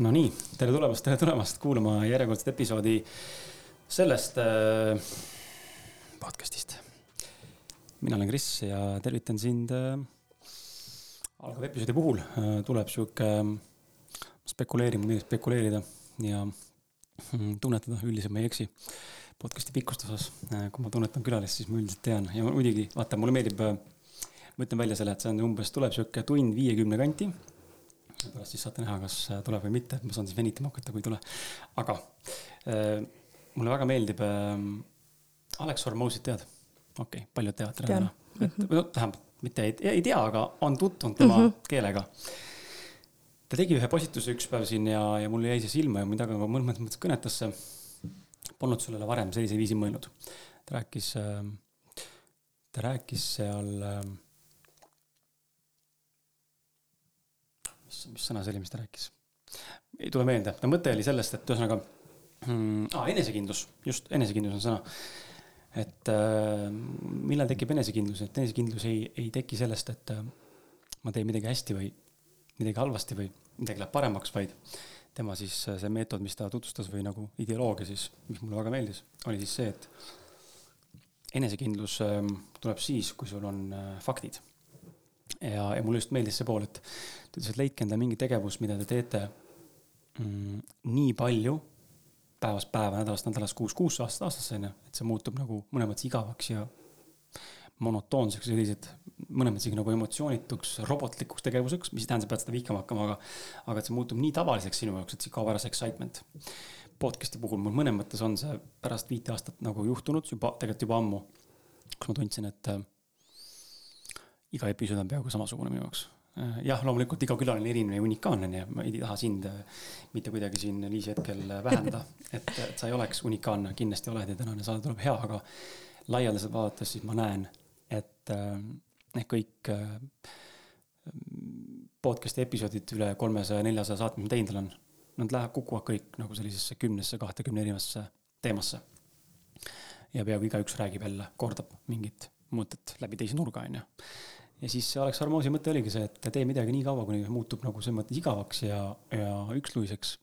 no nii, tere tulemast, tere tulemast kuulama järjekordset episoodi sellest äh, podcast'ist. mina olen Kris ja tervitan sind äh, algava episoodi puhul äh, tuleb sihuke äh, spekuleerima, meeldib spekuleerida ja mm, tunnetada, üldiselt ma ei eksi podcast'i pikkuste osas äh,. kui ma tunnetan külalist, siis ma üldiselt tean ja muidugi vaata, mulle meeldib äh, ma ütlen välja selle, et see on umbes, tuleb sihuke tund viiekümne kanti pärast siis saate näha, kas äh, tuleb või mitte, ma saan siis venitama hakata, kui ei tule. aga äh, mulle väga meeldib äh,, Alex Hormozit tead? okei okay,, paljud teavad teda täna. et mhm. no tähendab, mitte ei, ei tea, aga on tutvunud tema mm -hmm. keelega. ta tegi ühe postituse üks päev siin ja, ja mul jäi see silma ja mind väga mõnes mõttes kõnetas see. Polnud sellele varem sellisel viisil mõelnud. ta rääkis äh,, ta rääkis seal äh, mis, sõna see oli, mis ta rääkis? ei tule meelde, no mõte oli sellest, et ühesõnaga mm, ah, enesekindlus, just, enesekindlus on sõna. et äh, millal tekib enesekindlus, et enesekindlus ei, ei teki sellest, et äh, ma teen midagi hästi või midagi halvasti või midagi läheb paremaks, vaid tema siis äh, see meetod, mis ta tutvustas või nagu ideoloogia siis, mis mulle väga meeldis, oli siis see, et enesekindlus äh, tuleb siis, kui sul on äh, faktid ja, ja mulle just meeldis see pool, et ta ütles, et leidke endale mingi tegevus, mida te teete mm, nii palju päevast päeva, nädalast nädalas, kuus kuusse, aastast aastasse, onju, et see muutub nagu mõnes mõttes igavaks ja monotoonseks, sellised mõnes mõttes isegi nagu emotsioonituks, robotlikuks tegevuseks, mis ei tähenda, sa pead seda vihkama hakkama, aga, aga et see muutub nii tavaliseks sinu jaoks, et see kaob ära see excitement. podcast'i puhul mul mõnes mõttes on see pärast viite aastat nagu juhtunud juba, tegelikult juba ammu, kus ma tundsin, et iga episood on peaaegu samasugune minu jaoks. Äh, jah, loomulikult iga külaline on erinev ja unikaalne, nii et ma ei taha sind äh, mitte kuidagi siin Liisi hetkel vähendada, et, et sa ei oleks unikaalne, kindlasti oled ja tänane saade tuleb hea, aga laialdaselt vaadates siis ma näen, et äh, kõik äh, podcast'i episoodid üle kolmesaja, neljasaja saate, mis ma teinud olen, nad lähevad, kukuvad kõik nagu sellisesse kümnesse, kahtekümne erinevasse teemasse. ja peaaegu igaüks räägib jälle, kordab mingit mõtet läbi teise nurga, on ju ja siis Alex Hormozi mõte oligi see, et tee midagi nii kaua, kuni muutub nagu selles mõttes igavaks ja, ja üksluiseks.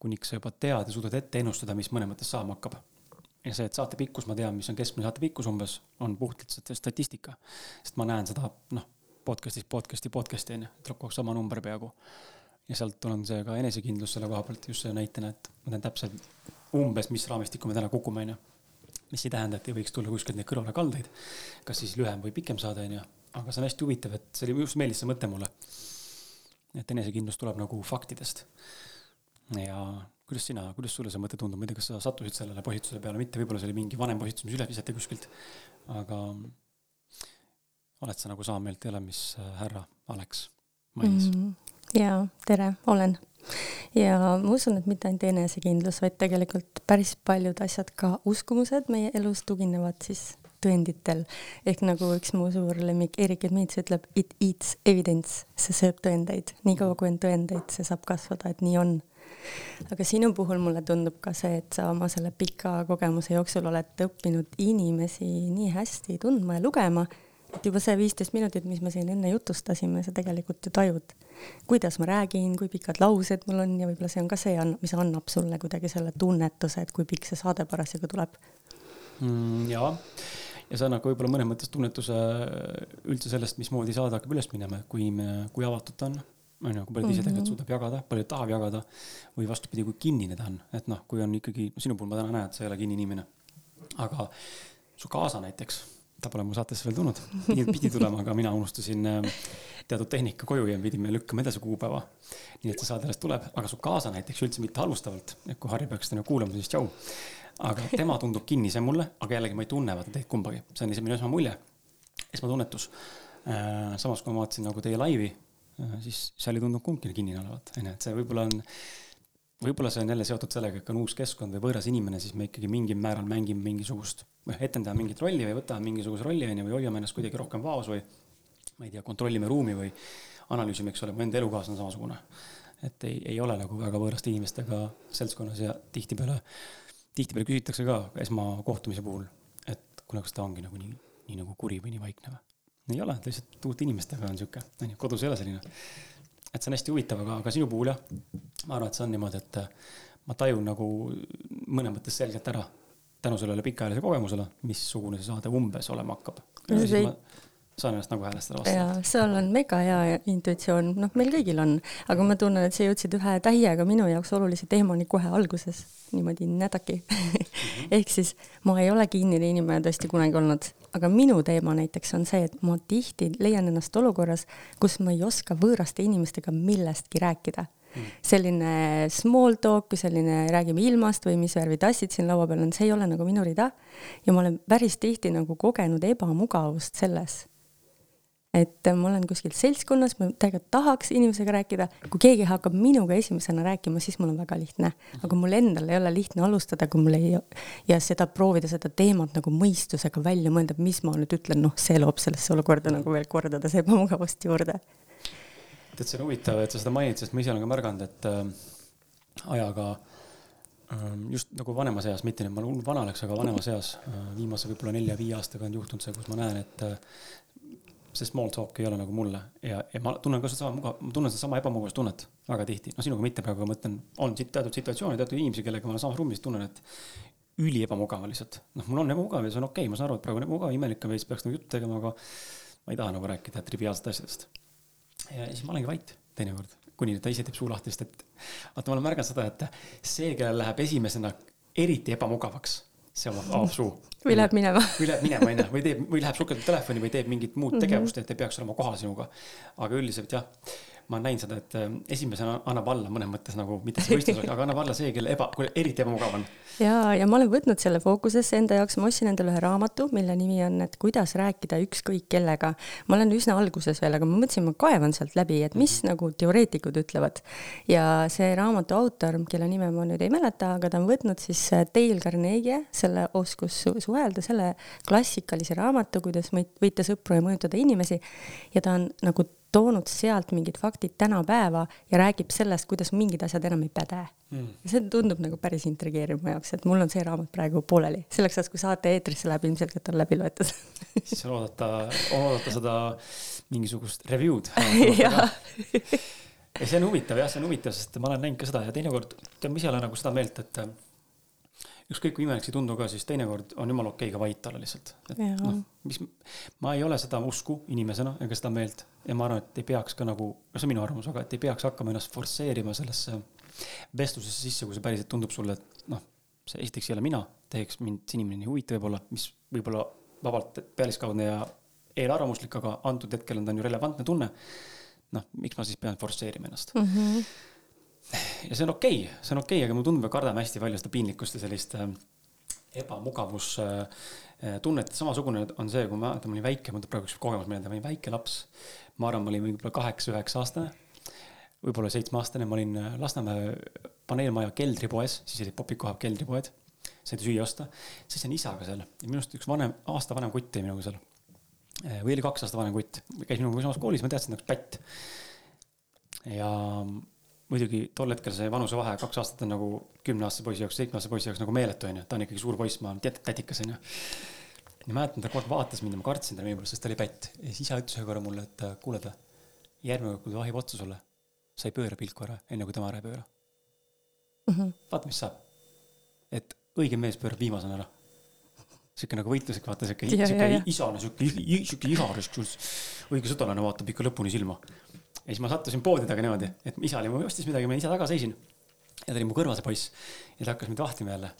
kuniks sa juba tead ja suudad ette ennustada, mis mõnes mõttes saama hakkab. ja see, et saate pikkus, ma tean, mis on keskmine saate pikkus umbes, on puhtalt statistika. sest ma näen seda, noh, podcast'is, podcast'i, podcast'i on ju, tuleb kogu aeg sama number peaaegu. ja sealt on see ka enesekindlus selle koha pealt just selle näitena, et ma tean täpselt umbes, mis raamistikku me täna kukume, on ju mis ei tähenda, et ei võiks tulla kuskilt neid kõrvalekaldeid, kas siis lühem või pikem saade, on ju aga see on hästi huvitav, et see oli, just meeldis see mõte mulle. et enesekindlus tuleb nagu faktidest. ja kuidas sina, kuidas sulle see mõte tundub, ma ei tea, kas sa sattusid sellele postituse peale, mitte, võib-olla see oli mingi vanem postitus, mis üles visati kuskilt. aga oled sa nagu sama meelt, mis äh, Alex mainis mm,? jaa, tere, olen. ja ma usun, et mitte ainult enesekindlus, vaid tegelikult päris paljud asjad, ka uskumused meie elus tuginevad siis tõenditel. ehk nagu üks mu suur lemmik Erik Edmits ütleb, it eats evidence, see sööb tõendeid, niikaua kui on tõendeid, see saab kasvada, et nii on. aga sinu puhul mulle tundub ka see, et sa oma selle pika kogemuse jooksul oled õppinud inimesi nii hästi tundma ja lugema, et juba see viisteist minutit, mis me siin enne jutustasime, sa tegelikult ju tajud, kuidas ma räägin, kui pikad laused mul on ja võib-olla see on ka see, mis annab sulle kuidagi selle tunnetuse, et kui pikk see saade parasjagu tuleb mm,. jaa ja see annab ka võib-olla mõnes mõttes tunnetuse üldse sellest, mismoodi saade hakkab üles minema, kui me, kui avatud ta on on ju, kui palju ta ise tegelikult mhm. suudab jagada, palju ta tahab jagada või vastupidi, kui kinnine ta on, et noh, kui on ikkagi, sinu puhul ma täna näen, et sa ei ole kinnine inimene. aga su kaasa näiteks, ta pole mu saatesse veel tulnud, pidi tulema, aga mina unustasin äh, teatud tehnika koju ja pidime lükkama edasi kuupäeva. nii et see saade alles tuleb, aga su kaasa näiteks üldse mitte halvustavalt, et kui Harri peaks täna kuulama, siis tšau aga tema tundub kinnisem mulle, aga jällegi ma ei tunne vaata teid kumbagi, see on minu esmamulje, esmatunnetus. Äh, samas, kui ma vaatasin nagu teie laivi, äh, siis seal ei tundunud kumbki kinnine olevat, onju, et see võib-olla on, võib-olla see on jälle seotud sellega, et kui on uus keskkond või võõras inimene, siis me ikkagi mingil määral mängime mingisugust, või etendame mingit rolli või võtame mingisuguse rolli, onju, või hoiame ennast kuidagi rohkem vaos või ma ei tea, kontrollime ruumi või analüüsime, eks ole, mu enda elukaaslane samasugune. et ei, ei ole nagu väga võõraste inimestega seltskonnas ja tihtipeale tihtipeale küsitakse ka esmakohtumise puhul, et kuule, kas ta ongi nagu nii, nii nagu kuri või nii vaikne või? ei ole, ta lihtsalt uute inimestega on sihuke, onju, kodus ei ole selline. et see on hästi huvitav, aga, aga sinu puhul jah, ma arvan, et see on niimoodi, et ma tajun nagu mõnes mõttes selgelt ära tänu sellele pikaajalisele kogemusele, missugune see saade umbes olema hakkab. Saan ennast nagu häälestada vastu. jaa, sul on mega hea intuitsioon, noh, meil kõigil on, aga ma tunnen, et sa jõudsid ühe täiega minu jaoks olulise teemani kohe alguses, niimoodi nädaki mm. -hmm. ehk siis ma ei ole kinnine inimene tõesti kunagi olnud, aga minu teema näiteks on see, et ma tihti leian ennast olukorras, kus ma ei oska võõraste inimestega millestki rääkida selline small talk, selline räägime ilmast või mis värvi tassid siin laua peal on, see ei ole nagu minu rida. ja ma olen päris tihti nagu kogenud ebamugavust selles. Et ma olen kuskil seltskonnas, ma tegelikult tahaks inimesega rääkida, kui keegi hakkab minuga esimesena rääkima, siis mul on väga lihtne. aga mul endal ei ole lihtne alustada, kui mul ei, ja seda proovida seda teemat nagu mõistusega välja mõelda, mis ma nüüd ütlen, noh, see loob sellesse olukorda nagu veel kordades ebamugavust juurde tead, see on huvitav, et sa seda mainid, sest ma ise olen ka märganud, et äh, ajaga äh, just nagu vanemas eas, mitte et ma hull vana oleks, aga vanemas eas äh, viimase võib-olla nelja-viie aastaga on juhtunud see, kus ma näen, et äh, see small talk ei ole nagu mulle. Ja, ja ma tunnen ka sedasama mugav, ma tunnen sedasama ebamugavustunnet väga tihti, no sinuga mitte praegu, ma mõtlen, on siit teatud situatsioone, teatud inimesi, kellega ma olen samas ruumis, tunnen, et üli ebamugav lihtsalt. noh, mul on ebamugav ja see on okei okay,, ma saan aru, et praegu on ebamugav, imelik on veits, peaks nagu juttu tegema, aga ma ei taha nagu rääkida triviaalsetest asjadest. Ja siis ma olengi vait teinekord, kuni ta ise teeb suu lahti, sest et vaata, ma olen märganud seda, et see, kellel läheb esimesena eriti ebamugavaks, see avab suu. või läheb minema. või läheb minema, onju, või teeb, või läheb sukeldab telefoni või teeb mingit muud mhm. tegevust, et ei peaks olema kohal sinuga. aga üldiselt jah ma olen näinud seda, et äh, esimesena annab alla mõnes mõttes nagu, mitte see võistlus, aga annab alla see, kelle eba, eriti ebamugav on. ja, ja ma olen võtnud selle fookusesse enda jaoks, ma ostsin endale ühe raamatu, mille nimi on, et kuidas rääkida ükskõik kellega. ma olen üsna alguses veel, aga ma mõtlesin, ma kaevan sealt läbi, et mis -hmm. nagu teoreetikud ütlevad. ja see raamatu autor, kelle nime ma nüüd ei mäleta, aga ta on võtnud siis äh, Dale Carnegie, selle oskus suhelda, selle klassikalise raamatu, kuidas võita sõpru ja mõjutada inimesi. ja ta on nagu toonud sealt mingid faktid tänapäeva ja räägib sellest, kuidas mingid asjad enam ei päde. Mm.. see tundub nagu päris intrigeeriv mu jaoks, et mul on see raamat praegu pooleli, selleks ajaks, kui saate eetrisse läheb, ilmselgelt on läbi loetud. Siis on oodata, on oodata seda mingisugust review'd. Ja see on huvitav jah, see on huvitav, sest ma olen näinud ka seda. Ja teinekord, tead, ma ise olen nagu seda meelt, et ükskõik kui imelik see ei tundu ka, siis teinekord on jumala okei ka vait olla lihtsalt. et noh, mis, ma ei ole seda usku inimesena ega seda meelt ja ma arvan, et ei peaks ka nagu, no see on minu arvamus, aga et ei peaks hakkama ennast forsseerima sellesse vestlusesse sisse, kui see päriselt tundub sulle, et noh, see esiteks ei ole mina, teiseks mind see inimene ei huvita võib-olla, mis võib-olla vabalt pealiskaudne ja eelarvamuslik, aga antud hetkel on ta on ju relevantne tunne. noh, miks ma siis pean forsseerima ennast mm? -hmm ja see on okei okay,, see on okei okay,, aga mulle tundub, me kardame hästi palju seda piinlikkust ja sellist äh, ebamugavustunnet samasugune on see, kui ma, ma olin väike, mul tuleb praegu üks kogemus meelde, ma olin väike laps. ma arvan, ma olin võib-olla kaheksa-üheksa aastane, võib-olla seitsmeaastane, ma olin äh, Lasnamäe paneelmaja keldripoes, siis olid popid kohal keldripoed, said süüa osta. siis on isaga seal ja minu arust üks vanem, aasta vanem kutt oli minuga seal. Äh, või oli kaks aastat vanem kutt, käis minuga samas koolis, ma teadsin, et ta on üks pätt. ja muidugi tol hetkel see vanusevahe kaks aastat on nagu kümneaastase poisi jaoks, seitsmeaastase poisi jaoks nagu meeletu onju, ta on ikkagi suur poiss, ma olen tätikas onju. ja mäletan, ta aeg vaatas mind ja ma kartsin talle minu pärast, sest ta oli pätt ja siis isa ütles ühe korra mulle, et kuule ta, järgmine kord, kui ta vahib otsa sulle, sa ei pööra pilku ära, enne kui tema ära ei pööra mm -hmm.. vaata, mis saab. et õige mees pöörab viimasena ära. sihuke nagu võitluslik, vaata sihuke, sihuke isane, sihuke, sihuke iharis, õige sõdalane vaatab ikka lõpuni silma ja siis ma sattusin poodi taga niimoodi, et isa oli, ostis midagi, ma ise taga seisin. ja ta oli mu kõrval, see poiss. ja ta hakkas mind vahtima jälle.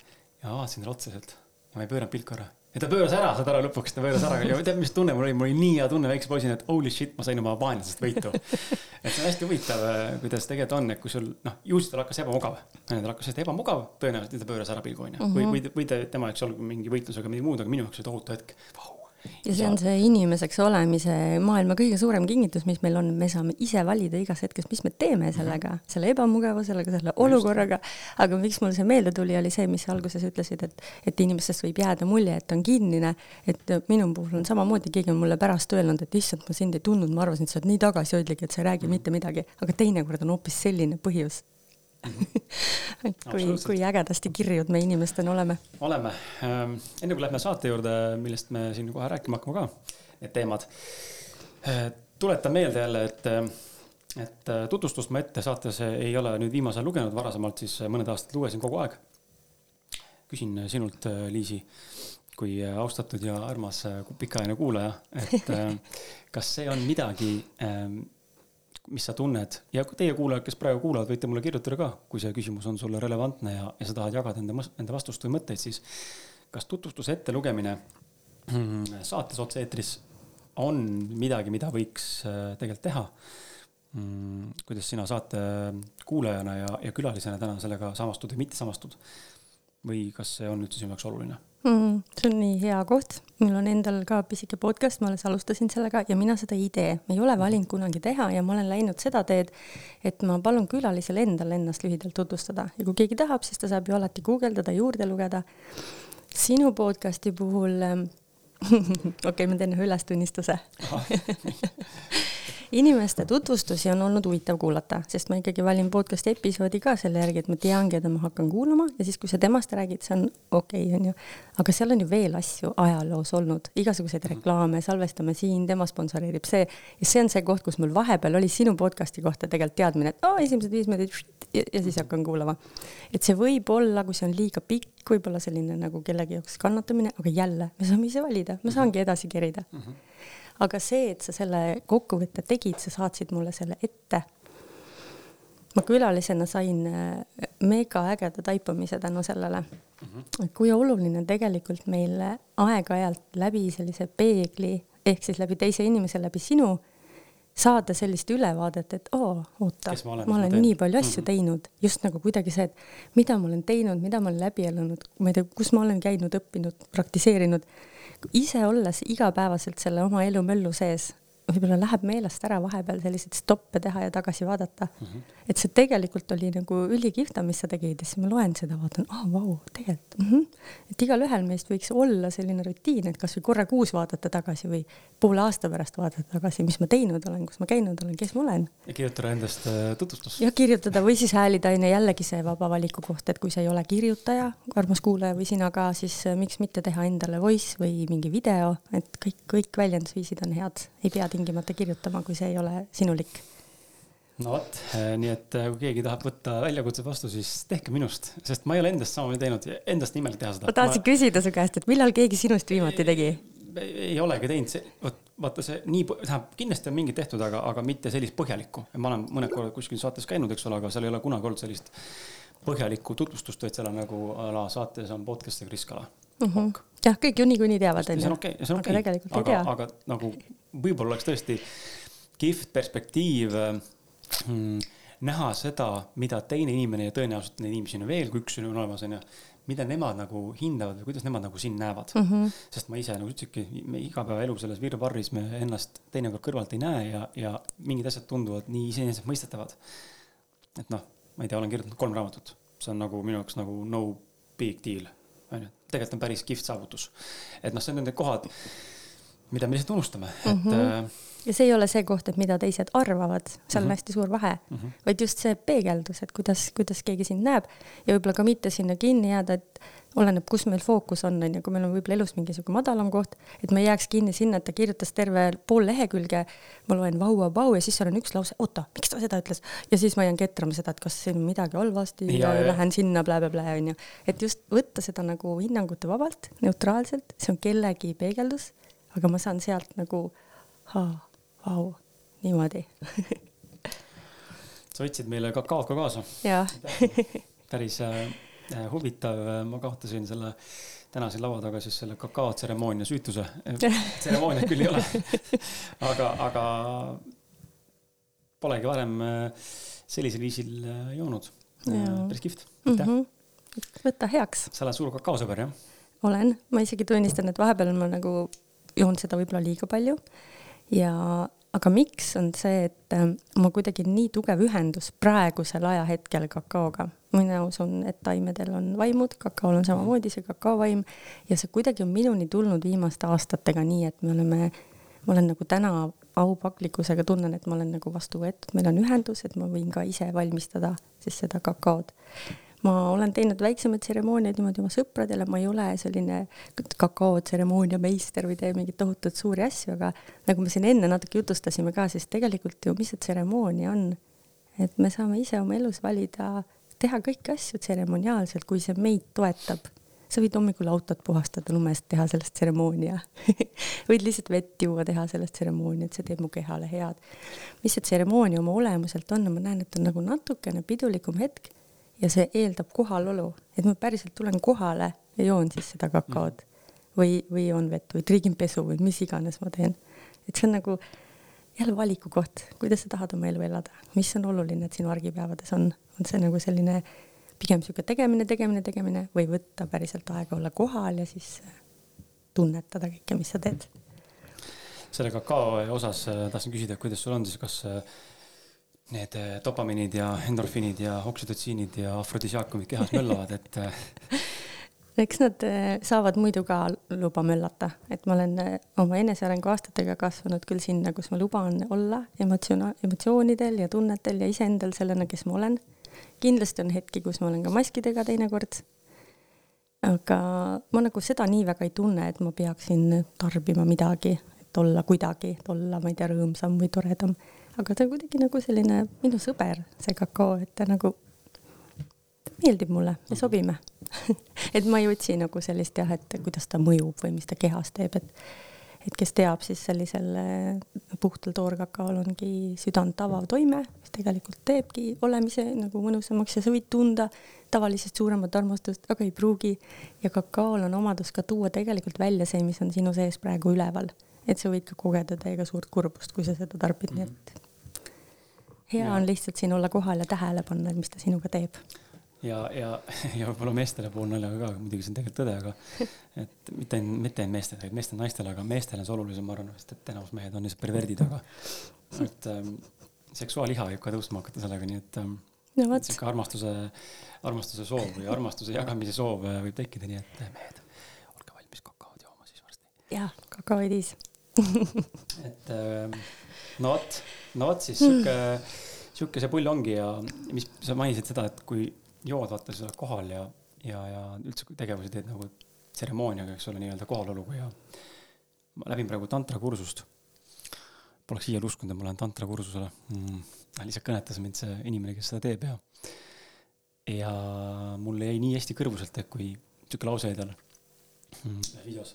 ja ma vaatasin talle otsa sealt ja ma ei pööranud pilku ära. ja ta pööras ära, saad aru, lõpuks ta pööras ära ja tead, mis tunne mul oli, mul oli nii hea tunne väikse poisina, et holy shit, ma sain oma vaenlasest võitu. et see on hästi huvitav, kuidas tegelikult on, et kui sul noh, ju siis tal hakkas ebamugav. tal hakkas hästi ebamugav, tõenäoliselt ta pööras ära pilgu onju. või, või, või tema jaoks olnud mingi võitlus, aga midagi muud, aga minu jaoks oli tohutu hetk wow ja see on see inimeseks olemise maailma kõige suurem kingitus, mis meil on, me saame ise valida igas hetkes, mis me teeme sellega, mhm. selle ebamugavusega, selle olukorraga. aga miks mul see meelde tuli, oli see, mis sa alguses ütlesid, et, et inimestest võib jääda mulje, et on kinnine. et minu puhul on samamoodi, keegi on mulle pärast öelnud, et issand, ma sind ei tundnud, ma arvasin, et sa oled nii tagasihoidlik, et sa ei räägi mm. mitte midagi, aga teinekord on hoopis selline põhjus kui, kui ägedasti kirjud me inimestena oleme. oleme. Ähm, enne kui lähme saate juurde, millest me siin kohe rääkima hakkame ka, need teemad. Äh, tuletan meelde jälle, et äh, et äh, tutvustust ma ette saates ei ole nüüd viimasel ajal lugenud, varasemalt siis mõned aastad lugesin kogu aeg. küsin sinult, Liisi, kui austatud ja armas pikaajaline kuulaja, et kas see on midagi, mis sa tunned ja teie kuulajad, kes praegu kuulavad, võite mulle kirjutada ka, kui see küsimus on sulle relevantne ja, ja sa tahad jagada enda, enda vastust või mõtteid, siis kas tutvustuse ettelugemine saates otse-eetris on midagi, mida võiks äh, tegelikult teha mm,? kuidas sina saate kuulajana ja, ja külalisena täna sellega samastud või mitte samastud? või kas see on üldse sinu jaoks oluline mm,? see on nii hea koht, mul on endal ka pisike podcast, ma alles alustasin sellega ja mina seda ei tee, ei ole valinud kunagi teha ja ma olen läinud seda teed, et ma palun külalisel endal ennast lühidalt tutvustada ja kui keegi tahab, siis ta saab ju alati guugeldada, juurde lugeda. sinu podcast'i puhul ähm, okei okay,, ma teen ühe ülestunnistuse inimeste tutvustusi on olnud huvitav kuulata, sest ma ikkagi valin podcast'i episoodi ka selle järgi, et ma tean, keda ma hakkan kuulama ja siis, kui sa temast räägid, see on okei okay,, onju. aga seal on ju veel asju ajaloos olnud, igasuguseid reklaame, salvestame siin, tema sponsoreerib see. ja see on see koht, kus mul vahepeal oli sinu podcast'i kohta tegelikult teadmine, et aa, esimesed viis minutit ja, ja siis hakkan kuulama. et see võib olla, kui see on liiga pikk, võib-olla selline nagu kellegi jaoks kannatamine, aga jälle, me saame ise valida, ma saangi edasi kerida mm. -hmm aga see, et sa selle kokkuvõtte tegid, sa saatsid mulle selle ette. ma külalisena sain äh, mega ägeda taipamise tänu sellele mm, -hmm. kui oluline tegelikult meil aeg-ajalt läbi sellise peegli ehk siis läbi teise inimese, läbi sinu saada sellist ülevaadet, et oo, oota, ma olen, ma olen nii palju asju mm -hmm. teinud, just nagu kuidagi see, et mida ma olen teinud, mida ma olen läbi elanud, ma ei tea, kus ma olen käinud, õppinud, praktiseerinud. Ise olles igapäevaselt selle oma elumöllu sees, võib-olla läheb meelest ära vahepeal selliseid stoppe teha ja tagasi vaadata mm. -hmm. et see tegelikult oli nagu ülikihvt, mis sa tegid ja siis ma loen seda, vaatan, aa vau, tegelikult mm. -hmm. et igalühel meist võiks olla selline rutiin, et kasvõi korra kuus vaadata tagasi või poole aasta pärast vaadata tagasi, mis ma teinud olen, kus ma käinud olen, kes ma olen. ja kirjutada endast äh, tutvustus. ja kirjutada või siis ju jällegi see vaba valiku koht, et kui sa ei ole kirjutaja, armas kuulaja või sina ka, siis äh, miks mitte teha endale voice või mingi video, et kõik, kõik väljendusviisid on head, ei pea tingimata kirjutama, kui see ei ole sinulik no vot, eh, nii et eh, kui keegi tahab võtta väljakutse vastu, siis tehke minust, sest ma ei ole endast samamoodi teinud, endast nimelt teha seda. ma tahtsin ma... küsida su käest, et millal keegi sinust viimati tegi? ei, olegi teinud, see, vot vaata see nii, tähendab kindlasti on mingit tehtud, aga, aga mitte sellist põhjalikku. ma olen mõned korrad kuskil saates käinud, eks ole, aga seal ei ole kunagi olnud sellist põhjalikku tutvustust, vaid seal on nagu a la saates on podcast ja Kris Kala mm. -hmm. jah, kõik ju niikuinii teavad, onju. see on okei okay,, see on okei okay., aga, aga, aga nagu võib-olla oleks tõesti kihvt perspektiiv mm, näha seda, mida teine inimene ja tõenäoliselt neid inimesi on veel, kui üks on olemas, onju, mida nemad nagu hindavad või kuidas nemad nagu sind näevad mm. -hmm. sest ma ise nagu ütlesidki, me igapäevaelu selles virvarris me ennast teinekord kõrvalt ei näe ja, ja mingid asjad tunduvad nii iseenesestmõistetavad. et noh, ma ei tea, olen kirjutanud kolm raamatut, see on nagu minu jaoks nagu no big deal. Tegelikult on päris kihvt saavutus. et noh, see on need kohad, mida me lihtsalt unustame mm, -hmm. et mhm. äh, ja see ei ole see koht, et mida teised arvavad, seal mm -hmm. on mhm. hästi suur vahe mm, -hmm. vaid just see peegeldus, et kuidas, kuidas keegi sind näeb ja võib-olla ka mitte sinna kinni jääda, et oleneb, kus meil fookus on, on ju, kui meil on võib-olla elus mingisugune madalam koht, et me ei jääks kinni sinna, et ta kirjutas terve pool lehekülge, ma loen vau-vau-vau ja siis seal on üks lause, oota, miks ta seda ütles? Ja siis ma jään ketrama seda, et kas siin on midagi halvasti ja, ja, lähen sinna blä-blä-blä onju, et just võtta seda nagu hinnangute vabalt, neutraalselt, see on kellegi peegeldus, aga ma saan sealt nagu vau, niimoodi. Sa võtsid meile kakaot ka kaasa. päris äh, huvitav, ma kaotasin selle täna siin laua taga siis selle kakaotseremoonia süütuse. tseremooniat küll ei ole aga, aga polegi varem äh, sellisel viisil joonud. päris kihvt, aitäh mm. -hmm. võta heaks. sa oled suur kakaosõber, jah? olen, ma isegi tunnistan, et vahepeal ma nagu joon seda võib-olla liiga palju ja aga miks, on see, et äh, mul kuidagi nii tugev ühendus praegusel ajahetkel kakaoga. mina usun, et taimedel on vaimud, kakaol on samamoodi see kakaovaim ja see kuidagi on minuni tulnud viimaste aastatega nii, et me oleme, ma olen nagu täna aupaklikkusega tunnen, et ma olen nagu vastu võetud, meil on ühendus, et ma võin ka ise valmistada siis seda kakaod. Ma olen teinud väiksemaid tseremooniaid niimoodi oma sõpradele, ma ei ole selline kakaotseremoonia meister või tee mingeid tohutult suuri asju, aga nagu me siin enne natuke jutustasime ka, siis tegelikult ju, mis see tseremoonia on? et me saame ise oma elus valida, teha kõiki asju tseremoniaalselt, kui see meid toetab sa võid hommikul autot puhastada lumest, teha sellest tseremoonia võid lihtsalt vett juua, teha sellest tseremoonia, et see teeb mu kehale head. mis see tseremoonia oma olemuselt on, ma näen, et on nagu natukene pidulikum hetk ja see eeldab kohalolu, et ma päriselt tulen kohale ja joon siis seda kakaod või, või joon vett või triigin pesu või mis iganes ma teen. et see on nagu jälle valiku koht, kuidas sa tahad oma elu elada, mis on oluline, et sinu argipäevades on, on see nagu selline pigem niisugune tegemine, tegemine, tegemine või võtta päriselt aega olla kohal ja siis tunnetada kõike, mis sa teed. selle kakao osas äh, tahtsin küsida, kuidas sul on siis, kas äh, need äh, dopamiinid ja endorfiinid ja oksüdotsiinid ja afrodisiaakumid kehas möllavad, et äh, eks nad äh, saavad muidu ka luba möllata, et ma olen oma enesearengu aastatega kasvanud küll sinna, kus ma luban olla emotsioona-, emotsioonidel ja tunnetel ja iseendal sellena, kes ma olen. kindlasti on hetki, kus ma olen ka maskidega teinekord. aga ma nagu seda nii väga ei tunne, et ma peaksin tarbima midagi, et olla kuidagi, et olla, ma ei tea, rõõmsam või toredam aga ta on kuidagi nagu selline minu sõber, see kakao, et ta nagu meeldib mulle, me sobime et ma ei otsi nagu sellist jah, et kuidas ta mõjub või mis ta kehas teeb, et et kes teab, siis sellisel äh, puhtal toorkakaol ongi südant avav toime, mis tegelikult teebki olemise nagu mõnusamaks ja sa võid tunda tavalisest suuremat armastust, aga ei pruugi. ja kakaol on omadus ka tuua tegelikult välja see, mis on sinu sees praegu üleval, et sa võid ka kogeda täiega suurt kurbust, kui sa seda tarbid mm, -hmm. nii et hea ja. on lihtsalt siin olla kohal ja tähele panna, et mis ta sinuga teeb. ja, ja, ja võib-olla meestele pool naljaga ka, muidugi see on tegelikult tõde, aga et mitte ainult, mitte ainult meestele, vaid meestele, naistele, aga meestele on see olulisem, ma arvan, sest et enamus mehed on lihtsalt perverdid, aga et ähm, seksuaaliha võib ka tõusma hakata sellega, nii et ähm, no sihuke armastuse, armastuse soov või armastuse jagamise soov äh, võib tekkida, nii et mehed, olge valmis kakaod jooma siis varsti. jah, kakaoidiis et ähm, no vot, no vot siis sihuke mm., sihuke see pull ongi ja mis sa mainisid seda, et kui jood, vaata, sa oled kohal ja, ja, ja üldse tegevusi teed nagu tseremooniaga, eks ole, nii-öelda kohaloluga ja ma läbin praegu tantrakursust. Poleks iial uskunud, et ma lähen tantrakursusele mm.. lihtsalt kõnetas mind see inimene, kes seda teeb ja, ja mulle jäi nii hästi kõrvu sealt, et kui sihuke lause jäi tal mm, videos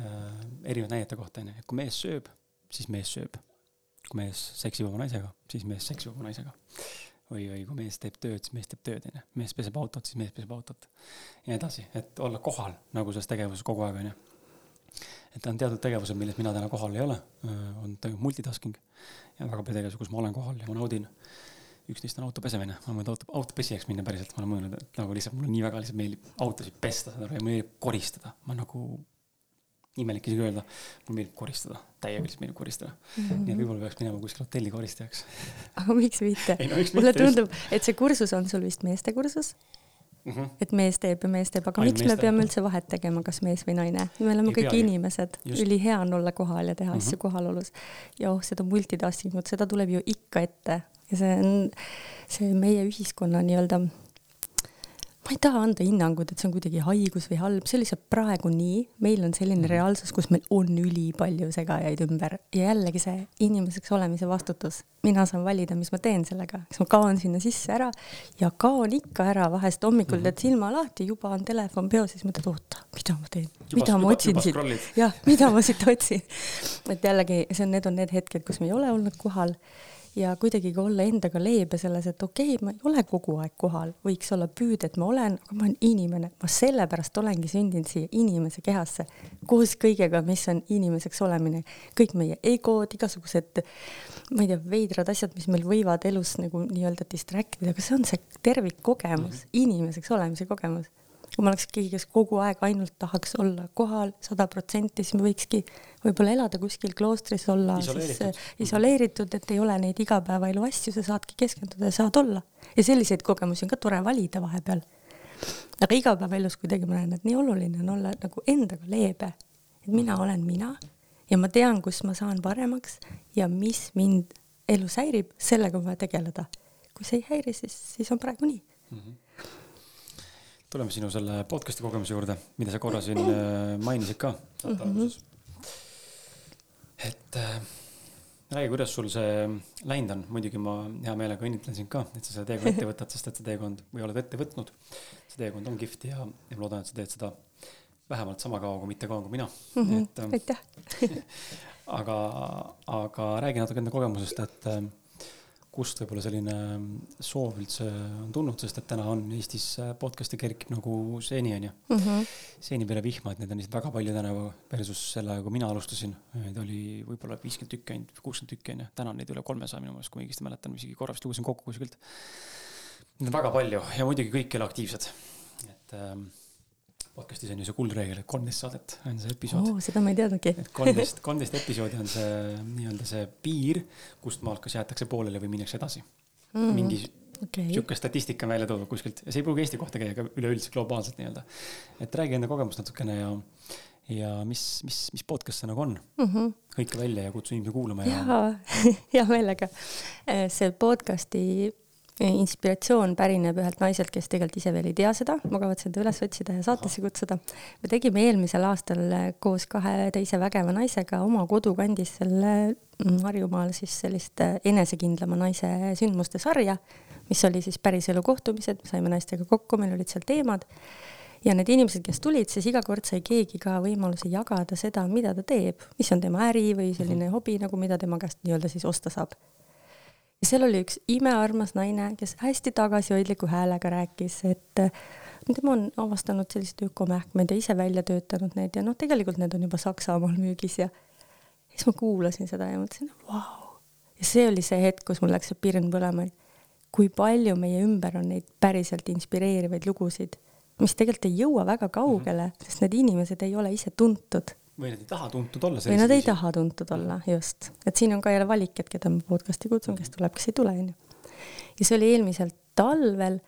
äh, erinevate näidete kohta onju, et kui mees sööb, siis mees sööb kui mees seksib oma naisega, siis mees seksib oma naisega. või, või kui mees teeb tööd, siis mees teeb tööd, onju. mees peseb autot, siis mees peseb autot. ja nii edasi, et olla kohal nagu selles tegevuses kogu aeg, onju. et on teatud tegevused, milles mina täna kohal ei ole, on toimub multitasking. ja väga palju tegevusi, kus ma olen kohal ja ma naudin. üks neist on auto pesemine, ma mõelnud auto, autopesijaks minna päriselt, ma olen mõelnud, et nagu lihtsalt mulle nii väga lihtsalt meeldib autosid pesta, mulle meeldib koristada, ma nagu imelik isegi öelda, mulle meeldib koristada, täielikult meeldib koristada mm. -hmm. nii et võib-olla peaks minema kuskile hotelli koristajaks. aga miks mitte? No, mulle tundub, et see kursus on sul vist meeste kursus mm. -hmm. et mees teeb ja mees teeb, aga Ain miks me peame üldse vahet tegema, kas mees või naine? me oleme kõik inimesed, ülihea on olla kohal ja teha mm -hmm. asju kohalolus. ja oh, seda multitasking ut, seda tuleb ju ikka ette ja see on see meie ühiskonna nii-öelda ma ei taha anda hinnangut, et see on kuidagi haigus või halb, see on lihtsalt praegu nii, meil on selline mhm. reaalsus, kus meil on ülipalju segajaid ümber ja jällegi see inimeseks olemise vastutus. mina saan valida, mis ma teen sellega, kas ma kaon sinna sisse ära ja kaon ikka ära, vahest hommikul mm -hmm. teed silma lahti, juba on telefon peos, siis mõtled, oota, mida ma teen, mida ma otsin siit, jah, mida ma siit otsin. et jällegi, see on, need on need hetked, kus me ei ole olnud kohal ja kuidagi ka olla endaga leebe selles, et okei okay,, ma ei ole kogu aeg kohal, võiks olla püüd, et ma olen, aga ma olen inimene, ma sellepärast olengi sündinud siia inimese kehasse koos kõigega, mis on inimeseks olemine, kõik meie egod, igasugused, ma ei tea, veidrad asjad, mis meil võivad elus nagu nii-öelda distract ida, aga see on see tervikkogemus mm, -hmm. inimeseks olemise kogemus kui ma oleks keegi, kes kogu aeg ainult tahaks olla kohal sada protsenti, siis me võikski võib-olla elada kuskil kloostris, olla isoleeritud. siis äh, isoleeritud, et ei ole neid igapäevaelu asju, sa saadki keskenduda ja saad olla. ja selliseid kogemusi on ka tore valida vahepeal. aga igapäevaelus kuidagi ma näen, et nii oluline on olla nagu endaga leebe. et mina olen mina ja ma tean, kus ma saan paremaks ja mis mind elus häirib, sellega on vaja tegeleda. kui see ei häiri, siis, siis on praegu nii mm. -hmm tuleme sinu selle podcast'i kogemuse juurde, mida sa korra siin äh, mainisid ka saate alguses mm -hmm.. et äh, räägi, kuidas sul see läinud on, muidugi ma hea meelega õnnitlen sind ka, et sa selle teekonna ette võtad, sest et see teekond või oled ette võtnud. see teekond on kihvt ja, ja ma loodan, et sa teed seda vähemalt sama kaua, kui mitte kauem kui mina mm. -hmm. et äh, aitäh aga, aga räägi natuke enda kogemusest, et äh, kust võib-olla selline soov üldse on tulnud, sest et täna on Eestis podcast'e kerkib nagu seeni, onju mm -hmm.. seeni peale vihma, et neid on lihtsalt väga palju tänavu versus selle ajaga, kui mina alustasin. Neid oli võib-olla viiskümmend tükki ainult, kuuskümmend tükki onju, täna on neid üle kolmesaja minu meelest, kui ma õigesti mäletan, isegi korra vist lugesin kokku kuskilt. Neid on väga palju ja muidugi kõik ei ole aktiivsed, et ähm, podcast'is on ju see kuldreegel, et kolmteist saadet on see episood oh,. seda ma ei teadnudki. et kolmteist, kolmteist episoodi on see nii-öelda see piir, kust maalt kas jäetakse pooleli või minnakse edasi mm.. mingi okay. sihuke statistika on välja toodud kuskilt see ei pruugi Eesti kohta käia, aga üleüldiselt globaalselt nii-öelda. et räägi enda kogemust natukene ja, ja mis, mis, mis podcast see nagu on mm? -hmm. hõika välja ja kutsu inimesi kuulama ja. jaa, hea meelega. see podcast'i inspiratsioon pärineb ühelt naiselt, kes tegelikult ise veel ei tea seda, ma kavatsen ta üles otsida ja saatesse kutsuda. me tegime eelmisel aastal koos kahe teise vägeva naisega oma kodukandis selle mm, Harjumaal siis sellist enesekindlama naise sündmuste sarja, mis oli siis päriselu kohtumised, saime naistega kokku, meil olid seal teemad. Ja need inimesed, kes tulid, siis iga kord sai keegi ka võimaluse jagada seda, mida ta teeb, mis on tema äri või selline mhm. hobi nagu, mida tema käest nii-öelda siis osta saab ja seal oli üks imearmas naine, kes hästi tagasihoidliku häälega rääkis, et äh, tema on avastanud selliseid ökomähkmeid ja ise välja töötanud need ja noh, tegelikult need on juba Saksamaal müügis ja siis ma kuulasin seda ja mõtlesin, vau. ja see oli see hetk, kus mul läks see pirn põlema, et kui palju meie ümber on neid päriselt inspireerivaid lugusid, mis tegelikult ei jõua väga kaugele, mhm. sest need inimesed ei ole ise tuntud või nad ei taha tuntud olla. või nad ei taha tuntud olla, just. et siin on ka jälle valik, et keda ma podcast'i kutsun, kes tuleb, kes ei tule, onju. ja see oli eelmisel talvel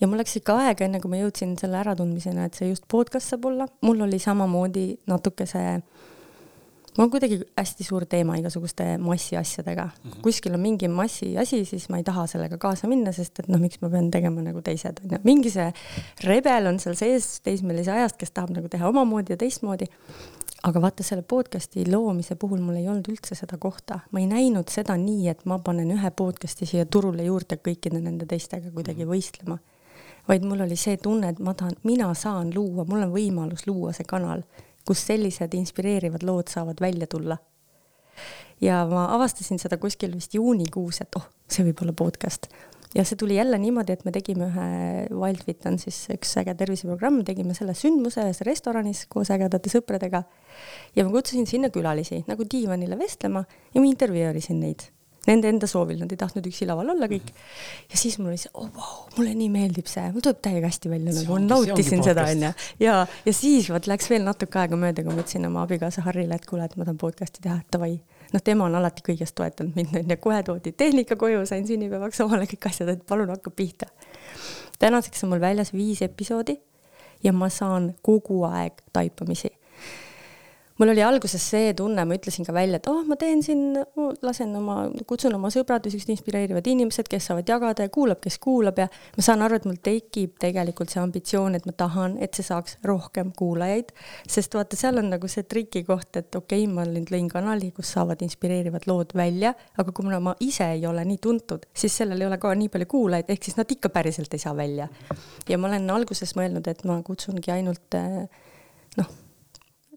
ja mul läks ikka aega, enne kui ma jõudsin selle äratundmisena, et see just podcast saab olla. mul oli samamoodi natuke see mul on kuidagi hästi suur teema igasuguste massiasjadega mm. -hmm. kuskil on mingi massiasi, siis ma ei taha sellega kaasa minna, sest et noh, miks ma pean tegema nagu teised, onju. mingi see rebel on seal sees teismelise ajast, kes tahab nagu teha omamoodi ja teistmoodi aga vaata selle podcast'i loomise puhul mul ei olnud üldse seda kohta, ma ei näinud seda nii, et ma panen ühe podcast'i siia turule juurde kõikide nende teistega kuidagi mhm. võistlema. vaid mul oli see tunne, et ma tahan, mina saan luua, mul on võimalus luua see kanal, kus sellised inspireerivad lood saavad välja tulla. ja ma avastasin seda kuskil vist juunikuus, et oh, see võib olla podcast ja see tuli jälle niimoodi, et me tegime ühe, Wildfit on siis üks äge terviseprogramm, tegime selle sündmuse ühes restoranis koos ägedate sõpradega. ja ma kutsusin sinna külalisi nagu diivanile vestlema ja ma intervjueerisin neid nende enda soovil, nad ei tahtnud üksi laval olla kõik. ja siis mul oli see, oh vau, mulle nii meeldib see, mul tuleb täiega hästi välja, nagu ma nautisin seda onju. ja, ja siis vot läks veel natuke aega mööda, kui ma ütlesin oma abikaasa Harrile, et kuule, et ma tahan podcast'i teha, davai noh, tema on alati kõiges toetanud mind, onju, kohe toodi tehnika koju, sain sünnipäevaks omale kõik asjad, et palun hakka pihta. tänaseks on mul väljas viis episoodi ja ma saan kogu aeg taipamisi mul oli alguses see tunne, ma ütlesin ka välja, et oh, ma teen siin, lasen oma, kutsun oma sõbrad või siuksed inspireerivad inimesed, kes saavad jagada ja kuulab, kes kuulab ja ma saan aru, et mul tekib tegelikult see ambitsioon, et ma tahan, et see saaks rohkem kuulajaid. sest vaata, seal on nagu see trikikoht, et okei okay,, ma nüüd lõin kanali, kus saavad inspireerivad lood välja, aga kuna ma ise ei ole nii tuntud, siis sellel ei ole ka nii palju kuulajaid, ehk siis nad ikka päriselt ei saa välja. ja ma olen alguses mõelnud, et ma kutsungi ainult eh, noh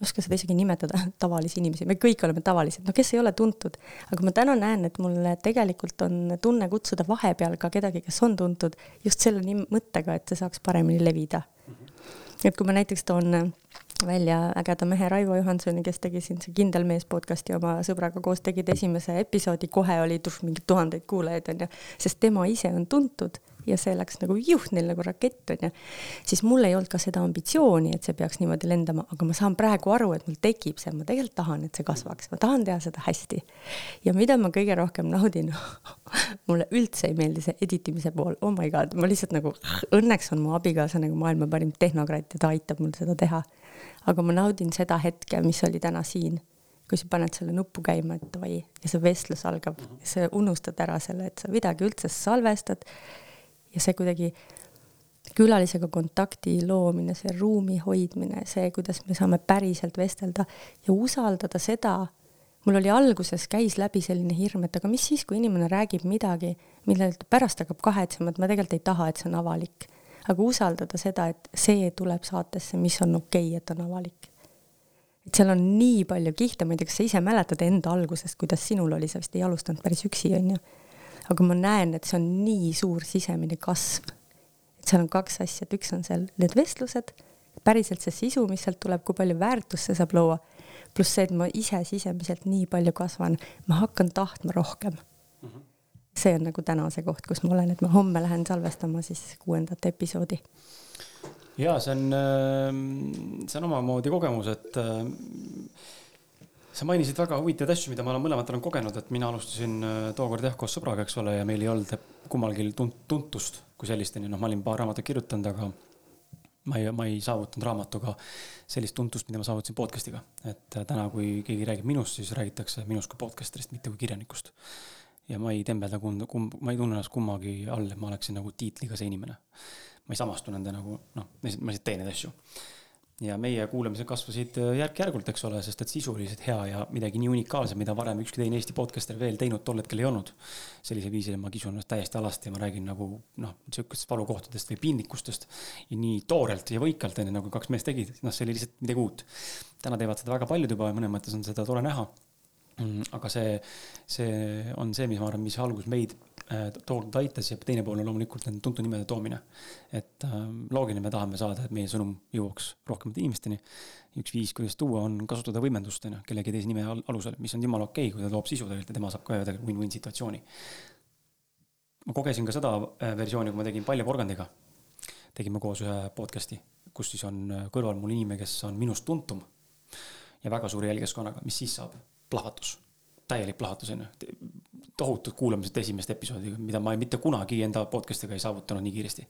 ei oska seda isegi nimetada, tavalisi inimesi, me kõik oleme tavalised, no kes ei ole tuntud. aga ma täna näen, et mul tegelikult on tunne kutsuda vahepeal ka kedagi, kes on tuntud, just selle mõttega, et see saaks paremini levida. et kui ma näiteks toon välja ägeda mehe Raivo Johansoni, kes tegi siin see Kindel mees podcast'i oma sõbraga koos, tegid esimese episoodi, kohe oli tuh, mingi tuhandeid kuulajaid onju, sest tema ise on tuntud ja see läks nagu juht neil nagu rakett onju, siis mul ei olnud ka seda ambitsiooni, et see peaks niimoodi lendama, aga ma saan praegu aru, et mul tekib see, ma tegelikult tahan, et see kasvaks, ma tahan teha seda hästi. ja mida ma kõige rohkem naudin? Mulle üldse ei meeldi see editimise pool, oh my god, ma lihtsalt nagu, õnneks on mu abikaasa nagu maailma parim tehnokraat ja ta aitab mul seda teha. aga ma naudin seda hetke, mis oli täna siin kui sa paned selle nupu käima, et davai, ja see vestlus algab, sa unustad ära selle, et sa midagi üldse salvestad ja see kuidagi külalisega kontakti loomine, see ruumi hoidmine, see, kuidas me saame päriselt vestelda ja usaldada seda, mul oli alguses, käis läbi selline hirm, et aga mis siis, kui inimene räägib midagi, millele ta pärast hakkab kahetsema, et ma tegelikult ei taha, et see on avalik. aga usaldada seda, et see tuleb saatesse, mis on okei okay,, et on avalik. et seal on nii palju kihte, ma ei tea, kas sa ise mäletad enda algusest, kuidas sinul oli, sa vist ei alustanud päris üksi, onju. Aga ma näen, et see on nii suur sisemine kasv. et seal on kaks asja, et üks on seal need vestlused, päriselt see sisu, mis sealt tuleb, kui palju väärtust see saab luua pluss see, et ma ise sisemiselt nii palju kasvan, ma hakkan tahtma rohkem mm. -hmm. see on nagu täna see koht, kus ma olen, et ma homme lähen salvestama siis kuuendat episoodi. ja see on, ähm, see on omamoodi kogemus, et äh, sa mainisid väga huvitavaid asju, mida ma olen mõlemad olen kogenud, et mina alustasin äh, tookord jah koos sõbraga, eks ole, ja meil ei olnud kummalgi tuntust kui sellist, onju, noh, ma olin paar raamatut kirjutanud, aga ma ei, ma ei saavutanud raamatuga sellist tuntust, mida ma saavutasin podcast'iga. et äh, täna, kui keegi räägib minust, siis räägitakse minust kui podcaster'ist, mitte kui kirjanikust. ja ma ei tembelda kumb, kumb, ma ei tunne ennast kummagi all, et ma oleksin nagu tiitliga see inimene. ma ei samastu nende nagu noh, ma lihtsalt teen neid asju ja meie kuulamised kasvasid äh, järk-järgult, eks ole, sest et sisu oli lihtsalt hea ja midagi nii unikaalset, mida varem ükski teine Eesti podcaster veel teinud tol hetkel ei olnud. sellisel viisil ma kisun ennast täiesti alasti ja ma räägin nagu noh, sihukestest valukohtadest või piinlikkustest. nii toorelt ja võikalt, onju, nagu kaks meest tegid, noh, see oli lihtsalt midagi uut. täna teevad seda väga paljud juba ja mõnes mõttes on seda tore näha. Mm, aga see, see on see, mis ma arvan, mis alguses meid toodud aitas ja teine pool on loomulikult nende tuntud nimede toomine. et äh, loogiline, me tahame saada, et meie sõnum jõuaks rohkemate inimesteni. üks viis, kuidas tuua, on kasutada võimendust, on ju, kellegi teise nime alusel, mis on jumala okei okay,, kui ta loob sisu tegelikult ja tema saab ka öelda win-win situatsiooni. ma kogesin ka seda äh, versiooni, kui ma tegin Palja Porgandiga. tegime koos ühe podcast'i, kus siis on äh, kõrval mul inimene, kes on minust tuntum ja väga suure jälgijaskonnaga, mis siis saab? plahvatus täielik plahvatus on ju. Tohutud kuulamised esimest episoodi, mida ma ei, mitte kunagi enda podcast'iga ei saavutanud nii kiiresti.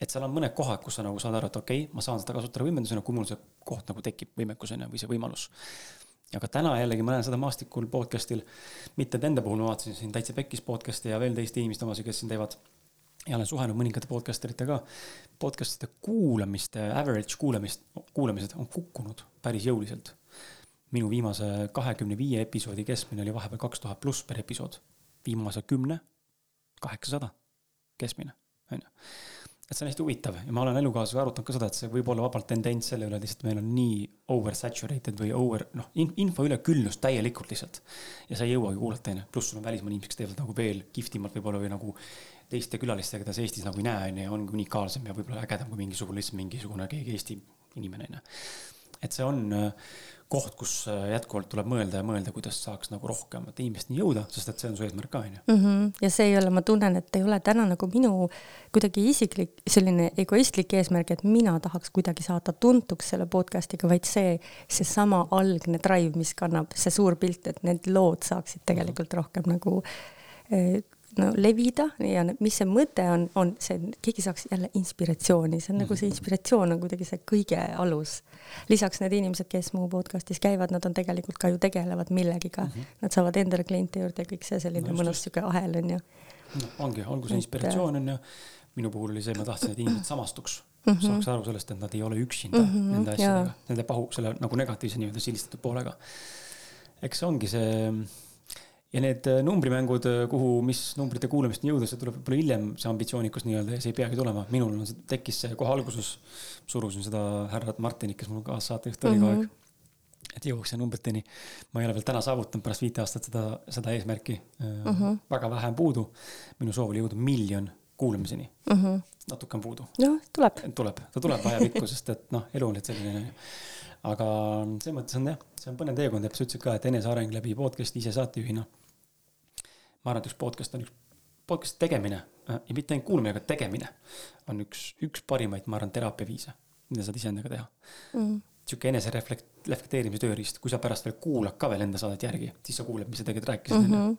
et seal on mõned kohad, kus sa nagu saad aru, et okei okay,, ma saan seda kasutada võimendusena, kui mul see koht nagu tekib võimekusena või see võimalus. aga täna jällegi ma näen seda maastikul podcast'il, mitte enda puhul, ma vaatasin siin Täitsa Pekkis podcast'i ja veel teiste inimeste omasid, kes siin teevad ja olen suhelnud mõningate podcaster itega. Podcast'ide kuulamiste, average kuulamist, kuulamised on kukkunud päris jõuliselt minu viimase kahekümne viie episoodi keskmine oli vahepeal kaks tuhat pluss per episood. viimase kümne, kaheksasada keskmine, on ju. et see on hästi huvitav ja ma olen elukaaslasega arutanud ka seda, et see võib olla vabalt tendents selle üle, et lihtsalt meil on nii oversaturated või over, noh, info üleküllus täielikult lihtsalt. ja sa ei jõuagi kuulata, on ju, pluss sul on välismaa inimesed, kes teevad nagu veel kihvtimalt võib-olla või nagu teiste külalistega, keda sa Eestis nagu ei näe, on ju, ongi unikaalsem ja võib-olla ägedam kui mingisugune lihtsalt mingisugune keegi Eesti inimene, on ju. et see on koht, kus äh, jätkuvalt tuleb mõelda ja mõelda, kuidas saaks nagu rohkemate inimesteni jõuda, sest et see on su eesmärk ka, onju. Mhm. ja see ei ole, ma tunnen, et ei ole täna nagu minu kuidagi isiklik, selline egoistlik eesmärk, et mina tahaks kuidagi saada tuntuks selle podcast'iga, vaid see, seesama algne drive, mis kannab, see suur pilt, et need lood saaksid tegelikult rohkem nagu äh, no levida ja mis see mõte on, on see, keegi saaks jälle inspiratsiooni, see on nagu see mhm. inspiratsioon on kuidagi see kõige alus. Lisaks need inimesed, kes mu podcast'is käivad, nad on tegelikult ka ju tegelevad millegiga mm, -hmm. nad saavad endale kliente juurde ja kõik see selline no, mõnus sihuke ahel on ju no,. ongi, olgu see inspiratsioon on ju, minu puhul oli see, ma tahtsin, et inimesed samastuks mm, -hmm. saaks aru sellest, et nad ei ole üksinda mm -hmm, nende asjadega, nende pahu, selle nagu negatiivse nii-öelda silistatud poolega. eks see ongi see ja need äh, numbrimängud, äh, kuhu, mis numbrite kuulamisteni jõuda, see tuleb võib-olla hiljem, see ambitsioonikus nii-öelda ja see ei peagi tulema. minul on see, tekkis see kohe alguses, surusin seda härrat Martinit, kes mul kaassaatejuht oli mm -hmm. kogu aeg. Mhm. et jõuaks numbriteni. ma ei ole veel täna saavutanud pärast viite aastat seda, seda eesmärki mm. -hmm. väga vähe on puudu. minu soov oli jõuda miljon kuulamiseni mm. -hmm. natuke on puudu. noh, tuleb. tuleb, ta tuleb ajapikku, sest et noh, elu on lihtsalt selline aga selles mõttes on jah, see on põnev teekond ja sa ütlesid ka, et eneseareng läbi podcast'i ise saatejuhina ma arvan, et üks podcast on üks, podcast'i tegemine äh, ja mitte ainult kuulamine, aga tegemine on üks, üks parimaid, ma arvan, teraapiaviise, mida saad iseendaga teha mm.. sihuke enesereflekt-, reflekteerimise tööriist, kui sa pärast veel kuulad ka veel enda saadet järgi, siis sa kuuled, mis sa tegelikult rääkisid mm. -hmm.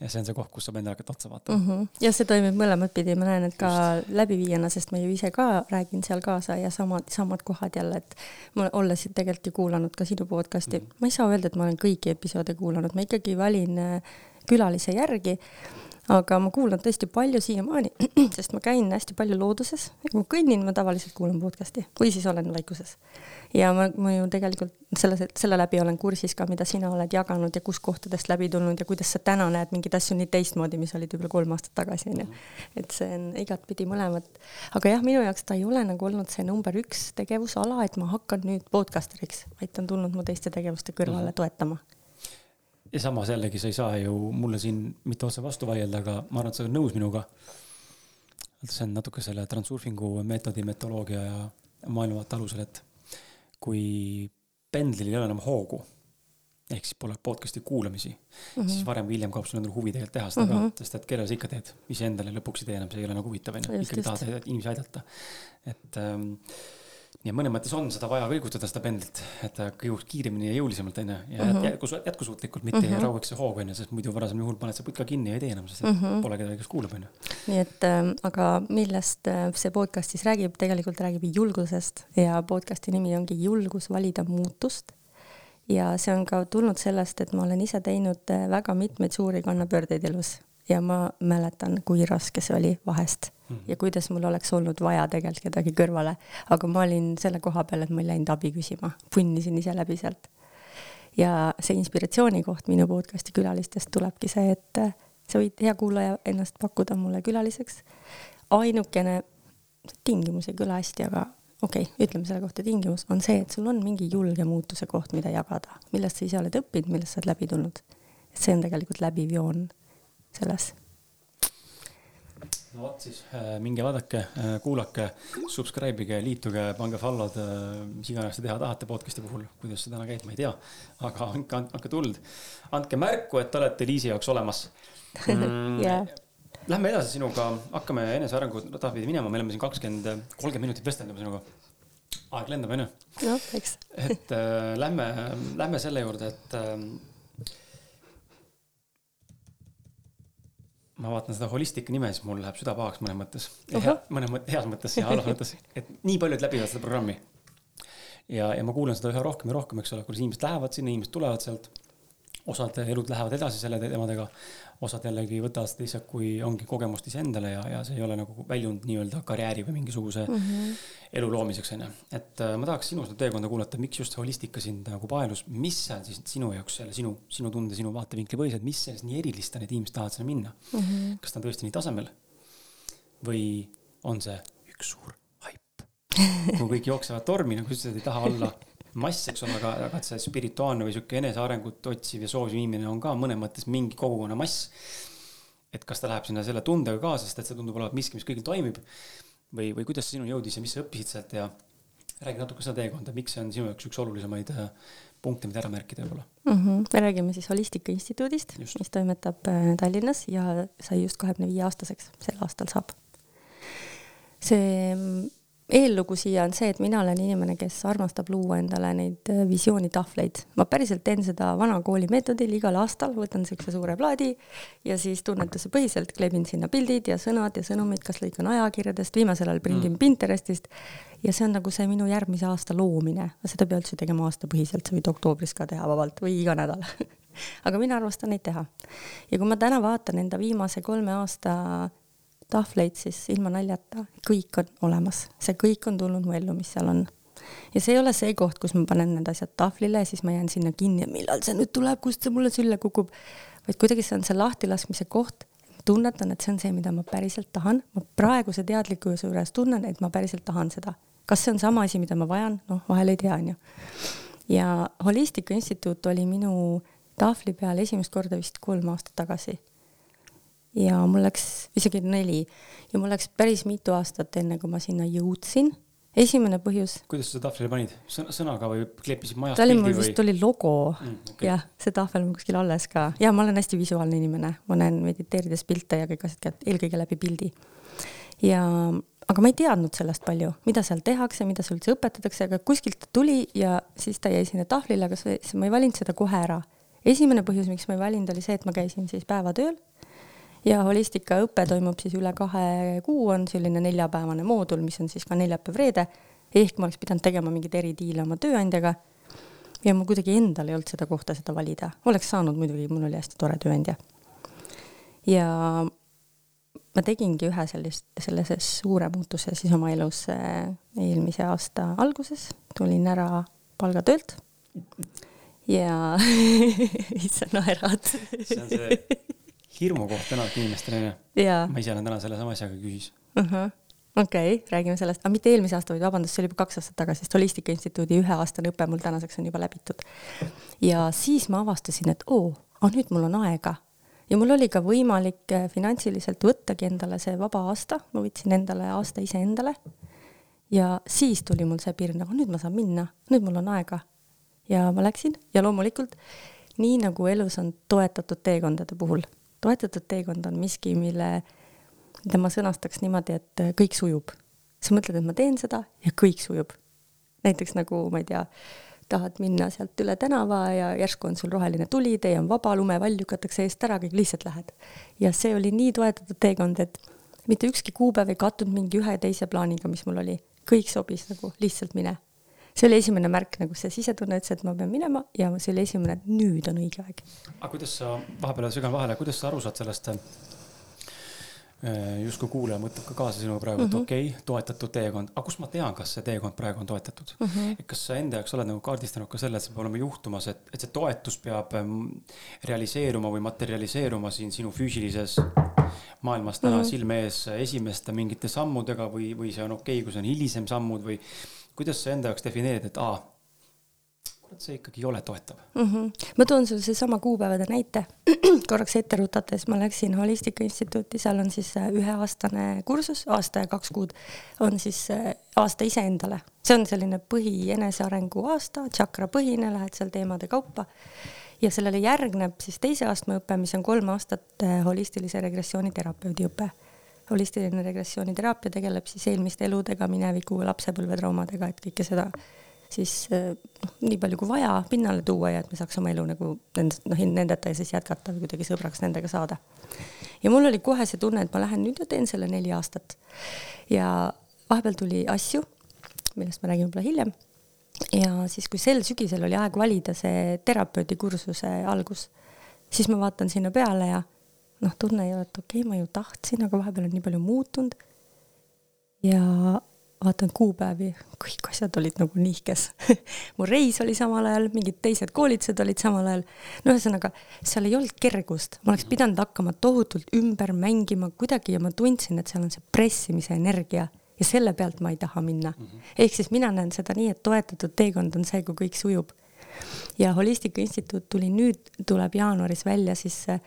ja see on see koht, kus saab endale hakata otsa vaatama mm. -hmm. ja see toimib mõlemat pidi, ma näen, et ka läbiviijana, sest ma ju ise ka räägin seal kaasa ja samad, samad kohad jälle, et ma olles tegelikult ju kuulanud ka sinu podcast'i mm, -hmm. ma ei saa öelda, et ma olen kõiki episoode kuulanud, ma ikkagi valin äh, külalise järgi aga ma kuulan tõesti palju siiamaani, sest ma käin hästi palju looduses ja kui ma kõnnin, ma tavaliselt kuulan podcast'i või siis olen vaikuses. ja ma, ma ju tegelikult selle, selle läbi olen kursis ka, mida sina oled jaganud ja kus kohtadest läbi tulnud ja kuidas sa täna näed mingeid asju nii teistmoodi, mis olid võib-olla kolm aastat tagasi, onju. et see on igatpidi mõlemat. aga jah, minu jaoks ta ei ole nagu olnud see number üks tegevusala, et ma hakkan nüüd podcasteriks, vaid ta on tulnud mu teiste tegevuste kõrvale mhm. toetama ja samas jällegi sa ei saa ju mulle siin mitte otse vastu vaielda, aga ma arvan, et sa oled nõus minuga. see on natuke selle transurfingu meetodi, metoloogia ja maailmavaate alusel, et kui pendlil ei ole enam hoogu, ehk siis pole podcast'i kuulamisi mm, -hmm. siis varem või hiljem kaob sul endal huvi tegelikult teha seda mm -hmm. ka, mhm. sest et kellele sa ikka teed, iseendale lõpuks ei tee enam, see ei ole nagu huvitav, onju, ikkagi tahad inimesi aidata. et ähm, ja mõnes mõttes on seda vaja kõigutada, seda pendlit, et ta kõiguks kiiremini ja jõulisemalt, onju. ja mm -hmm. jätkus, jätkusuutlikult, mitte mm -hmm. ei raueks see hoog, onju, sest muidu varasemal juhul paned sa putka kinni ja ei tee enam, sest mm -hmm. pole kedagi, kes kuulab, onju. nii et äh, aga millest äh, see podcast siis räägib, tegelikult räägib julgusest ja podcast'i nimi ongi Julgus valida muutust. ja see on ka tulnud sellest, et ma olen ise teinud äh, väga mitmeid suuri kannapöördeid elus ja ma mäletan, kui raske see oli vahest. Ja kuidas mul oleks olnud vaja tegelikult kedagi kõrvale, aga ma olin selle koha peal, et ma ei läinud abi küsima, punnisin ise läbi sealt. ja see inspiratsiooni koht minu podcast'i külalistest tulebki see, et sa võid, hea kuulaja, ennast pakkuda mulle külaliseks. ainukene tingimus ei kõla hästi, aga okei okay,, ütleme selle kohta tingimus, on see, et sul on mingi julge muutuse koht, mida jagada, millest sa ise oled õppinud, millest sa oled läbi tulnud. see on tegelikult läbiv joon selles no vot siis äh, minge vaadake, äh, kuulake, subscribe ige, liituge, pange follow'd, äh, mis iganes te teha tahate podcast'i puhul, kuidas see täna käib, ma ei tea. aga andke, andke tuld, andke märku, et te olete Liisi jaoks olemas mm,. Yeah. Lähme edasi sinuga, hakkame enesearengu rada pidi minema, me oleme siin kakskümmend, kolmkümmend minutit vestelnud sinuga. aeg lendab, onju. noh, eks. et äh, lähme, lähme selle juurde, et äh, ma vaatan seda holistika nime, siis mul läheb süda pahaks mõnes mõttes uh. -huh. mõnes mõttes, heas mõttes ja halvas mõttes, et nii paljud läbivad seda programmi. ja, ja ma kuulan seda üha rohkem ja rohkem, eks ole, kuidas inimesed lähevad sinna, inimesed tulevad sealt osad elud lähevad edasi selle teemadega, osad jällegi võtavad seda lihtsalt, kui ongi kogemust iseendale ja, ja see ei ole nagu väljund nii-öelda karjääri või mingisuguse mm -hmm. elu loomiseks, onju. et äh, ma tahaks sinu seda teekonda kuulata, miks just holistika sind nagu paelus, mis seal siis sinu jaoks selle sinu, sinu tunde, sinu vaatevinkli põhjus, et mis sellest nii erilist on, et inimesed tahavad sinna minna mm? -hmm. kas ta on tõesti nii tasemel või on see üks suur haip, kui kõik jooksevad tormi, nagu sa ütlesid, ei taha olla mass, eks ole, aga, aga see spirituaalne või sihuke enesearengut otsiv ja soosiv inimene on ka mõnes mõttes mingi kogukonna mass. et kas ta läheb sinna selle tundega kaasa, sest et see tundub olevat miski, mis kõigil toimib. või, või kuidas see sinuni jõudis ja mis sa õppisid sealt ja räägi natuke seda teekonda, miks see on sinu jaoks üks olulisemaid äh, punkte, mida ära märkida võib-olla mm. -hmm. me räägime siis Holistika Instituudist, mis toimetab äh, Tallinnas ja sai just kahekümne viie aastaseks, sel aastal saab. see eellugu siia on see, et mina olen inimene, kes armastab luua endale neid äh, visioonitahvleid. ma päriselt teen seda vana kooli meetodil igal aastal, võtan siukse suure plaadi ja siis tunnetuse põhiselt kleebin sinna pildid ja sõnad ja sõnumid, kas lõikan ajakirjadest, viimasel ajal prindin mm. Pinterestist. ja see on nagu see minu järgmise aasta loomine, seda ei pea üldse tegema aastapõhiselt, sa võid oktoobris ka teha vabalt või iga nädal aga mina armastan neid teha. ja kui ma täna vaatan enda viimase kolme aasta tahvleid, siis ilma naljata, kõik on olemas, see kõik on tulnud mu ellu, mis seal on. ja see ei ole see koht, kus ma panen need asjad tahvlile ja siis ma jään sinna kinni, et millal see nüüd tuleb, kust see mulle sülle kukub. vaid kuidagi see on see lahtilaskmise koht, tunnetan, et see on see, mida ma päriselt tahan, ma praeguse teadlikkuse juures tunnen, et ma päriselt tahan seda. kas see on sama asi, mida ma vajan, noh, vahel ei tea, onju. ja Holistika Instituut oli minu tahvli peal esimest korda vist kolm aastat tagasi ja mul läks isegi neli ja mul läks päris mitu aastat, enne kui ma sinna jõudsin. esimene põhjus. kuidas sa seda tahvlile panid, sõnaga või kleepisid majast pildi või? vist oli logo mm, okay. jah, see tahvel on kuskil alles ka ja ma olen hästi visuaalne inimene, ma näen mediteerides pilte ja kõik asjad eelkõige läbi pildi. ja aga ma ei teadnud sellest palju, mida seal tehakse, mida seal üldse õpetatakse, aga kuskilt ta tuli ja siis ta jäi sinna tahvlile, aga see, ma ei valinud seda kohe ära. esimene põhjus, miks ma ei valinud, oli see, et ma käisin siis päevatööl ja holistikaõpe toimub siis üle kahe kuu, on selline neljapäevane moodul, mis on siis ka neljapäev-reede. ehk ma oleks pidanud tegema mingeid eridiile oma tööandjaga. ja mul kuidagi endal ei olnud seda kohta, seda valida, oleks saanud muidugi, mul oli hästi tore tööandja. ja ma tegingi ühe sellist, sellise suure muutuse siis oma elus äh, eelmise aasta alguses, tulin ära palgatöölt ja sa naerad. see on see hirmukoht enamik inimestel onju. ma ise olen täna sellesama asjaga küsis uh. -huh okei okay,, räägime sellest, aga mitte eelmise aasta, vaid vabandust, see oli juba kaks aastat tagasi, sest Holistika Instituudi üheaastane õpe mul tänaseks on juba läbitud. ja siis ma avastasin, et oo, aga nüüd mul on aega ja mul oli ka võimalik äh, finantsiliselt võttagi endale see vaba aasta, ma võtsin endale aasta iseendale. ja siis tuli mul see piir, nagu nüüd ma saan minna, nüüd mul on aega. ja ma läksin ja loomulikult nii nagu elus on toetatud teekondade puhul, toetatud teekond on miski, mille, mida ma sõnastaks niimoodi, et äh, kõik sujub. sa mõtled, et ma teen seda ja kõik sujub. näiteks nagu, ma ei tea tahad minna sealt üle tänava ja järsku on sul roheline tuli, tee on vaba, lumevall lükatakse eest ära, kõik lihtsalt lähed. ja see oli nii toetatud teekond, et mitte ükski kuupäev ei kattunud mingi ühe teise plaaniga, mis mul oli, kõik sobis nagu lihtsalt mine. See oli esimene märk, nagu see sisetunne ütles, et ma pean minema ja see oli esimene, et nüüd on õige aeg. aga kuidas sa, vahepeal segan vahele, kuidas sa aru saad sellest Äh, justkui kuulaja mõtleb ka kaasa sinuga praegu, et mm -hmm. okei okay,, toetatud teekond, aga kust ma tean, kas see teekond praegu on toetatud mm? -hmm. et kas sa enda jaoks oled nagu kaardistanud ka selle, et see peab olema juhtumas, et, et see toetus peab realiseeruma või materialiseeruma siin sinu füüsilises maailmas täna mm -hmm. silme ees esimeste mingite sammudega või, või see on okei okay,, kui see on hilisem sammud või kuidas sa enda jaoks defineerid, et aa vot see ikkagi ei ole toetav mm. -hmm. ma toon sulle seesama kuupäevade näite korraks ette rutates, ma läksin Holistika Instituuti, seal on siis äh, üheaastane kursus, aasta ja kaks kuud on siis äh, aasta iseendale. see on selline põhi enesearengu aasta, tšakrapõhine, lähed seal teemade kaupa. ja sellele järgneb siis teise astme õpe, mis on kolm aastat äh, holistilise regressiooni terapeudi õpe holistiline regressiooniteraapia tegeleb siis eelmiste eludega, mineviku, lapsepõlvetraumadega, et kõike seda siis eh, noh, nii palju kui vaja pinnale tuua ja et me saaks oma elu nagu nendest, noh, nendeta siis jätkata või kuidagi sõbraks nendega saada. ja mul oli kohe see tunne, et ma lähen nüüd ja teen selle neli aastat. ja vahepeal tuli asju, millest ma räägin võib-olla hiljem. ja siis, kui sel sügisel oli aeg valida see terapeudi kursuse algus, siis ma vaatan sinna peale ja noh, tunne ei ole, et okei okay,, ma ju tahtsin, aga vahepeal on nii palju muutunud. ja vaatan kuupäevi, kõik asjad olid nagu nihkes mu reis oli samal ajal, mingid teised koolitused olid samal ajal. no ühesõnaga, seal ei olnud kergust, ma oleks pidanud hakkama tohutult ümber mängima kuidagi ja ma tundsin, et seal on see pressimise energia ja selle pealt ma ei taha minna. ehk siis mina näen seda nii, et toetatud teekond on see, kui kõik sujub. ja Holistika Instituut tuli nüüd, tuleb jaanuaris välja siis Äh,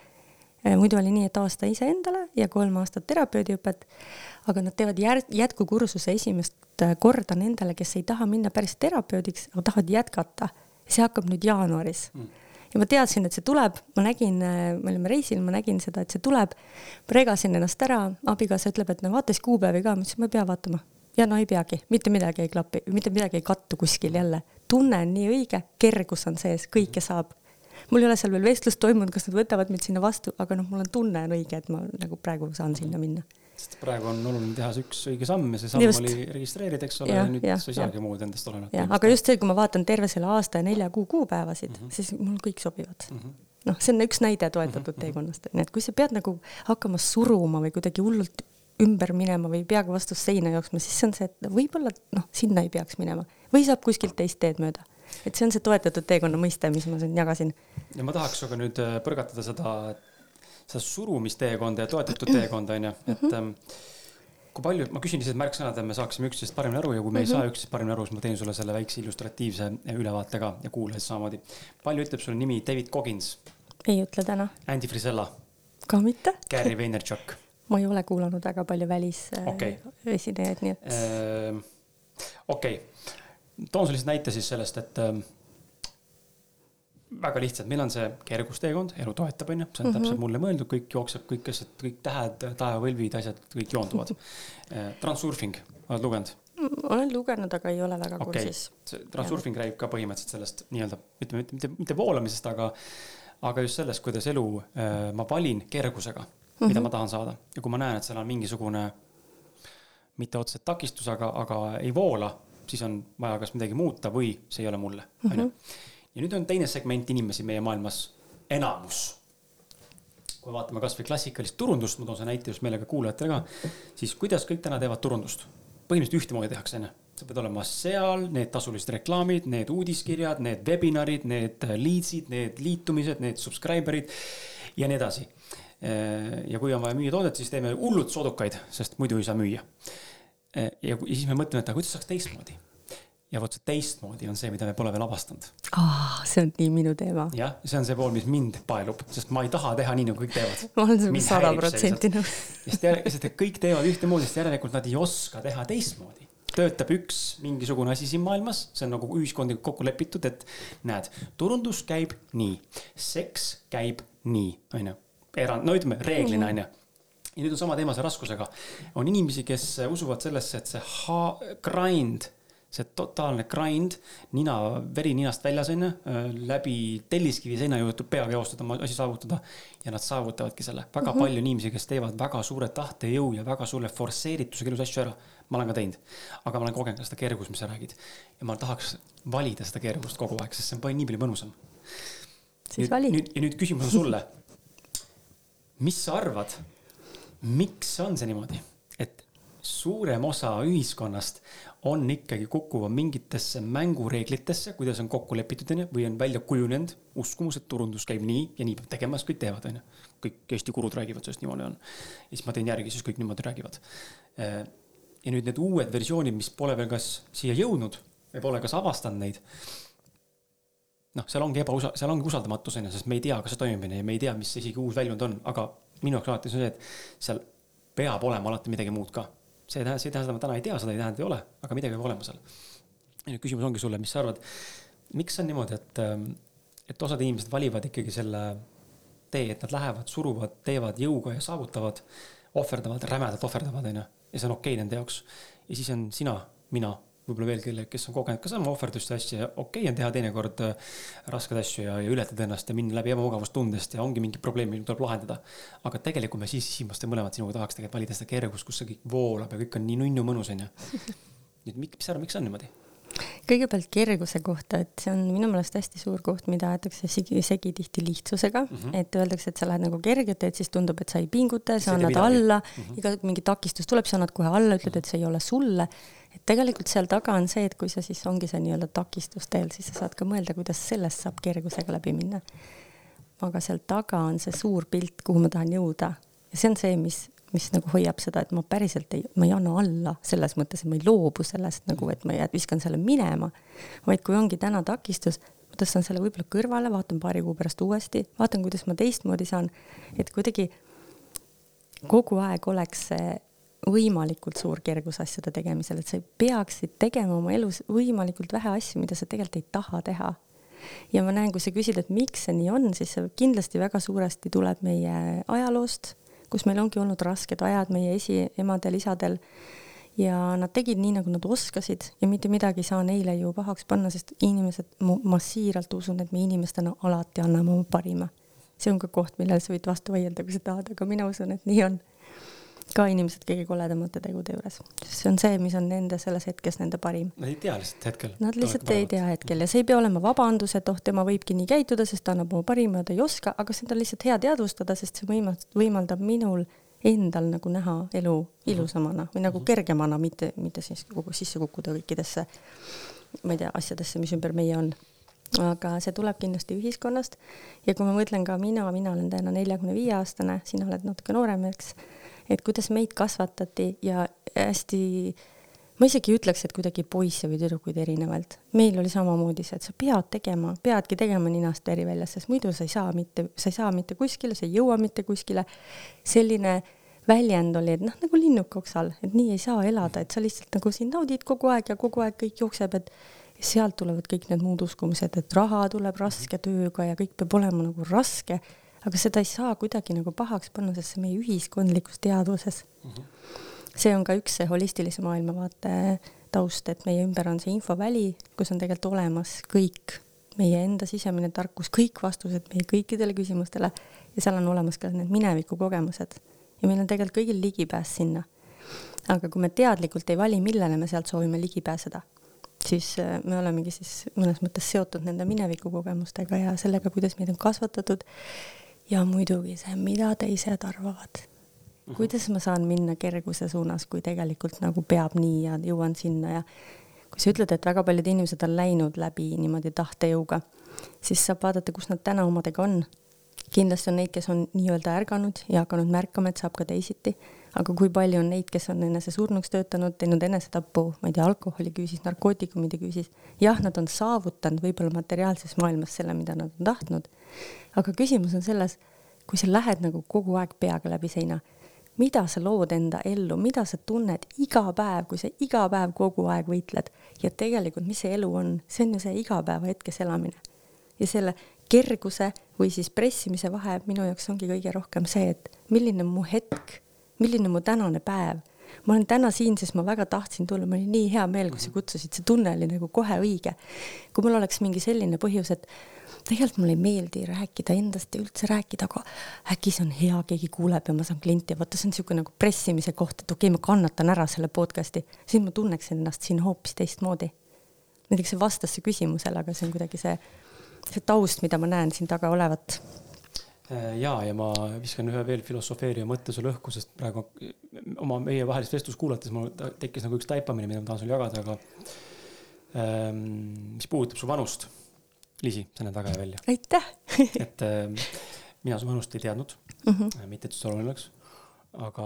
muidu oli nii, et aasta iseendale ja kolm aastat terapeudi-õpet, aga nad teevad jär-, jätkukursuse esimest äh, korda nendele, kes ei taha minna päris terapeudiks, aga tahavad jätkata. see hakkab nüüd jaanuaris mm. ja ma teadsin, et see tuleb, ma nägin, äh, me olime reisil, ma nägin seda, et see tuleb. regasin ennast ära, abikaasa ütleb, et no vaata siis kuupäevi ka, ma ütlesin, ma ei pea vaatama. ja no ei peagi, mitte midagi ei klapi, mitte midagi ei kattu kuskil jälle. tunne on nii õige, kergus on sees, kõike saab mul ei ole seal veel vestlust toimunud, kas nad võtavad mind sinna vastu, aga noh, mul on tunne on õige, et ma nagu praegu saan sinna minna. sest praegu on oluline teha see üks õige samm ja see samm just. oli registreerida, eks ole, ja nüüd ja, sa ei saagi muud endast olenevat. jah, aga just see, kui ma vaatan terve selle aasta ja nelja kuu kuupäevasid mm, -hmm. siis mul kõik sobivad mm. -hmm noh, see on üks näide toetatud mm -hmm. teekonnast, onju, et kui sa pead nagu hakkama suruma või kuidagi hullult ümber minema või peaga vastu seina jooksma, siis see on see, et võib-olla noh, sinna ei peaks minema või saab kuskilt teist teed mööda et see on see toetatud teekonna mõiste, mis ma siin jagasin. ja ma tahaks sinuga nüüd äh, põrgatada seda, seda surumisteekonda ja toetatud teekonda onju, et mm -hmm. kui palju, ma küsin lihtsalt märksõnad, et me saaksime üksteisest paremini aru ja kui me mm -hmm. ei saa üksteisest paremini aru, siis ma teen sulle selle väikse illustratiivse ülevaate ka ja kuulajad samamoodi. palju ütleb sulle nimi David Coggins? ei ütle täna. Andy Frisella? ka mitte. Gary Vaynerchuk ma ei ole kuulanud väga palju välisesinejaid okay., nii et. Ehm, okei okay toon sulle lihtsalt näite siis sellest, et äh, väga lihtsalt, meil on see kergusteekond, elu toetab, onju, see on mm -hmm. täpselt mulle mõeldud, kõik jookseb, kõik asjad, kõik tähed, taevavõlvid, asjad, kõik joonduvad äh,. Transurfing, oled lugenud? olen lugenud, aga ei ole väga okay. kursis. Transurfing räägib ka põhimõtteliselt sellest nii-öelda, ütleme, mitte, mitte, mitte voolamisest, aga, aga just sellest, kuidas elu äh, ma valin kergusega mm, -hmm. mida mhm. ma tahan saada ja kui ma näen, et seal on mingisugune mitte otseselt takistus, aga, aga ei voola siis on vaja kas midagi muuta või see ei ole mulle, onju. ja nüüd on teine segment inimesi meie maailmas, enamus. kui me vaatame kasvõi klassikalist turundust, ma toon selle näite just meelega kuulajatele ka, siis kuidas kõik täna teevad turundust? põhimõtteliselt ühtemoodi tehakse, onju. sa pead olema seal, need tasulised reklaamid, need uudiskirjad, need webinarid, need leads'id, need liitumised, need subscriber'id ja nii edasi. ja kui on vaja müüa toodet, siis teeme hullult soodukaid, sest muidu ei saa müüa. Ja siis me mõtleme, et aga kuidas saaks teistmoodi ja vot see teistmoodi on see, mida me pole veel avastanud oh,. see on nii minu teema. jah, see on see pool, mis mind paelub, sest ma ei taha teha nii, nagu kõik teevad. ma olen sinuga sada protsenti nõus. sest, sest kõik teevad ühtemoodi, sest järelikult nad ei oska teha teistmoodi. töötab üks mingisugune asi siin maailmas, see on nagu ühiskondlikult kokku lepitud, et näed, turundus käib nii, seks käib nii, onju. erand, no ütleme reeglina onju ja nüüd on sama teema see raskusega. on inimesi, kes usuvad sellesse, et see ha-, grind see totaalne grind, nina, veri ninast väljas onju, äh, läbi telliskivi seina tuleb peaga joostada, oma asi saavutada. ja nad saavutavadki selle, väga mm -hmm. palju inimesi, kes teevad väga suure tahtejõu ja väga suure forsseeritusega elus asju ära. ma olen ka teinud, aga ma olen kogenud ka seda kergust, mis sa räägid. ja ma tahaks valida seda kergust kogu aeg, sest see on nii palju mõnusam. siis vali. nüüd ja nüüd küsimus on sulle. mis sa arvad, miks on see niimoodi, et suurem osa ühiskonnast on ikkagi kukuvad mingitesse mängureeglitesse, kuidas on kokku lepitud, onju, või on välja kujunenud uskumus, et turundus käib nii ja nii peab tegema, siis kõik teevad, onju. kõik Eesti kurud räägivad sellest, niimoodi on. ja siis ma teen järgi, siis kõik niimoodi räägivad. Äh, ja nüüd need uued versioonid, mis pole veel kas siia jõudnud või pole kas avastanud neid. Noh, seal ongi ebausa-, seal ongi usaldamatus onju, sest me ei tea, kas see toimib onju ja me ei tea, mis isegi uus väljund on, aga minu jaoks alati on see, et seal peab olema alati midagi muud ka see ei tähenda, see ei tähenda, et ma täna ei tea, seda ei tähenda, et ei ole, aga midagi peab olema seal. ja nüüd küsimus ongi sulle, mis sa arvad, miks on niimoodi, et, ähm, et osad inimesed valivad ikkagi selle tee, et nad lähevad, suruvad, teevad jõuga ja saavutavad, ohverdavad, rämedalt ohverdavad, onju, ja see on okei okay nende jaoks. ja siis on sina, mina võib-olla veel kelle, kes on kogenud ka sama ohverdust ja asja, okei okay on teha teinekord äh, raskeid asju ja, ja ületada ennast ja minna läbi ebamugavustundest ja ongi mingi probleem, mida tuleb lahendada. aga tegelikult me siis sisimas mõlemad sinuga tahaks tegelikult valida seda kergust, kus see kõik voolab ja kõik on nii nunnu mõnus onju. nüüd miks, mis sa arvad, miks on niimoodi? kõigepealt kerguse kohta, et see on minu meelest hästi suur koht, mida aetakse segi, segi tihti lihtsusega mm, -hmm. et öeldakse, et sa lähed nagu kergelt teed, siis tundub, et sa ei pinguta, sa annad alla mm, -hmm. iga mingi takistus tuleb, sa annad kohe alla, ütled, et see ei ole sulle et tegelikult seal taga on see, et kui sa siis ongi see nii-öelda takistusteel, siis sa saad ka mõelda, kuidas sellest saab kergusega läbi minna. aga seal taga on see suur pilt, kuhu ma tahan jõuda. Ja see on see, mis, mis nagu hoiab seda, et ma päriselt ei, ma ei anna alla selles mõttes, et ma ei loobu sellest nagu, et ma jään, viskan selle minema, vaid kui ongi täna takistus, ma tõstan selle võib-olla kõrvale, vaatan paari kuu pärast uuesti, vaatan, kuidas ma teistmoodi saan, et kuidagi kogu aeg oleks see võimalikult suur kergus asjade tegemisel, et sa peaksid tegema oma elus võimalikult vähe asju, mida sa tegelikult ei taha teha. ja ma näen, kui sa küsid, et miks see nii on, siis see kindlasti väga suuresti tuleb meie ajaloost, kus meil ongi olnud rasked ajad meie esiemadel, isadel ja nad tegid nii, nagu nad oskasid ja mitte midagi ei saa neile ju pahaks panna, sest inimesed, ma siiralt usun, et me inimestena alati anname oma parima. see on ka koht, millele sa võid vastu vaielda, kui sa tahad, aga mina usun, et nii on ka inimesed kõige koledamate tegude juures. see on see, mis on nende selles hetkes nende parim. Nad ei tea lihtsalt hetkel. Nad lihtsalt ei tea hetkel ja see ei pea olema vabandus, et oh, tema võibki nii käituda, sest ta annab oma parima ja ta ei oska, aga seda on lihtsalt hea teadvustada, sest see võimaldab, võimaldab minul endal nagu näha elu ilusamana või nagu mhm. kergemana, mitte, mitte siis kogu sisse kukkuda kõikidesse, ma ei tea, asjadesse, mis ümber meie on aga see tuleb kindlasti ühiskonnast ja kui ma mõtlen ka mina, mina olen täna neljakümne viie aastane, sina oled natuke noorem, eks et kuidas meid kasvatati ja hästi, ma isegi ei ütleks, et kuidagi poisse või tüdrukuid erinevalt. meil oli samamoodi see, et sa pead tegema, peadki tegema ninast veri väljas, sest muidu sa ei saa mitte, sa ei saa mitte kuskile, sa ei jõua mitte kuskile. selline väljend oli, et noh, nagu linnuk oksal, et nii ei saa elada, et sa lihtsalt nagu siin naudid kogu aeg ja kogu aeg kõik jookseb, et sealt tulevad kõik need muud uskumused, et raha tuleb raske tööga ja kõik peab olema nagu raske aga seda ei saa kuidagi nagu pahaks panna, sest see meie ühiskondlikus teadvuses mm. -hmm. see on ka üks see holistilise maailmavaate taust, et meie ümber on see infoväli, kus on tegelikult olemas kõik meie enda sisemine tarkus, kõik vastused meie kõikidele küsimustele ja seal on olemas ka need mineviku kogemused ja meil on tegelikult kõigil ligipääs sinna. aga kui me teadlikult ei vali, millele me sealt soovime ligi pääseda, siis äh, me olemegi siis mõnes mõttes seotud nende mineviku kogemustega ja sellega, kuidas meid on kasvatatud ja muidugi see, mida teised arvavad. kuidas ma saan minna kerguse suunas, kui tegelikult nagu peab nii ja jõuan sinna ja kui sa ütled, et väga paljud inimesed on läinud läbi niimoodi tahtejõuga, siis saab vaadata, kus nad täna omadega on. Kindlasti on neid, kes on nii-öelda ärganud ja hakanud märkama, et saab ka teisiti, aga kui palju on neid, kes on enese surnuks töötanud, teinud enesetapu, ma ei tea, alkoholi küüsis, narkootikumide küüsis. jah, nad on saavutanud võib-olla materiaalses maailmas selle, mida nad on tahtnud, aga küsimus on selles, kui sa lähed nagu kogu aeg peaga läbi seina, mida sa lood enda ellu, mida sa tunned iga päev, kui sa iga päev kogu aeg võitled ja tegelikult, mis see elu on, see on ju see igapäevahetkes elamine. ja selle kerguse või siis pressimise vahe minu jaoks ongi kõige rohkem see, et milline mu hetk, milline mu tänane päev. ma olen täna siin, sest ma väga tahtsin tulla, mul oli nii hea meel, kui sa mhm. kutsusid, see tunne oli nagu kohe õige. kui mul oleks mingi selline põhjus, et tegelikult mulle ei meeldi rääkida endast ja üldse rääkida, aga äkki see on hea, keegi kuuleb ja ma saan klienti ja vaata, see on niisugune nagu pressimise koht, et okei okay,, ma kannatan ära selle podcast'i, siis ma tunneksin ennast siin hoopis teistmoodi. näiteks see vastas see küsimusele, aga see on kuidagi see see taust, mida ma näen siin taga olevat. Äh, ja, ja ma viskan ühe veel filosofeerija mõtte sulle õhku, sest praegu oma meievahelist vestlust kuulates mul tekkis nagu üks taipamine, mida ma tahan sulle jagada, aga ähm, mis puudutab su vanust. Liisi, sa näed väga hea välja. aitäh et äh, mina su vanust ei teadnud mm, -hmm. mitte et see oluline oleks, aga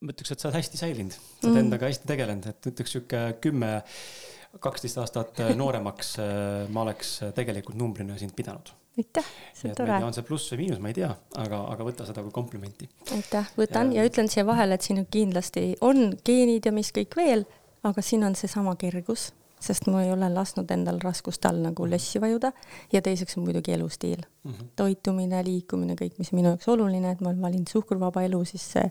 ma ütleks, et sa oled hästi säilinud, sa oled mm endaga hästi tegelenud, et ütleks sihuke kümme kaksteist aastat äh, nooremaks ma oleks tegelikult numbrina sind pidanud. Aitäh, see on tore. on see pluss või miinus, ma ei tea, aga, aga võta seda kui komplimenti. aitäh, võtan ja, ja ütlen siia vahele, et siin kindlasti on geenid ja mis kõik veel, aga siin on seesama kergus, sest ma ei ole lasknud endal raskuste all nagu lössi vajuda ja teiseks on muidugi elustiil mm. -hmm. toitumine, liikumine, kõik, mis on minu jaoks oluline, et ma olen valinud suhkruvaba elu, siis see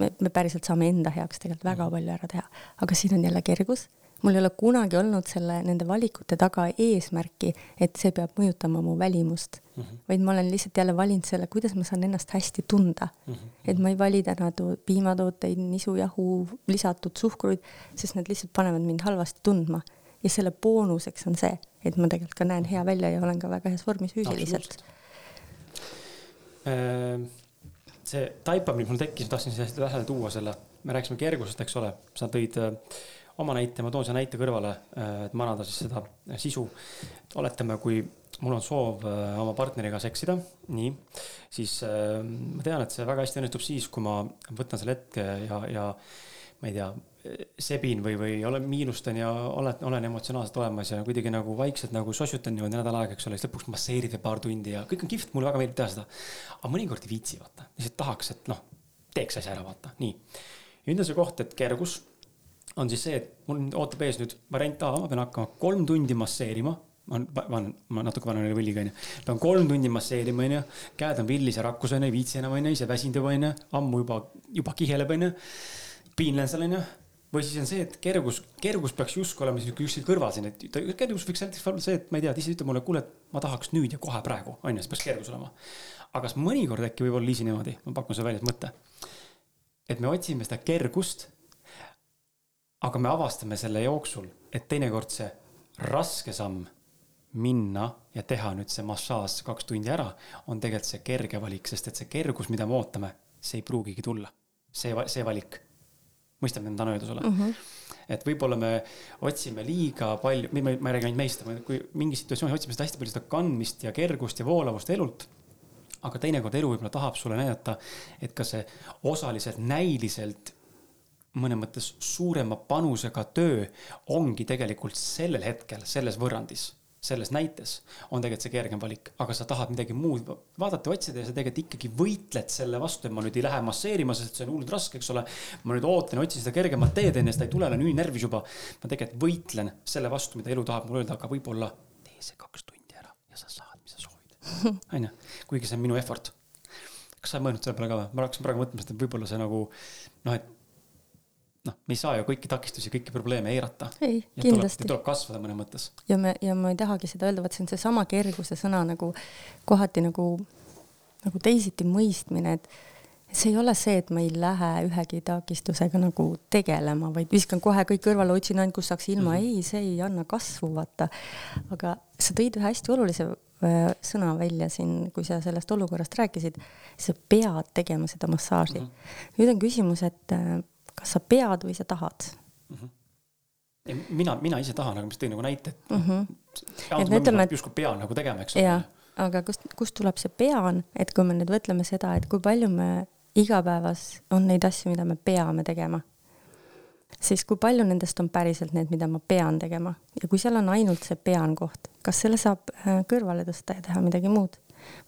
me, me päriselt saame enda heaks tegelikult väga -hmm. palju ära teha, aga siin on jälle kergus mul ei ole kunagi olnud selle, nende valikute taga eesmärki, et see peab mõjutama mu välimust mm, -hmm. vaid ma olen lihtsalt jälle valinud selle, kuidas ma saan ennast hästi tunda mm. -hmm. et ma ei vali täna to piimatooteid, nisujahu, lisatud suhkruid, sest need lihtsalt panevad mind halvasti tundma. ja selle boonuseks on see, et ma tegelikult ka näen hea välja ja olen ka väga heas vormis füüsiliselt. Ehm, see taipamine mul tekkis, ma tahtsin hästi lähedale tuua selle, me rääkisime kergusest, eks ole, sa tõid äh, oma näite, ma toon selle näite kõrvale, äh, et manada siis seda sisu. oletame, kui mul on soov äh, oma partneriga seksida, nii, siis äh, ma tean, et see väga hästi õnnestub siis, kui ma võtan selle hetke ja, ja ma ei tea, sebin või, või olen miinustan ja olen, olen emotsionaalselt olemas ja kuidagi nagu vaikselt nagu sossutan niimoodi nädal aega, eks ole, siis lõpuks masseerid veel paar tundi ja kõik on kihvt, mulle väga meeldib teha seda. aga mõnikord ei viitsi, vaata, lihtsalt tahaks, et noh, teeks asja ära, vaata, nii. ja nüüd on see koht, et kergus on siis see, et mul ootab ees nüüd variant A, ma pean hakkama kolm tundi masseerima ma olen, ma natuke vanem oli võlliga onju. pean kolm tundi masseerima onju, käed on villis ja rakkus onju, ei viitsi enam onju, ise väsinud onju, ammu juba, juba kiheleb onju. piinlen seal onju. või siis on see, et kergus, kergus peaks justkui olema siis kuskil kõrval siin, et kergus võiks näiteks olla see, et ma ei tea, Liisi ütleb mulle, kuule, ma tahaks nüüd ja kohe praegu onju, siis peaks kergus olema. aga kas mõnikord äkki võib olla Liisi niimoodi, ma pakun sulle välja mõtte. et me otsime seda kergust aga me avastame selle jooksul, et teinekord see raske samm minna ja teha nüüd see massaaž kaks tundi ära, on tegelikult see kerge valik, sest et see kergus, mida me ootame, see ei pruugigi tulla. see, see valik. mõistad, mida ma tahan öelda sulle mm? -hmm. et võib-olla me otsime liiga palju, ma ei räägi ainult meist, kui mingi situatsioonis otsime seda hästi palju seda kandmist ja kergust ja voolavust elult aga teinekord elu võib-olla tahab sulle näidata, et ka see osaliselt näiliselt mõnes mõttes suurema panusega töö ongi tegelikult sellel hetkel selles võrrandis, selles näites on tegelikult see kergem valik, aga sa tahad midagi muud vaadata, otsida ja sa tegelikult ikkagi võitled selle vastu, et ma nüüd ei lähe masseerima, sest see on hullult raske, eks ole. ma nüüd ootan otsin seda kergemat teed enne, sest ta ei tule, olen nii närvis juba. ma tegelikult võitlen selle vastu, mida elu tahab mulle öelda, aga võib-olla tee see kaks tundi ära ja sa saad, mis sa soovid. onju, kuigi see on minu effort kas sa oled mõelnud selle peale ka või? ma hakkasin praegu mõtlema, et võib-olla see nagu noh, et noh, me ei saa ju kõiki takistusi, kõiki probleeme eirata. ei, kindlasti. tuleb kasvada mõnes mõttes. ja me, ja ma ei tahagi seda öelda, vaat see on seesama kerguse sõna nagu kohati nagu, nagu teisiti mõistmine, et see ei ole see, et ma ei lähe ühegi takistusega nagu tegelema, vaid viskan kohe kõik kõrvale, otsin ainult, kus saaks ilma mm, -hmm. ei, see ei anna kasvu, vaata. aga sa tõid ühe hästi olulise sõna välja siin, kui sa sellest olukorrast rääkisid, sa pead tegema seda massaaži mm. -hmm. nüüd on küsimus, et kas sa pead või sa tahad mm. -hmm mina, mina ise tahan, aga ma just tõin nagu näite, et mm -hmm. et ütleme, et justkui pean nagu tegema, eks ole. aga kust, kust tuleb see pean, et kui me nüüd mõtleme seda, et kui palju me igapäevas on neid asju, mida me peame tegema, siis kui palju nendest on päriselt need, mida ma pean tegema ja kui seal on ainult see pean koht, kas selle saab äh, kõrvale tõsta ja teha midagi muud?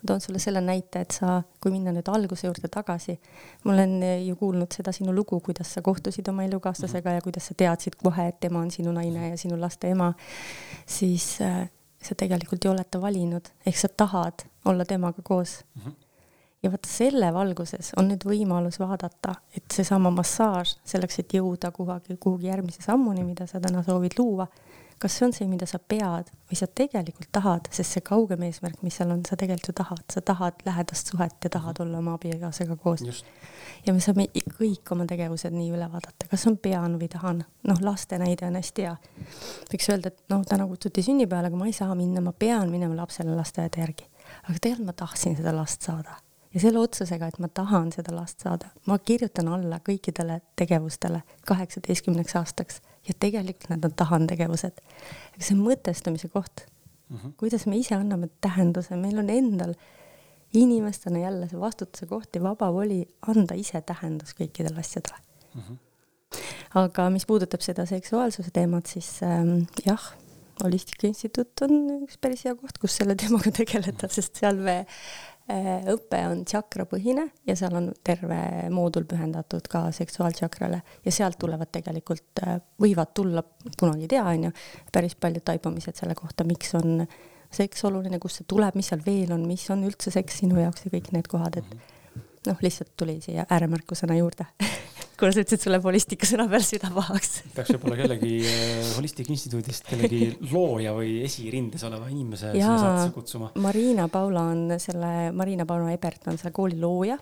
Ma toon sulle selle näite, et sa, kui minna nüüd alguse juurde tagasi, ma olen ju kuulnud seda sinu lugu, kuidas sa kohtusid oma elukaaslasega ja kuidas sa teadsid kohe, et tema on sinu naine ja sinu laste ema, siis äh, sa tegelikult ju oled ta valinud, ehk sa tahad olla temaga koos mm. -hmm ja vaata selle valguses on nüüd võimalus vaadata, et seesama massaaž selleks, et jõuda kuhugi, kuhugi järgmise sammuni, mida sa täna soovid luua, kas see on see, mida sa pead või sa tegelikult tahad, sest see kaugem eesmärk, mis seal on, sa tegelikult ju tahad, sa tahad lähedast suhet ja tahad olla oma abikaasaga koos. ja me saame kõik oma tegevused nii üle vaadata, kas on pean või tahan. noh, laste näide on hästi hea. võiks öelda, et noh, täna kutsuti sünnipäevale, aga ma ei saa minna, ma pean minema lapsele lasteaeda järgi. aga tegelikult ma tahtsin seda last saada ja selle otsusega, et ma tahan seda last saada, ma kirjutan alla kõikidele tegevustele kaheksateistkümneks aastaks ja tegelikult need on tahan tegevused. aga see on mõtestamise koht mm. -hmm. kuidas me ise anname tähenduse, meil on endal inimestena jälle see vastutuse koht ja vaba voli anda ise tähendus kõikidele asjadele mm. -hmm. aga mis puudutab seda seksuaalsuse teemat, siis ähm, jah, Holistika Instituut on üks päris hea koht, kus selle teemaga tegeleda, sest seal me õpe on tšakrapõhine ja seal on terve moodul pühendatud ka seksuaaltšakrale ja sealt tulevad tegelikult, äh, võivad tulla, kunagi ei tea, on ju, päris paljud taipamised selle kohta, miks on seks oluline, kust see tuleb, mis seal veel on, mis on üldse seks sinu jaoks ja kõik need kohad, et noh, lihtsalt tuli siia ääremärkusena juurde kuna sa ütlesid, sul läheb holistika sõna peal süda pahaks. peaks võib-olla kellegi äh, Holistika Instituudist kellegi looja või esirindes oleva inimese siia saatesse kutsuma. Marina Paula on selle, Marina Paula Ebert on selle kooli looja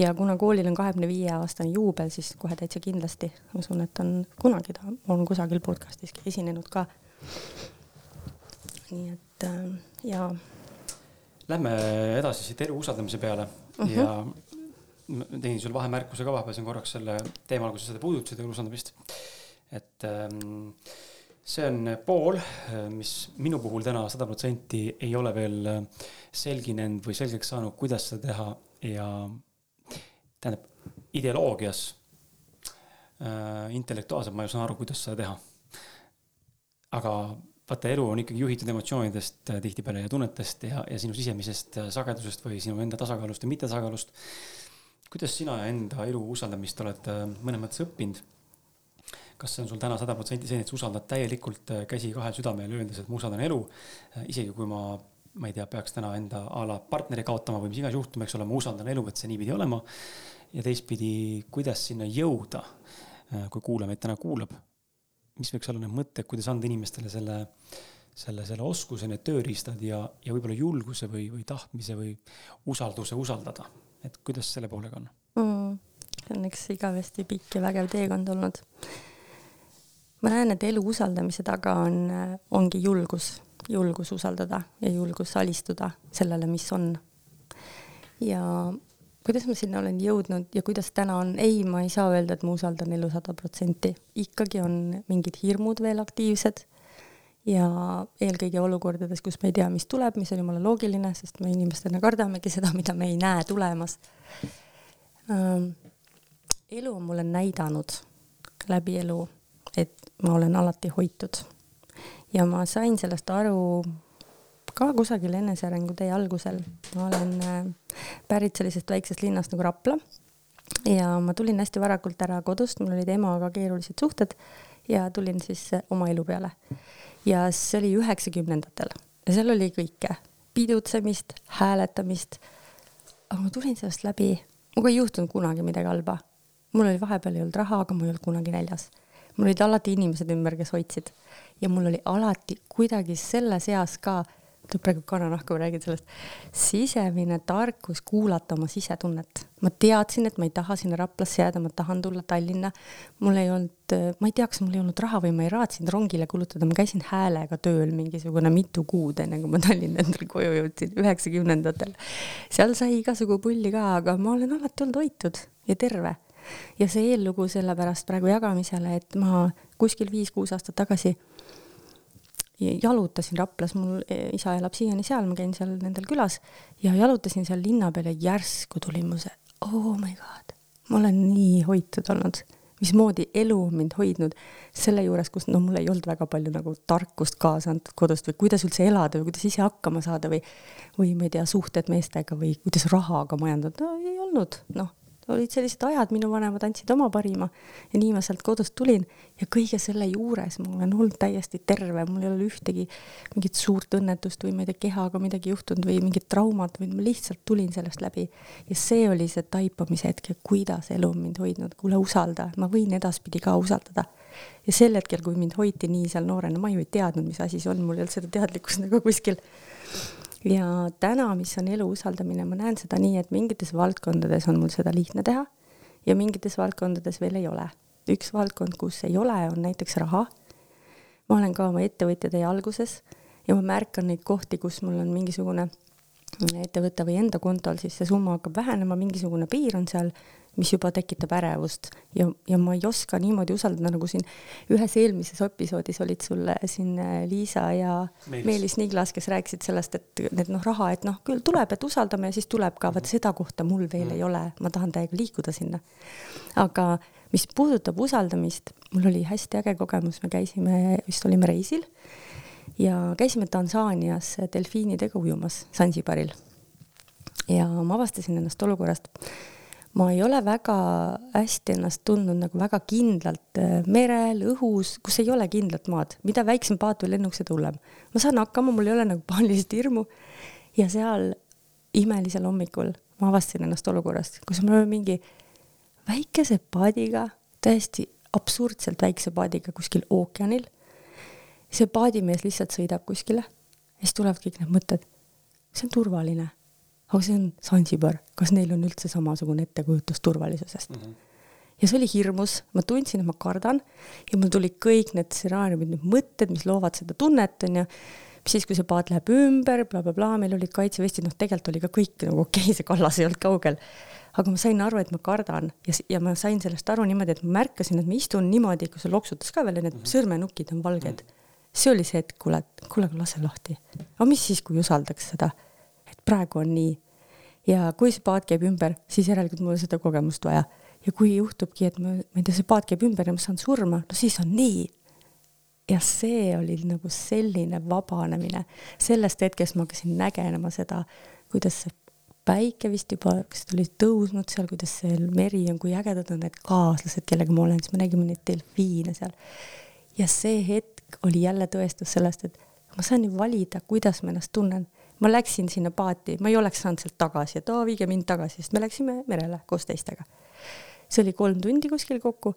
ja kuna koolil on kahekümne viie aastane juubel, siis kohe täitsa kindlasti, ma usun, et on kunagi ta on kusagil podcast'is esinenud ka. nii et äh, ja. Lähme edasi siit elu usaldamise peale mhm. -huh. ja tegin sulle vahemärkuse ka vahepeal siin korraks selle teemal, kui sa seda puudutasid, elusandamist. et ähm, see on pool, mis minu puhul täna sada protsenti ei ole veel selginenud või selgeks saanud, kuidas seda teha ja tähendab, ideoloogias äh,, intellektuaalselt ma ei saa aru, kuidas seda teha. aga vaata, elu on ikkagi juhitud emotsioonidest tihtipeale ja tunnetest ja, ja sinu sisemisest sagedusest või sinu enda tasakaalust ja mittetasakaalust kuidas sina enda elu usaldamist oled äh, mõnes mõttes õppinud? kas see on sul täna sada protsenti see, et sa usaldad täielikult äh, käsi kahel südamel, öeldes, et ma usaldan elu, äh, isegi kui ma, ma ei tea, peaks täna enda a la partneri kaotama või mis iganes juhtuma, eks ole, ma usaldan elu, et see nii pidi olema. ja teistpidi, kuidas sinna jõuda, kui kuulaja meid täna kuulab, mis võiks olla need mõtted, kuidas anda inimestele selle, selle, selle oskuse, need tööriistad ja, ja võib-olla julguse või, või tahtmise või usalduse usaldada et kuidas selle poolega on mm,? see on üks igavesti pikk ja vägev teekond olnud. ma näen, et elu usaldamise taga on, ongi julgus, julgus usaldada ja julgus alistuda sellele, mis on. ja kuidas ma sinna olen jõudnud ja kuidas täna on, ei, ma ei saa öelda, et ma usaldan elu sada protsenti, ikkagi on mingid hirmud veel aktiivsed ja eelkõige olukordades, kus me ei tea, mis tuleb, mis on jumala loogiline, sest me inimestena kardamegi seda, mida me ei näe tulemas ähm,. elu on mulle näidanud läbi elu, et ma olen alati hoitud ja ma sain sellest aru ka kusagil enesearengu tee algusel. ma olen pärit sellisest väiksest linnast nagu Rapla ja ma tulin hästi varakult ära kodust, mul olid emaga keerulised suhted ja tulin siis oma elu peale ja see oli üheksakümnendatel ja seal oli kõike, pidutsemist, hääletamist. aga ma tulin sellest läbi, minuga ei juhtunud kunagi midagi halba. mul oli vahepeal ei olnud raha, aga ma ei olnud kunagi näljas. mul olid alati inimesed ümber, kes hoidsid ja mul oli alati kuidagi selles eas ka, praegu kananahku, räägin sellest, sisemine tarkus kuulata oma sisetunnet. ma teadsin, et ma ei taha sinna Raplasse jääda, ma tahan tulla Tallinna. mul ei olnud, ma ei tea, kas mul ei olnud raha või ma ei raatsinud rongile kulutada, ma käisin häälega tööl mingisugune mitu kuud, enne kui ma Tallinna endale koju jõudsin, üheksakümnendatel. seal sai igasugu pulli ka, aga ma olen alati olnud hoitud ja terve. ja see eellugu sellepärast praegu jagamisele, et ma kuskil viis-kuus aastat tagasi jalutasin Raplas, mul isa elab siiani seal, ma käin seal nendel külas ja jalutasin seal linna peal ja järsku tuli mu see oh my god, ma olen nii hoitud olnud, mismoodi elu mind hoidnud selle juures, kus no mul ei olnud väga palju nagu tarkust kaasa antud kodust või kuidas üldse elada või kuidas ise hakkama saada või või ma ei tea, suhted meestega või kuidas rahaga majandada, no ei olnud, noh olid sellised ajad, minu vanemad andsid oma parima. Ja nii ma sealt kodust tulin ja kõige selle juures ma olen olnud täiesti terve, mul ei ole ühtegi mingit suurt õnnetust või ma ei tea, kehaga midagi juhtunud või mingit traumat, vaid ma lihtsalt tulin sellest läbi. ja see oli see taipamise hetk ja kuidas elu on mind hoidnud, kuule usalda, ma võin edaspidi ka usaldada. ja sel hetkel, kui mind hoiti nii seal noorena, ma ju ei teadnud, mis asi see on, mul ei olnud seda teadlikkust nagu kuskil ja täna, mis on elu usaldamine, ma näen seda nii, et mingites valdkondades on mul seda lihtne teha ja mingites valdkondades veel ei ole. üks valdkond, kus ei ole, on näiteks raha. ma olen ka oma ettevõtjatee alguses ja ma märkan neid kohti, kus mul on mingisugune ettevõte või enda kontol, siis see summa hakkab vähenema, mingisugune piir on seal mis juba tekitab ärevust ja, ja ma ei oska niimoodi usaldada, nagu siin ühes eelmises episoodis olid sul siin äh, Liisa ja Meelis, Meelis Niglas, kes rääkisid sellest, et need noh, raha, et noh, küll tuleb, et usaldame ja siis tuleb ka, vot seda kohta mul veel mm. ei ole, ma tahan täiega liikuda sinna. aga mis puudutab usaldamist, mul oli hästi äge kogemus, me käisime, vist olime reisil ja käisime Tansaanias delfiinidega ujumas Sansibaril. ja ma avastasin ennast olukorrast ma ei ole väga hästi ennast tundnud nagu väga kindlalt äh, merel, õhus, kus ei ole kindlat maad, mida väiksem paat või lennuk, seda hullem. ma saan hakkama, mul ei ole nagu paanilist hirmu. ja seal imelisel hommikul ma avastasin ennast olukorrast, kus me oleme mingi väikese paadiga, täiesti absurdselt väikse paadiga kuskil ookeanil. see paadimees lihtsalt sõidab kuskile ja siis tulevad kõik need mõtted. see on turvaline aga see on Zanzibar, kas neil on üldse samasugune ettekujutus turvalisusest mm? -hmm ja see oli hirmus, ma tundsin, et ma kardan ja mul tulid kõik need stsenaariumid, need mõtted, mis loovad seda tunnet, onju. siis, kui see paat läheb ümber bla,, blablabla, meil olid kaitsevestid, noh, tegelikult oli ka kõik nagu okei okay,, see kallas ei olnud kaugel. aga ma sain aru, et ma kardan ja, ja ma sain sellest aru niimoodi, et ma märkasin, et ma istun niimoodi, kui see loksutas ka veel need mm -hmm. sõrmenukid on valged mm. -hmm. see oli see hetk, kuule, kuule, lase lahti. aga mis siis, kui usaldaks seda? Praegu on nii. ja kui see paat käib ümber, siis järelikult mul seda kogemust vaja. ja kui juhtubki, et ma, ma ei tea, see paat käib ümber ja ma saan surma, no siis on nii. ja see oli nagu selline vabanemine. sellest hetkest ma hakkasin nägenema seda, kuidas see päike vist juba, kas ta oli tõusnud seal, kuidas see meri on, kui ägedad on need kaaslased, kellega ma olen, siis me nägime neid delfiine seal. ja see hetk oli jälle tõestus sellest, et ma saan ju valida, kuidas ma ennast tunnen ma läksin sinna paati, ma ei oleks saanud sealt tagasi, et aa, viige mind tagasi, sest me läksime merele koos teistega. see oli kolm tundi kuskil kokku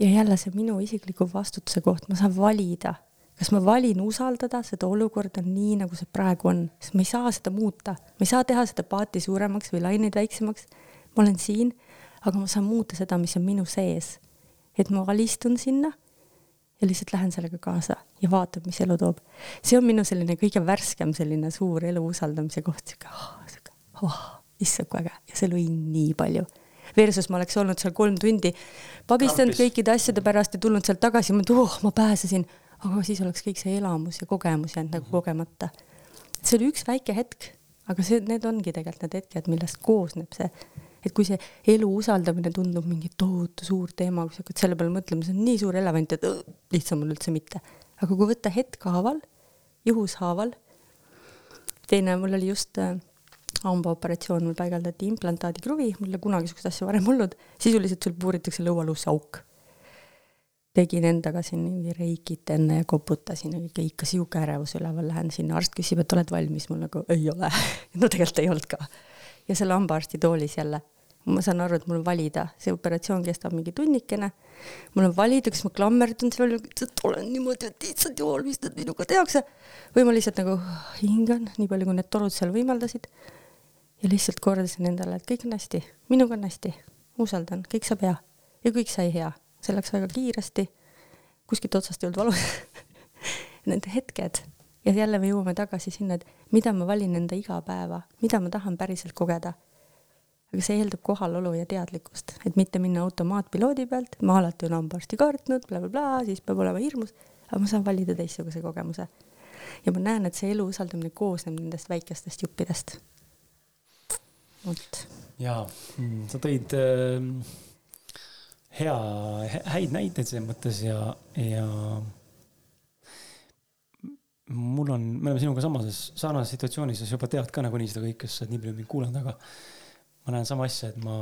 ja jälle see minu isikliku vastutuse koht, ma saan valida, kas ma valin usaldada seda olukorda nii, nagu see praegu on, sest ma ei saa seda muuta, ma ei saa teha seda paati suuremaks või laineid väiksemaks. ma olen siin, aga ma saan muuta seda, mis on minu sees. et ma alistun sinna ja lihtsalt lähen sellega kaasa ja vaatan, mis elu toob. see on minu selline kõige värskem selline suur elu usaldamise koht, sihuke oh,, sihuke oh, issand kui äge ja see lõi nii palju. Versus ma oleks olnud seal kolm tundi, pagistanud kõikide asjade pärast ja tulnud sealt tagasi, ma mõtlen, oh, ma pääsesin, aga siis oleks kõik see elamus ja kogemus jäänud nagu kogemata. see oli üks väike hetk, aga see, need ongi tegelikult need hetked, millest koosneb see et kui see elu usaldamine tundub mingi tohutu suur teema, kui sa hakkad selle peale mõtlema, see on nii suur elevant, et õh, lihtsam on üldse mitte. aga kui võtta hetkhaaval, juhushaaval, teine, mul oli just äh, hambaoperatsioon, mul paigaldati implantaadikruvi, mul ei ole kunagi sihukest asja varem olnud, sisuliselt sul puuritakse lõualuusse auk. tegin endaga siin mingi reikit enne ja koputasin ja kõik, ikka sihuke ärevus üleval, lähen sinna, arst küsib, et oled valmis, mul nagu ei ole no tegelikult ei olnud ka. ja seal hambaarsti toolis jälle ma saan aru, et mul on valida, see operatsioon kestab mingi tunnikene. mul on valida, kas ma klammerdun seal, et olen niimoodi, et issand jumal, mis nüüd minuga tehakse. või ma lihtsalt nagu hingan, nii palju kui need torud seal võimaldasid. ja lihtsalt kordasin endale, et kõik on hästi, minuga on hästi, usaldan, kõik saab hea. Ja kõik sai hea, see läks väga kiiresti, kuskilt otsast ei olnud valus. Need hetked. Ja jälle me jõuame tagasi sinna, et mida ma valin enda igapäeva, mida ma tahan päriselt kogeda. Aga see eeldab kohalolu ja teadlikkust, et mitte minna automaatpiloodi pealt, ma alati olen hambaarsti kartnud bla, bla, blablabla, siis peab olema hirmus, aga ma saan valida teistsuguse kogemuse. ja ma näen, et see elu usaldamine koosneb nendest väikestest juppidest. vot. jaa, mm, sa tõid äh, hea, häid näiteid selles mõttes ja, ja mul on, me oleme sinuga samases, sarnases situatsioonis ja sa juba tead ka nagunii seda kõike, sest sa oled nii palju mind kuulanud, aga ma näen sama asja, et ma,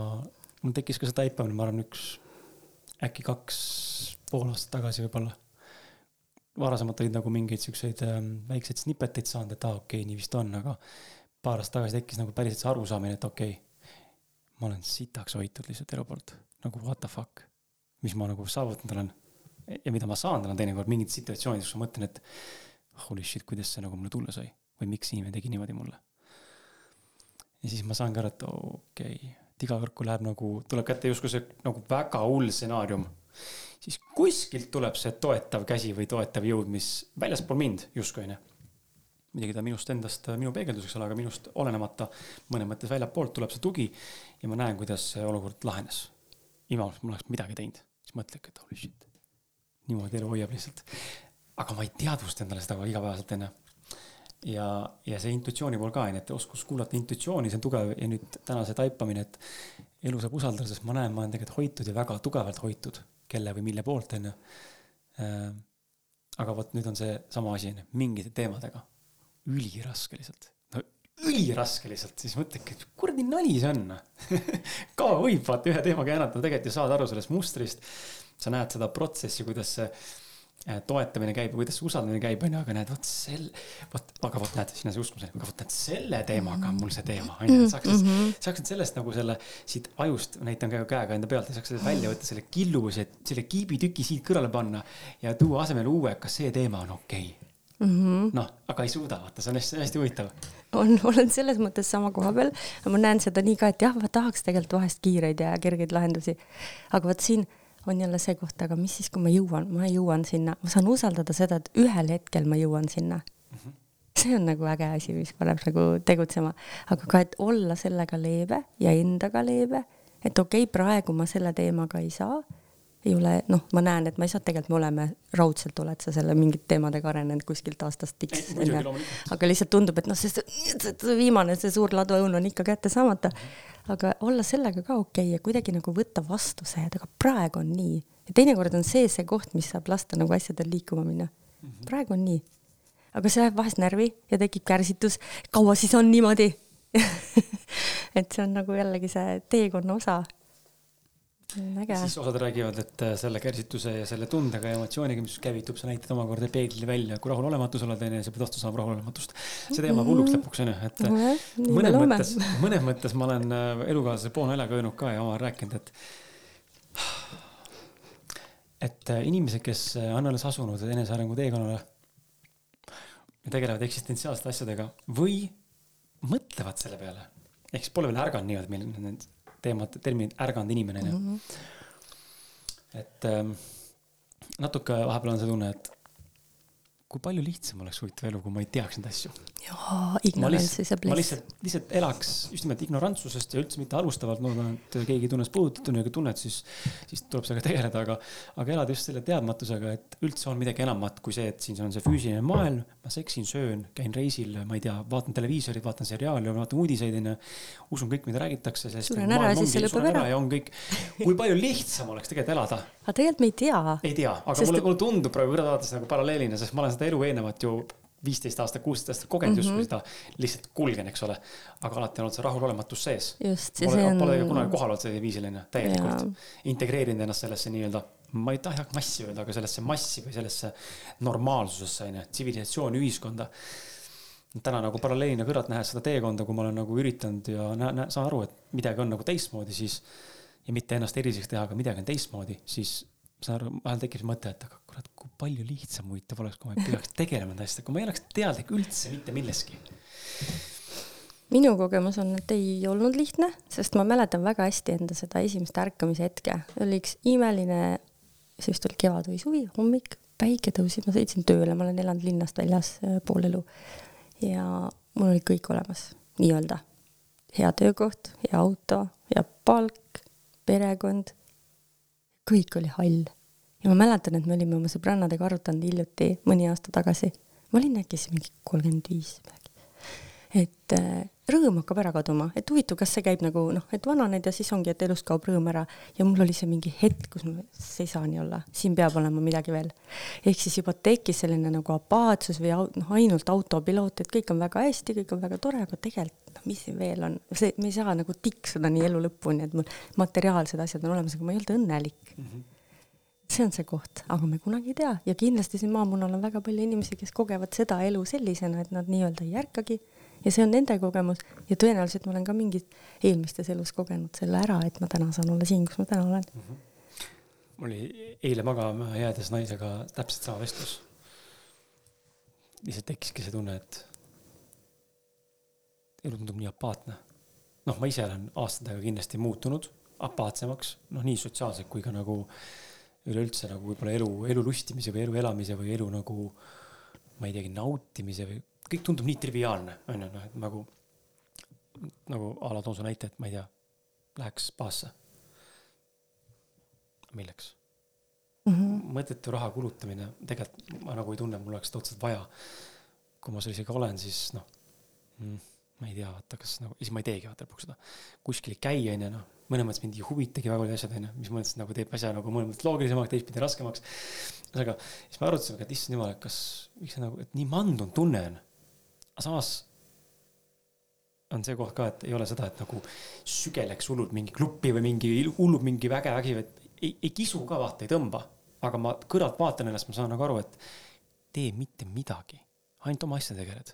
mul tekkis ka see taipamine, ma arvan, üks, äkki kaks pool aastat tagasi võib-olla. varasemalt olid nagu mingeid siukseid äh, väikseid snippeteid saanud, et aa ah,, okei okay,, nii vist on, aga paar aastat tagasi tekkis nagu päriselt see arusaamine, et okei okay,, ma olen sitaks hoitud lihtsalt elu poolt, nagu what the fuck, mis ma nagu saavutanud olen ja mida ma saan täna teinekord mingites situatsioonides, kus ma mõtlen, et holy shit, kuidas see nagu mulle tulla sai või miks inimene tegi niimoodi mulle. Ja siis ma saangi aru, et okei okay,, et iga kord, kui läheb nagu, tuleb kätte justkui see nagu väga hull stsenaarium, siis kuskilt tuleb see toetav käsi või toetav jõud, mis väljaspool mind justkui onju. muidugi ta minust endast, minu peegelduseks ole, aga minust olenemata mõnes mõttes väljapoolt tuleb see tugi ja ma näen, kuidas see olukord lahenes. ilma, et ma oleks midagi teinud, siis mõtledki, et holy shit, niimoodi elu hoiab lihtsalt aga ma ei teadvusta endale seda igapäevaselt onju. Ja, ja see intuitsiooni pool ka onju, et oskus kuulata intuitsiooni, see on tugev. Ja nüüd täna see taipamine, et elu saab usaldada, sest ma näen, ma olen tegelikult hoitud ja väga tugevalt hoitud, kelle või mille poolt onju. Äh, aga vot nüüd on see sama asi onju, mingite teemadega, üliraske lihtsalt. No üliraske lihtsalt, siis mõtledki, et kuradi nali see on. Kaua võib vaata ühe teemaga jäänatada, tegelikult ju saad aru sellest mustrist. sa näed seda protsessi, kuidas see toetamine käib, kuidas see usaldamine käib, onju, aga näed, vot sel, vot, aga vot näed, sinna see uskumiseni, aga vot näed, selle teemaga on mul see teema, onju, et saaksid mm, -hmm. saaksid sellest nagu selle siit ajust, näitan ka käega enda pealt ja saaks selle välja võtta, selle killuse, selle kiibitüki siit kõrvale panna ja tuua asemele uue, kas see teema on okei okay. mm -hmm.. noh, aga ei suuda, vaata, see on hästi, hästi huvitav. on, olen selles mõttes sama koha peal, ma näen seda nii ka, et jah, ma tahaks tegelikult vahest kiireid ja kergeid lahendusi, aga vot siin on jälle see koht, aga mis siis, kui ma jõuan, ma jõuan sinna, ma saan usaldada seda, et ühel hetkel ma jõuan sinna mm. -hmm. see on nagu äge asi, mis paneb nagu tegutsema, aga ka, et olla sellega leebe ja endaga leebe, et okei okay,, praegu ma selle teemaga ei saa, ei ole, noh, ma näen, et ma ei saa, tegelikult me oleme, raudselt oled sa selle mingite teemadega arenenud kuskilt aastast X, onju. aga lihtsalt tundub, et noh, see, viimane, see suur laduõun on ikka kätte saamata aga olla sellega ka okei okay ja kuidagi nagu võtta vastu see, et aga praegu on nii. ja teinekord on see see koht, mis saab lasta nagu asjadel liikuma minna mm. -hmm. praegu on nii. aga see läheb vahest närvi ja tekib kärsitus, kaua siis on niimoodi et see on nagu jällegi see teekonna osa siis osad räägivad, et äh, selle kärsituse ja selle tundega ja emotsiooniga, mis käivitub, sa näitad omakorda peeglile välja, kui rahulolematus oled, onju, sa pead vastu saama rahulolematust. see teema läheb hulluks lõpuks, onju, et mõnes mõttes, mõnes mõttes ma olen äh, elukaaslase poolnaljaga öelnud ka ja omavahel rääkinud, et et inimesed, kes on alles asunud enesearengu teekonnale ja tegelevad eksistentsiaalsete asjadega või mõtlevad selle peale, ehk siis pole veel ärganud nii-öelda teemad, terminid ärganud inimene onju. Mm -hmm.. et ähm, natuke vahepeal on see tunne, et kui palju lihtsam oleks huvitav elu, kui ma ei teaks neid asju. jaa, ignorance is a bliss. ma lihtsalt, lihtsalt elaks just nimelt ignorantsusest ja üldse mitte halvustavalt, ma loodan, et keegi ei tunne ennast puudutatud ja kui tunned, siis, siis tuleb sellega tegeleda, aga, aga elada just selle teadmatusega, et üldse on midagi enamat kui see, et siin on see füüsiline maailm, ma seksin, söön, käin reisil, ma ei tea, vaatan televiisorit, vaatan seriaali, vaatan uudiseid, onju. usun kõik, mida räägitakse. suren ära ja siis see lõpeb ära. ja on kõik, kui palju lihtsam oleks tegelikult elada. Aga tegelikult me ei tea. ei tea, aga Sest mulle, mulle tundub praegu kõrvalt vaadates nagu paralleelina, sest ma olen seda elu eelnevat ju viisteist aastat, kuusteist aastat kogenud mm -hmm. justkui seda lihtsalt kulgen, eks ole. aga alati on olnud see rahulolematus sees. Pole, on... pole kunagi kohal olnud sellisel viisil onju, täielikult integreerinud ennast sellesse nii-öelda, ma ei taha massi öelda, aga sellesse massi või sellesse normaalsusesse onju, tsivilisatsiooni, ühiskonda. täna nagu paralleelina kõrvalt nähes seda teekonda, kui ma olen nagu üritanud ja näe, näe, saan aru, et midagi on nagu teistmoodi, siis ja mitte ennast eriliseks teha, aga midagi on teistmoodi, siis saan aru, vahel tekib mõte, et aga kurat, kui palju lihtsam huvitav oleks, kui ma ei peaks tegelema nende asjadega, kui ma ei oleks teadlik üldse mitte milleski. minu kogemus on, et ei olnud lihtne, sest ma mäletan väga hästi enda seda esimest ärkamise hetke. oli üks imeline, see vist oli kevad või suvi, hommik, päike tõusis, ma sõitsin tööle, ma olen elanud linnast väljas äh, pool elu. ja mul oli kõik olemas, nii-öelda. hea töökoht, hea auto, hea palk, perekond. kõik oli hall. ja ma mäletan, et me olime oma sõbrannadega arutanud hiljuti, mõni aasta tagasi. ma olin äkki siis mingi kolmkümmend viis midagi. et äh, rõõm hakkab ära kaduma, et huvitav, kas see käib nagu noh, et vananed ja siis ongi, et elust kaob rõõm ära. Ja mul oli see mingi hetk, kus ma, see ei saa nii olla, siin peab olema midagi veel. ehk siis juba tekkis selline nagu apaatsus või noh, ainult autopiloot, et kõik on väga hästi, kõik on väga tore, aga tegelikult noh, mis siin veel on, see, me ei saa nagu tiksuda nii elu lõpuni, et mul materiaalsed asjad on olemas, aga ma ei olnud õnnelik. Mm. -hmm see on see koht, aga me kunagi ei tea. Ja kindlasti siin maamunal on väga palju inimesi, kes kogevad seda elu sellisena, et nad nii-öelda ei ärkagi ja see on nende kogemus ja tõenäoliselt ma olen ka mingis eelmistes elus kogenud selle ära, et ma täna saan olla siin, kus ma täna olen mm. -hmm. mul oli eile magama jäädes naisega täpselt sama vestlus. lihtsalt tekkiski see tunne, et elu tundub nii apaatne. noh, ma ise olen aastatega kindlasti muutunud apaatsemaks, noh, nii sotsiaalselt kui ka nagu üleüldse nagu võib-olla elu, elu lustimise või elu elamise või elu nagu ma ei teagi, nautimise või kõik tundub nii triviaalne, on ju, noh, et nagu, nagu a la toon su näite, et ma ei tea, läheks spaasse. milleks mm? -hmm. mõttetu raha kulutamine, tegelikult ma nagu ei tunne, mul oleks seda otseselt vaja. kui ma seal isegi olen, siis noh mm,, ma ei tea, vaata, kas nagu, siis ma ei teegi vaata lõpuks seda. kuskil ei käi, on ju, noh, mõnes mõttes mind ei huvitagi väga paljud asjad, on ju, mis mõttes nagu teeb asja nagu mõnes mõttes loogilisemaks, teistpidi raskemaks. ühesõnaga, siis me arutasime, et issand jumal, et kas, miks see nagu, et nii mandunud tunne on aga samas on see koht ka, et ei ole seda, et nagu sügeleks hullult mingi klubi või mingi hullult mingi väge vägi, et ei, ei kisu ka vaata, ei tõmba. aga ma kõrvalt vaatan ennast, ma saan nagu aru, et tee mitte midagi, ainult oma asja tegeled.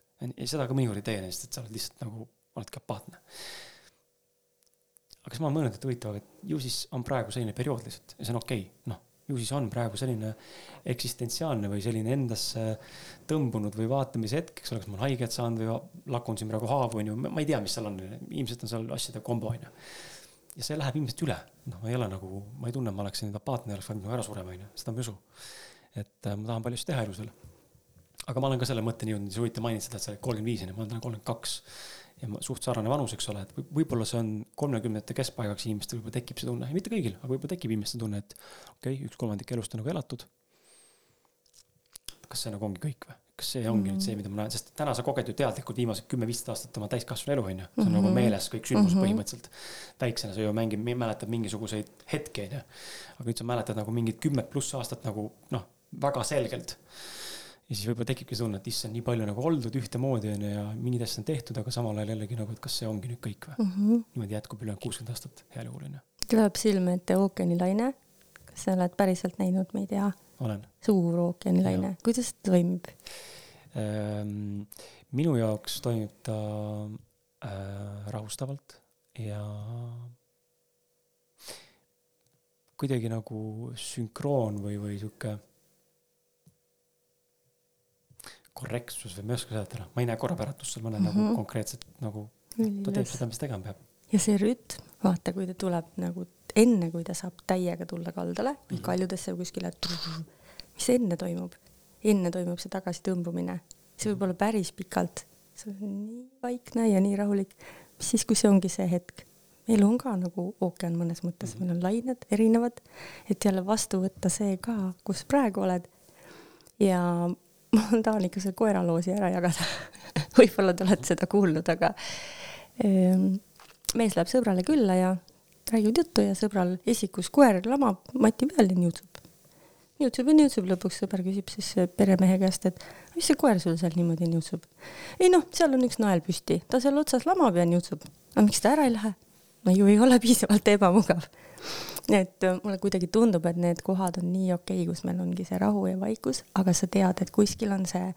seda ka mõnikord ei tee, sest et sa oled lihtsalt nagu, oledki apaatne. aga siis ma olen mõelnud, et huvitav, et ju siis on praegu selline periood lihtsalt ja see on okei okay., noh ju siis on praegu selline eksistentsiaalne või selline endasse tõmbunud või vaatamise hetk, eks ole, kas ma olen haiget saanud või lakun siin praegu haavu, onju, ma ei tea, mis seal on, ilmselt on seal asjade kombo, onju. ja see läheb ilmselt üle, noh, ma ei ole nagu, ma ei tunne, ma oleksin apaatne oleks valmis nagu ära surema, onju, seda ma ei usu. et äh, ma tahan palju asju teha elus veel. aga ma olen ka selle mõtteni jõudnud, sa huvitav mainid seda, et sa oled kolmkümmend viis, onju, ma olen täna kolmkümmend kaks ja suht sarnane vanus, eks ole, et võib-olla see on kolmekümnendate keskpaigaks inimestel võib-olla tekib see tunne, mitte kõigil, aga võib-olla tekib inimestel tunne, et okei okay,, üks kolmandik elust on nagu elatud. kas see nagu ongi kõik või? kas see ongi mm -hmm. nüüd see, mida ma näen, sest täna sa koged ju teadlikult viimased kümme-viisteist aastat oma täiskasvanu elu, on ju. see on mm -hmm. nagu mhm. meeles kõik sündmused mm -hmm. põhimõtteliselt. väiksena sa ju mängid, mäletad mingisuguseid hetki, on ju. aga nüüd sa mäletad nagu mingit kümmet pluss aastat nagu noh, väga selgelt ja siis võib-olla tekibki tunne, et issand, nii palju nagu oldud ühtemoodi onju ja mingid asjad on tehtud, aga samal ajal jällegi nagu, et kas see ongi nüüd kõik või mm -hmm.? niimoodi jätkub üle kuuskümmend aastat heal juhul onju. tuleb silme ette ookeanilaine. kas sa oled päriselt näinud, ma ei tea? olen. suur ookeanilaine, kuidas ta toimib ähm,? minu jaoks toimib ta äh, rahustavalt ja kuidagi nagu sünkroon või, või sihuke korrektsus või ma ei oska seletada, ma ei näe korrapäratust seal, ma näen mm -hmm. nagu mhm. konkreetselt nagu ta teeb seda, mis tegema peab. ja see rütm, vaata, kui ta tuleb nagu enne, kui ta saab täiega tulla kaldale mm -hmm. kaljudesse või kuskile, mis enne toimub? enne toimub see tagasitõmbumine, see võib olla päris pikalt, see on nii vaikne ja nii rahulik, mis siis, kui see ongi see hetk elu on ka nagu ookean mõnes mõttes, meil on lained erinevad, et jälle vastu võtta see ka, kus praegu oled. ja ma tahan ikka selle koeraloosi ära jagada võib-olla te olete seda kuulnud, aga ähm, mees läheb sõbrale külla ja räägivad juttu ja sõbral esikus koer lamab mati peal ja niutsub. niutsub ja niutsub, lõpuks sõber küsib siis peremehe käest, et mis see koer sul seal niimoodi niutsub. ei noh, seal on üks nael püsti, ta seal otsas lamab ja niutsub. aga miks ta ära ei lähe? no ju ei ole piisavalt ebamugav et äh, mulle kuidagi tundub, et need kohad on nii okei okay,, kus meil ongi see rahu ja vaikus, aga sa tead, et kuskil on see,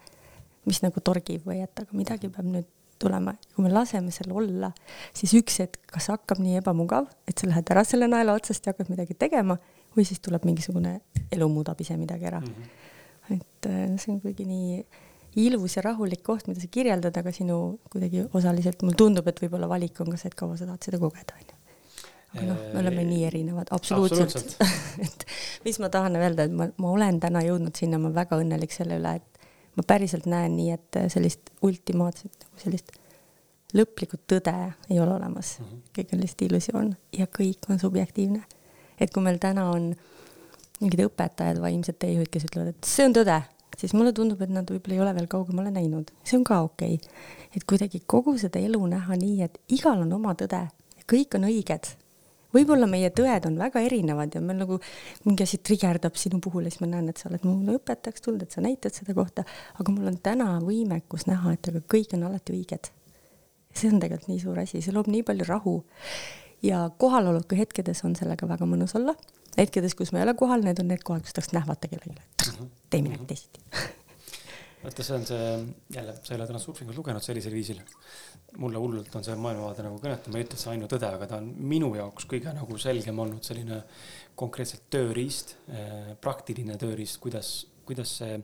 mis nagu torgib või et aga midagi peab nüüd tulema. kui me laseme seal olla, siis üks hetk, kas hakkab nii ebamugav, et sa lähed ära selle naela otsast ja hakkad midagi tegema või siis tuleb mingisugune elu muudab ise midagi ära mm. -hmm. et äh, see on kuidagi nii ilus ja rahulik koht, mida sa kirjeldad, aga sinu kuidagi osaliselt, mulle tundub, et võib-olla valik on ka see, et kaua sa tahad seda kogeda, onju. Aga noh, me oleme nii erinevad, absoluutselt, absoluutselt. et mis ma tahan öelda, et ma, ma olen täna jõudnud sinna, ma olen väga õnnelik selle üle, et ma päriselt näen nii, et sellist ultimaatset, nagu sellist lõplikku tõde ei ole olemas mm, -hmm. kõik on lihtsalt illusioon ja kõik on subjektiivne. et kui meil täna on mingid õpetajad, vaimsed teejuhid, kes ütlevad, et see on tõde, siis mulle tundub, et nad võib-olla ei ole veel kaugemale näinud, see on ka okei okay.. et kuidagi kogu seda elu näha nii, et igal on oma tõde, kõik on õiged. Võib-olla meie tõed on väga erinevad ja meil nagu mingi asi trigerdab sinu puhul ja siis ma näen, et sa oled mulle õpetajaks tulnud, et sa näitad seda kohta, aga mul on täna võimekus näha, et aga kõik on alati õiged see on tegelikult nii suur asi, see loob nii palju rahu. ja kohaloleku hetkedes on sellega väga mõnus olla. hetkedes, kus ma ei ole kohal, need on need kohad, kus tahaks nähvata kellelegi, mhm. tee midagi teisiti vaata, see on see, jälle, sa ei ole täna surfingut lugenud sellisel viisil. mulle hullult on see maailmavaade nagu kõnetav, ma ei ütle, et see on ainutõde, aga ta on minu jaoks kõige nagu selgem olnud selline konkreetselt tööriist, eh, praktiline tööriist, kuidas, kuidas see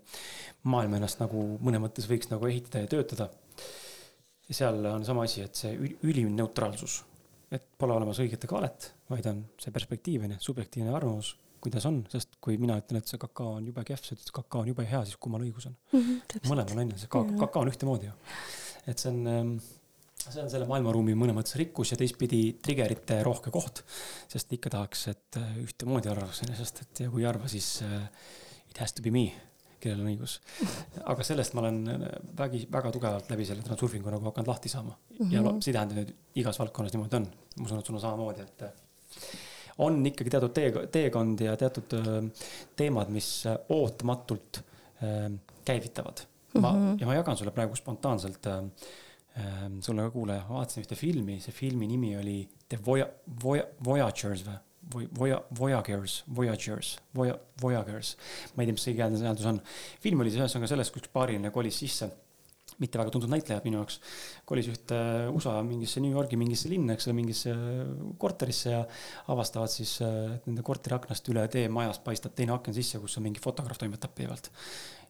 maailm ennast nagu mõnes mõttes võiks nagu ehitada ja töötada. Ja seal on sama asi, et see ülim neutraalsus, et pole olemas õiget ega valet, vaid on see perspektiiv on ju, subjektiivne arvamus, kuidas on, sest kui mina ütlen, et see kakao on jube kehv, sa ütled, et kakao on jube hea, siis kummal õigus on mm -hmm,? mõlemal on ju, see kakao on ühtemoodi ju. et see on, ähm, see on selle maailmaruumi mõnes mõttes rikkus ja teistpidi triggerite rohke koht, sest ikka tahaks, et äh, ühtemoodi arvaks, on ju, sest et ja kui ei arva, siis uh, it has to be me kellel on õigus. aga sellest ma olen vägi, väga tugevalt läbi selle transurfingu nagu hakanud lahti saama mm. -hmm. ja mhm. see ei tähenda, et igas valdkonnas niimoodi on. ma usun, et sul on samamoodi, et on ikkagi teatud tee, teekond ja teatud teemad, mis ootamatult käivitavad. ma mm, -hmm. ja ma jagan sulle praegu spontaanselt äh, sulle ka kuulaja, vaatasin ühte filmi, see filmi nimi oli The Voya-, Voya-, Voyagers või? Voya-, Voyagers, Voyagers, Voya-, Voyagers. ma ei tea, mis see õige hääldus on. film oli siis ühesõnaga sellest, kus paariline kolis sisse, mitte väga tuntud näitlejad minu jaoks, kolis ühte äh, USA mingisse New Yorgi mingisse linna, eks ole, mingisse äh, korterisse ja avastavad siis, äh, et nende korteri aknast üle tee majast paistab teine aken sisse, kus on mingi fotograaf toimetab pidevalt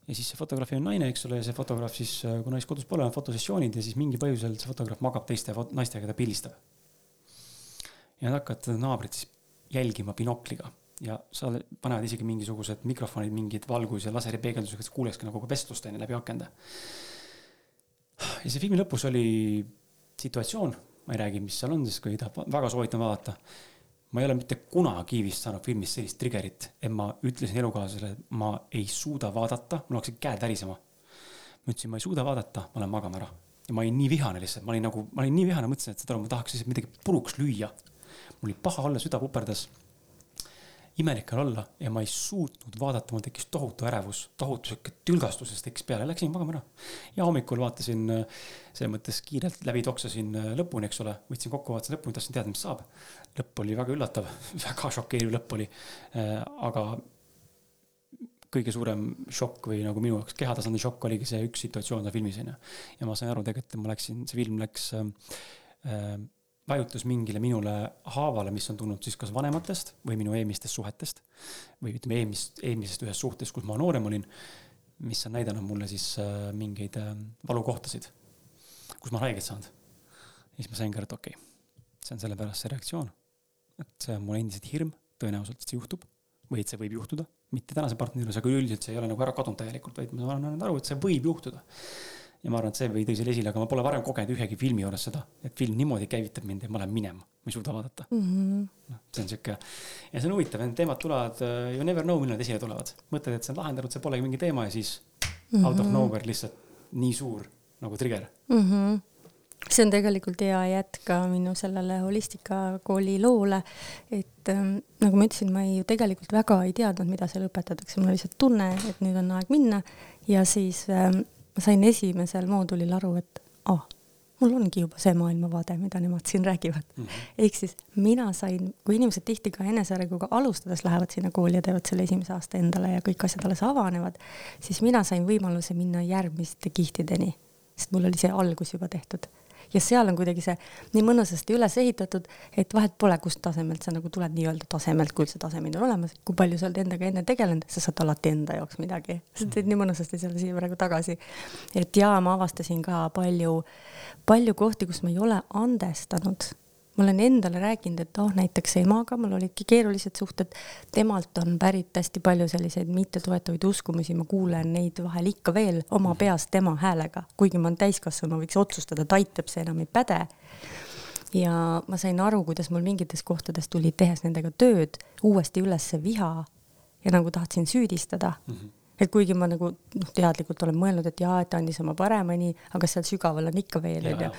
ja siis see fotograafi on naine, eks ole, ja see fotograaf siis, kui naist kodus pole, on fotosessioonid ja siis mingi põhjusel see fotograaf magab teiste naistega, ta pildistab. ja nad hakkavad naabrid siis jälgima binokliga ja sa panevad isegi mingisugused mikrofonid, mingid valgus- ja laseripeegeldusega, et kuulekski nagu vestlust onju läbi akende. Ja see filmi lõpus oli situatsioon, ma ei räägi, mis seal on, siis kui tahab, väga soovitan vaadata. ma ei ole mitte kunagi vist saanud filmis sellist trigger'it, et ma ütlesin elukaaslasele, ma ei suuda vaadata, mul hakkasid käed värisema. ma ütlesin, ma ei suuda vaadata, ma lähen magama ära. ja ma olin nii vihane lihtsalt, ma olin nagu, ma olin nii vihane, mõtlesin, et aru, ma tahaks lihtsalt midagi puruks lüüa mul oli paha olla, süda puperdas. Imelik on olla ja ma ei suutnud vaadata, mul tekkis tohutu ärevus, tohutu sihuke tülgastusest tekkis peale, läksin magama ära. ja hommikul vaatasin, selles mõttes kiirelt läbi toksasin lõpuni, eks ole, võtsin kokku, vaatasin lõpuni, tahtsin teada, mis saab. lõpp oli väga üllatav väga šokeeriv lõpp oli. aga kõige suurem šokk või nagu minu jaoks kehatasandi šokk oligi see üks situatsioon seal filmis onju. ja ma sain aru tegelikult, et ma läksin, see film läks äh, vajutus mingile minule haavale, mis on tulnud siis kas vanematest või minu eelmistest suhetest või ütleme eelmist, eelmisest ühest suhtest, kus ma noorem olin, mis on näidanud mulle siis äh, mingeid äh, valukohtasid, kus ma olen haiget saanud. ja siis ma saingi aru, et okei okay,, see on sellepärast see reaktsioon, et see on mul endiselt hirm, tõenäoliselt see juhtub või et see võib juhtuda, mitte tänase partneri juures, aga üldiselt see ei ole nagu ära kadunud täielikult, vaid ma olen aru, et see võib juhtuda ja ma arvan, et see või tõi selle esile, aga ma pole varem kogenud ühegi filmi juures seda, et film niimoodi käivitab mind ja ma lähen minema, ma ei suuda vaadata mm. -hmm. noh, see on sihuke ja see on huvitav, need teemad tulevad, uh, you never know, millal nad esile tulevad. mõtled, et see on lahendatud, see polegi mingi teema ja siis mm -hmm. out of mhm. nowhere lihtsalt nii suur nagu trigger mm. -hmm see on tegelikult hea jätk ka minu sellele holistikakooli loole, et ähm, nagu ma ütlesin, ma ei ju tegelikult väga ei teadnud, mida seal õpetatakse, mul oli lihtsalt tunne, et nüüd on aeg minna ja siis ähm, ma sain esimesel moodulil aru, et ah, mul ongi juba see maailmavaade, mida nemad siin räägivad mm -hmm.. ehk siis mina sain, kui inimesed tihti ka enesearenguga alustades lähevad sinna kooli ja teevad selle esimese aasta endale ja kõik asjad alles avanevad, siis mina sain võimaluse minna järgmiste kihtideni, sest mul oli see algus juba tehtud. Ja seal on kuidagi see nii mõnusasti üles ehitatud, et vahet pole, kust tasemelt sa nagu tuled nii-öelda tasemelt, kui üldse tasemeid on olemas, kui palju sa oled endaga enne tegelenud, sa saad alati enda jaoks midagi. sa teed nii mõnusasti selle siia praegu tagasi. et jaa, ma avastasin ka palju, palju kohti, kus ma ei ole andestanud ma olen endale rääkinud, et oh, näiteks emaga mul olidki keerulised suhted, temalt on pärit hästi palju selliseid mittetoetavaid uskumusi, ma kuulen neid vahel ikka veel oma peas tema häälega, kuigi ma olen täiskasvanu, ma võiks otsustada, et aitab, see enam ei päde. ja ma sain aru, kuidas mul mingites kohtades tuli, tehes nendega tööd, uuesti üles viha ja nagu tahtsin süüdistada mm. -hmm et kuigi ma nagu noh, teadlikult olen mõelnud, et jaa, et andis oma parema nii, aga seal sügaval on ikka veel onju.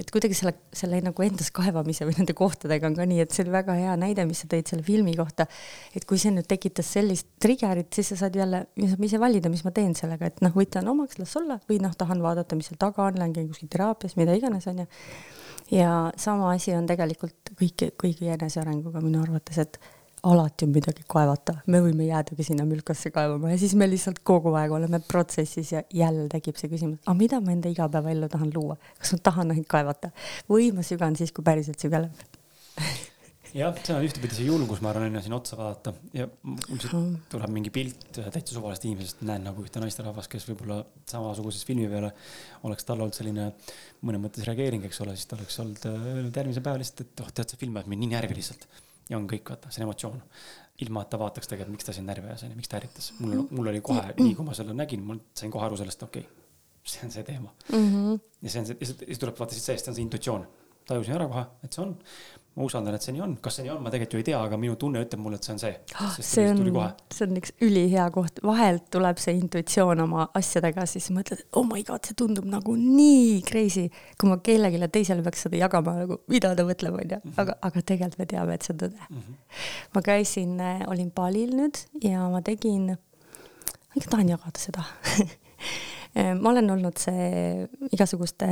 et kuidagi selle, selle nagu endas kaevamise või nende kohtadega on ka nii, et see oli väga hea näide, mis sa tõid selle filmi kohta. et kui see nüüd tekitas sellist trigger'it, siis sa saad jälle, saab ise valida, mis ma teen sellega, et noh, võtan omaks, las olla või noh, tahan vaadata, mis seal taga on, lähen käin kuskil teraapias, mida iganes onju. ja sama asi on tegelikult kõiki, kõigi enesearenguga minu arvates, et alati on midagi kaevata, me võime jäädagi sinna mülkasse kaevama ja siis me lihtsalt kogu aeg oleme protsessis ja jälle tekib see küsimus, aga mida ma enda igapäevaellu tahan luua, kas ma tahan ainult kaevata? Või ma sügan siis, kui päriselt sügeleb jah, see on ühtepidi see julgus, ma arvan, on ju sinna otsa vaadata. Ja mul siit tuleb mingi pilt täitsa suvalisest inimesest, näen nagu ühte naisterahvast, kes võib-olla samasuguses filmi peale oleks tal olnud selline mõnes mõttes reageering, eks ole, siis ta oleks olnud öelnud järgmisel päeval lihtsalt, et oh, tead, see film ajab mind nii närvi lihtsalt ja on kõik, vaata, see on emotsioon. ilma, et ta vaataks tegelikult, miks ta sind närvi ajas, onju, miks ta ärritas. mul, mul oli kohe, nii kui ma seda nägin, ma sain kohe aru sellest, okei okay,, see on see teema mm. -hmm. ja see on see, siis tuleb vaata siit seest on see intuitsioon. Tajusin ära kohe, et see on ma usaldan, et see nii on, kas see nii on, ma tegelikult ju ei tea, aga minu tunne ütleb mulle, et see on see. see on, see on üks ülihea koht, vahelt tuleb see intuitsioon oma asjadega, siis mõtled, et oh my god, see tundub nagu nii crazy, kui ma kellelegi teisele peaks seda jagama nagu, mida ta mõtleb, onju, mhm. aga, aga tegelikult me teame, et see on tõde mm. -hmm. ma käisin, äh, olin Balil nüüd ja ma tegin, ma ikka tahan jagada seda ma olen olnud see igasuguste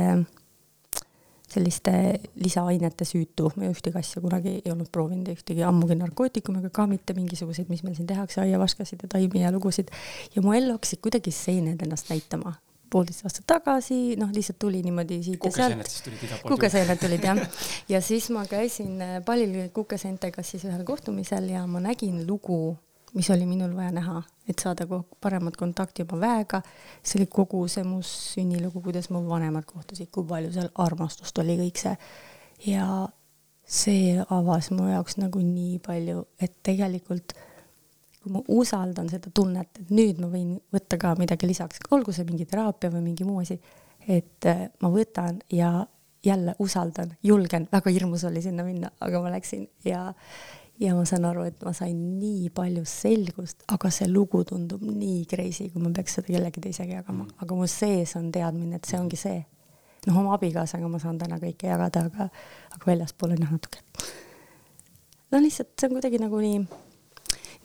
selliste lisaainete süütu, ma ühtegi asja kunagi ei olnud proovinud, ühtegi ammugi narkootikume, aga ka mitte mingisuguseid, mis meil siin tehakse, aiavaskasid ja taimi ja lugusid. ja mu ellu hakkasid kuidagi seened ennast näitama poolteist aastat tagasi, noh, lihtsalt tuli niimoodi siit ja sealt. kukeseened tulid jah. ja siis ma käisin palil kukeseentega siis ühel kohtumisel ja ma nägin lugu mis oli minul vaja näha, et saada paremat kontakti oma väega. see oli kogu see mu sünnilugu, kuidas mu vanemad kohtusid, kui palju seal armastust oli, kõik see. ja see avas mu jaoks nagu nii palju, et tegelikult kui ma usaldan seda tunnet, et nüüd ma võin võtta ka midagi lisaks, olgu see mingi teraapia või mingi muu asi, et äh, ma võtan ja jälle usaldan, julgen, väga hirmus oli sinna minna, aga ma läksin ja ja ma saan aru, et ma sain nii palju selgust, aga see lugu tundub nii crazy, kui ma peaks seda kellegi teisega jagama mm., aga mu sees on teadmine, et see ongi see. noh, oma abikaasaga ma saan täna kõike jagada, aga, aga väljaspool on jah natuke. no lihtsalt see on kuidagi nagu nii,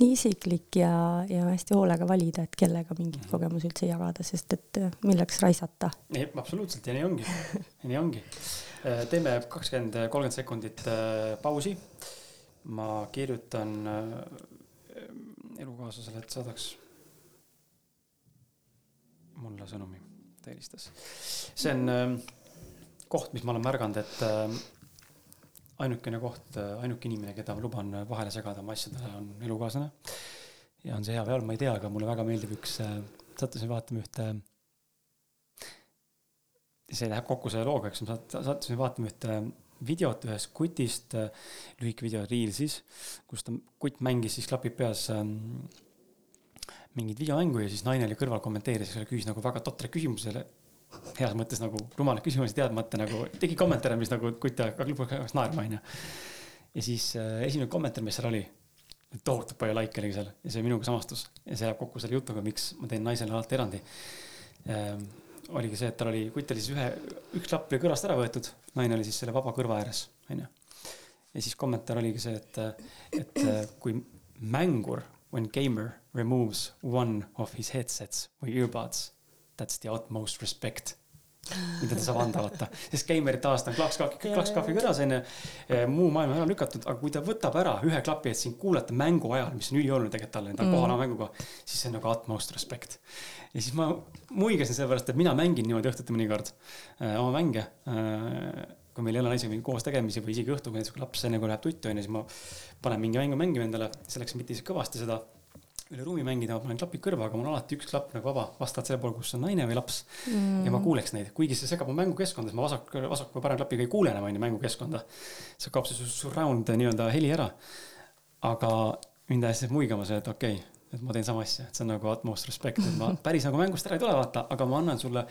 nii isiklik ja, ja hästi hoolega valida, et kellega mingeid mm. kogemusi üldse jagada, sest et äh, milleks raisata. absoluutselt ja nii ongi, nii ongi. Äh, teeme kakskümmend, kolmkümmend sekundit äh, pausi ma kirjutan äh, elukaaslasele, et saadaks mulle sõnumi, ta helistas. see on äh, koht, mis ma olen märganud, et äh, ainukene koht, ainuke inimene, keda ma luban vahele segada oma asjadele, on elukaaslane. ja on see hea või halb, ma ei tea, aga mulle väga meeldib üks, sattusin vaatama ühte see läheb kokku selle looga, eks ma sattusin vaatama ühte videot ühest kutist, äh, lühike video Reelsis, kus ta, kutt mängis siis klapid peas ähm, mingit videomängu ja siis naine oli kõrval kommenteeris, küsis nagu väga totra küsimusele. heas mõttes nagu rumalad küsimusi teadmata nagu tegi kommentaare, mis nagu kutt hakkas naerma, onju. ja siis äh, esimene kommentaar, mis seal oli, tohutult palju likee oli seal ja see minuga samastus ja see läheb kokku selle jutuga, miks ma teen naisele alati erandi ähm, oligi see, et tal oli, kutt oli siis ühe, üks lapp oli kõrvast ära võetud, naine oli siis selle vaba kõrva ääres, onju. ja siis kommentaar oligi see, et, et kui mängur, when gamer removes one of his headsets või earbuds, that's the utmost respect. mida ta saab anda, vaata. sest Gamerit aasta on klaks, klaks kahvi kõrvas onju, muu maailm on ära lükatud, aga kui ta võtab ära ühe klapi, et sind kuulata mängu ajal, mis on ülioluline tegelikult talle, ta on mm. kohal oma mänguga, siis see on nagu utmost respect. Ja siis ma muigasin sellepärast, et mina mängin niimoodi õhtuti mõnikord äh, oma mänge äh, kui meil ei ole naisega koos tegemisi või isegi õhtul, kui näiteks laps enne kui läheb tuttu onju, siis ma panen mingi mängu mängima endale, selleks mitte siis kõvasti seda üle ruumi mängida, ma panen klapid kõrva, aga mul on alati üks klapp nagu vaba, vastavalt selle poole, kus on naine või laps. Mm.. ja ma kuuleks neid, kuigi see segab mu mängukeskkonda, siis ma vasak, vasaku või parem klapiga ei kuule enam onju mängukeskkonda. see kaob see surround nii-öelda heli ära. aga mind ajas muigama see, et okei okay,, et ma teen sama asja, et see on nagu utmost respect, et ma päris nagu mängust ära ei tule vaata, aga ma annan sulle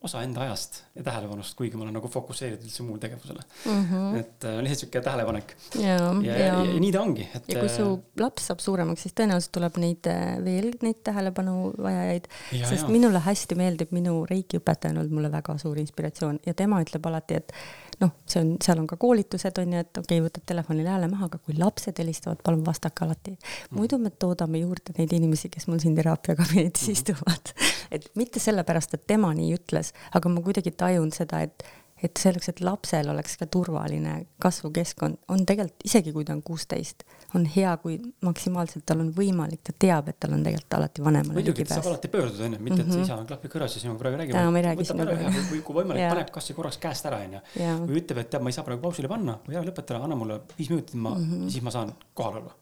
osa enda ajast ja tähelepanust, kuigi ma olen nagu fokusseeritud üldse muule tegevusele mm. -hmm. et äh, lihtsalt sihuke tähelepanek. ja, ja, ja, ja, ja nii ta ongi. ja kui su äh, laps saab suuremaks, siis tõenäoliselt tuleb neid äh, veel neid tähelepanu vajajaid, sest ja. minule hästi meeldib, minu reiki õpetaja on olnud mulle väga suur inspiratsioon ja tema ütleb alati, et noh, see on, seal on ka koolitused on ju, et okei okay,, võtad telefonil hääle maha, aga kui lapsed helistavad, palun vastake alati. muidu me toodame juurde neid inimesi, kes mul siin teraapiakabinetis mm -hmm. istuvad. et mitte sellepärast, et tema nii ütles, aga ma kuidagi tajun seda, et et selleks, et lapsel oleks ka turvaline kasvukeskkond, on tegelikult, isegi kui ta on kuusteist, on hea, kui maksimaalselt tal on võimalik, ta teab, et tal on tegelikult alati vanemale muidugi, ta saab alati pöörduda, onju, mitte et mm -hmm. isa on klappi kõrvas ja sinuga praegu räägib. täna me ei räägi sinuga. või kui võimalik, paneb kasvõi korraks käest ära, onju. või ütleb, et tead, ma ei saa praegu pausile panna või ära lõpeta ära, anna mulle viis minutit, ma mm, -hmm. siis ma saan kohal olla.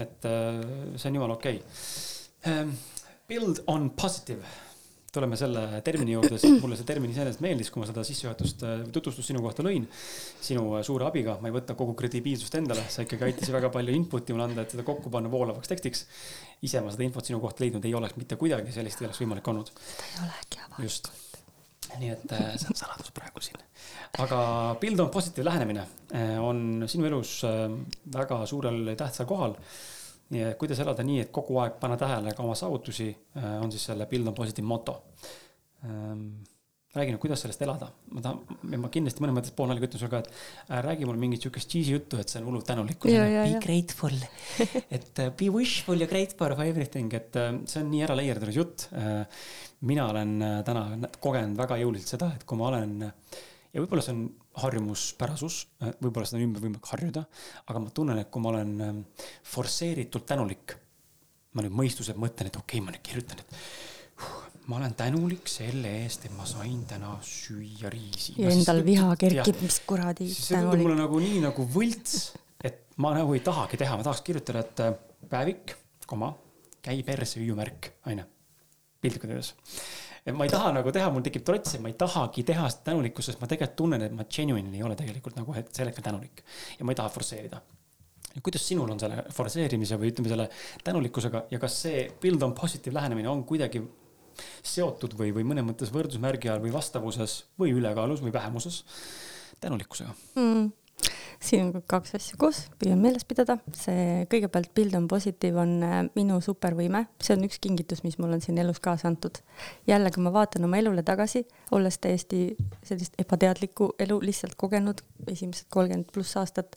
et äh, see on jumala okei okay. um,. Build on positive tuleme selle termini juurde, sest mulle see termin iseenesest meeldis, kui ma seda sissejuhatust või tutvustust sinu kohta lõin. sinu äh, suure abiga, ma ei võta kogu kredibiilsust endale, sa ikkagi aitasid väga palju input'i mulle anda, et seda kokku panna voolavaks tekstiks. ise ma seda infot sinu kohta leidnud ei oleks mitte kuidagi, sellist ei oleks võimalik olnud. seda ei olegi avalikult. just, nii et äh, see on saladus praegu siin. aga build on positiivne lähenemine äh, on sinu elus väga suurel tähtsal kohal ja kuidas elada nii, et kogu aeg panna tähele ka oma saavutusi, äh, on siis selle Build on positive moto. Ähm, räägi nüüd, kuidas sellest elada, ma tahan, ma kindlasti mõnes mõttes poolnaljaga ütlen sulle ka, et äh, räägi mulle mingit sihukest cheesy juttu, et see on hullult tänulikkus. Be grateful et uh, be wishful ja grateful for everything, et see on nii ära leierdunud jutt mina olen täna kogenud väga jõuliselt seda, et kui ma olen ja võib-olla see on harjumuspärasus, võib-olla seda on ümber võimalik harjuda, aga ma tunnen, et kui ma olen ähm, forsseeritult tänulik, ma nüüd mõistusega mõtlen, et okei okay,, ma nüüd kirjutan, et uh, ma olen tänulik selle eest, et ma sain täna süüa riisi. ja endal viha kerkib, mis kuradi. see tundub mulle nagu nii nagu võlts, et ma nagu ei tahagi teha, ma tahaks kirjutada, et äh, päevik, koma, käi perse hüüumärk, onju, piltlikult öeldes et ma ei taha nagu teha, mul tekib trots, et ma ei tahagi teha seda tänulikkust, sest ma tegelikult tunnen, et ma genuinely ei ole tegelikult nagu selleks tänulik ja ma ei taha forsseerida kuidas sinul on selle forsseerimise või ütleme selle tänulikkusega ja kas see build on positive lähenemine on kuidagi seotud või, või mõnes mõttes võrdusmärgi all või vastavuses või ülekaalus või vähemuses tänulikkusega mm.? Siin on kaks asja koos, püüan meeles pidada. see kõigepealt Build on Positive on äh, minu supervõime, see on üks kingitus, mis mul on siin elus kaasa antud. jälle, kui ma vaatan oma elule tagasi, olles täiesti sellist ebateadlikku elu lihtsalt kogenud, esimesed kolmkümmend pluss aastat,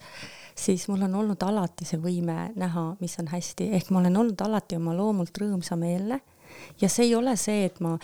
siis mul on olnud alati see võime näha, mis on hästi, ehk ma olen olnud alati oma loomult rõõmsameelne ja see ei ole see, et ma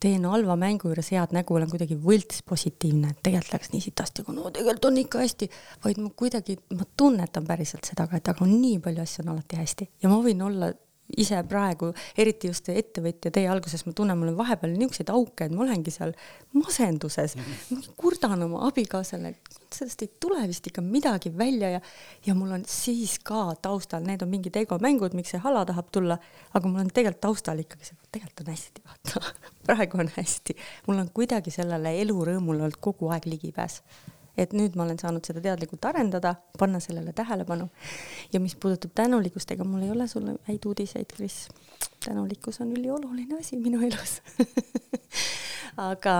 teen halva mängu juures head nägu, olen kuidagi võlts positiivne, et tegelikult läks nii sitasti, aga no tegelikult on ikka hästi, vaid ma kuidagi, ma tunnetan päriselt seda ka, et aga nii palju asju on alati hästi ja ma võin olla ise praegu, eriti just ettevõtja tee alguses, ma tunnen, mul on vahepeal niisuguseid auke, et ma olengi seal masenduses mm, -hmm. kurdan oma abikaasale, et sellest ei tule vist ikka midagi välja ja, ja mul on siis ka taustal, need on mingid egomängud, miks see hala tahab tulla, aga mul on tegelikult taustal ikkagi see, tegelikult on hästi, vaata praegu on hästi. mul on kuidagi sellele elurõõmule olnud kogu aeg ligipääs. et nüüd ma olen saanud seda teadlikult arendada, panna sellele tähelepanu. ja mis puudutab tänulikkust, ega mul ei ole sulle häid uudiseid, Kris. tänulikkus on ülioluline asi minu elus aga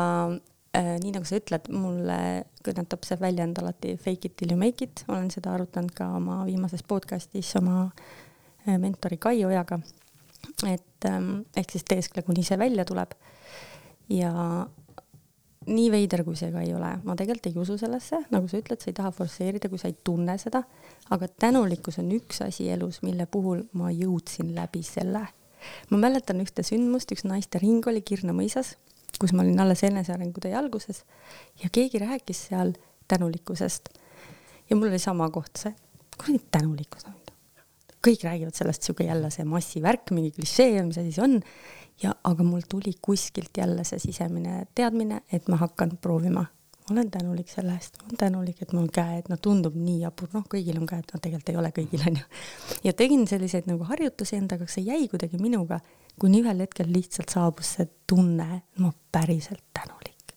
äh, nii nagu sa ütled, mulle kõnetab see väljend alati fake it till you make it, olen seda arutanud ka oma viimases podcastis oma äh, mentori Kai Ojaga. Et ähm, ehk siis teeskle, kuni see välja tuleb. ja nii veider, kui see ka ei ole, ma tegelikult ei usu sellesse, nagu sa ütled, sa ei taha forsseerida, kui sa ei tunne seda, aga tänulikkus on üks asi elus, mille puhul ma jõudsin läbi selle. ma mäletan ühte sündmust, üks naiste ring oli Kirna mõisas kus ma olin alles enesearengu tee alguses ja keegi rääkis seal tänulikkusest. ja mul oli sama koht see, kuradi tänulikkus. Kõik räägivad sellest, sihuke jälle see massivärk, mingi klišee, mis asi see on. ja, aga mul tuli kuskilt jälle see sisemine teadmine, et ma hakkan proovima olen tänulik selle eest, olen tänulik, et mul on käed, no tundub nii jabur, noh, kõigil on käed, no tegelikult ei ole kõigil, onju. ja tegin selliseid nagu harjutusi endaga, see jäi kuidagi minuga, kuni ühel hetkel lihtsalt saabus see tunne, ma päriselt tänulik.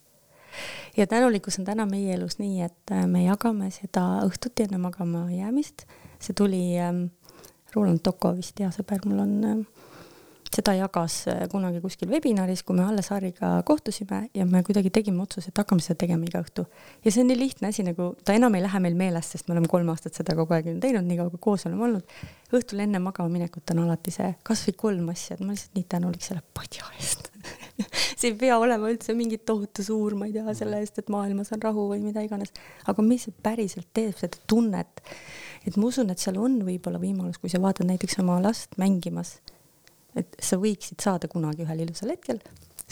ja tänulikkus on täna meie elus nii, et me jagame seda õhtuti enne magama jäämist. see tuli ähm,, Roland Toko vist, hea sõber mul on ähm, seda jagas äh, kunagi kuskil webinaris, kui me Alle Saariga kohtusime ja me kuidagi tegime otsuse, et hakkame seda tegema iga õhtu. ja see on nii lihtne asi, nagu ta enam ei lähe meil meelest, sest me oleme kolm aastat seda kogu aeg teinud, nii kaua kui koos oleme olnud. õhtul enne magama minekut on alati see kasvõi kolm asja, et ma lihtsalt nii tänulik selle padja eest see ei pea olema üldse mingi tohutu suur, ma ei tea, selle eest, et maailmas on rahu või mida iganes, aga mis päriselt teeb seda tunnet, et ma usun, et seal on võib-olla võimalus, kui sa vaatad näiteks oma last mängimas et sa võiksid saada kunagi ühel ilusal hetkel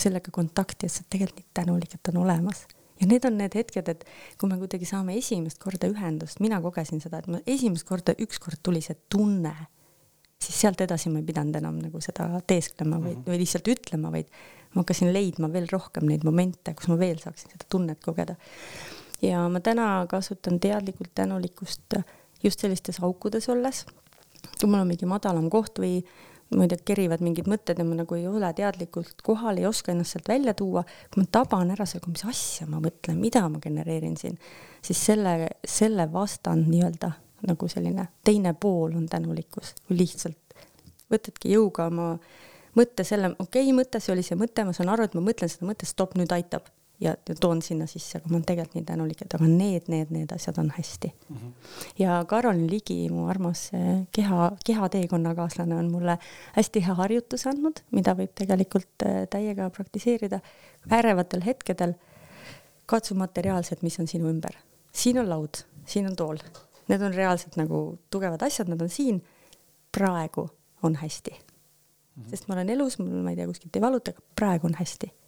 sellega kontakti, et sa oled tegelikult nii tänulik, et on olemas. ja need on need hetked, et kui me kuidagi saame esimest korda ühendust, mina kogesin seda, et ma esimest korda, ükskord tuli see tunne, siis sealt edasi ma ei pidanud enam nagu seda teesklema või, mhm. või lihtsalt ütlema, vaid ma hakkasin leidma veel rohkem neid momente, kus ma veel saaksin seda tunnet kogeda. ja ma täna kasutan teadlikult tänulikkust just sellistes aukudes olles, kui mul on mingi madalam koht või ma ei tea, kerivad mingid mõtted ja ma nagu ei ole teadlikult kohal, ei oska ennast sealt välja tuua, kui ma taban ära selle, mis asja ma mõtlen, mida ma genereerin siin, siis selle, selle vastand nii-öelda nagu selline teine pool on tänulikkus, kui lihtsalt võtadki jõuga oma mõtte selle, okei okay,, mõte, see oli see mõte, ma saan aru, et ma mõtlen seda mõtet, stopp, nüüd aitab ja, ja toon sinna sisse, aga ma olen tegelikult nii tänulik, et aga need, need, need asjad on hästi mm. -hmm. ja Karolin Ligi, mu armas eh, keha, kehateekonnakaaslane on mulle hästi hea harjutuse andnud, mida võib tegelikult eh, täiega praktiseerida äärevatel hetkedel. katsu materiaalselt, mis on sinu ümber. siin on laud, siin on tool, need on reaalselt nagu tugevad asjad, nad on siin. praegu on hästi mm. -hmm. sest ma olen elus, mul, ma ei tea, kuskilt ei valuta, aga praegu on hästi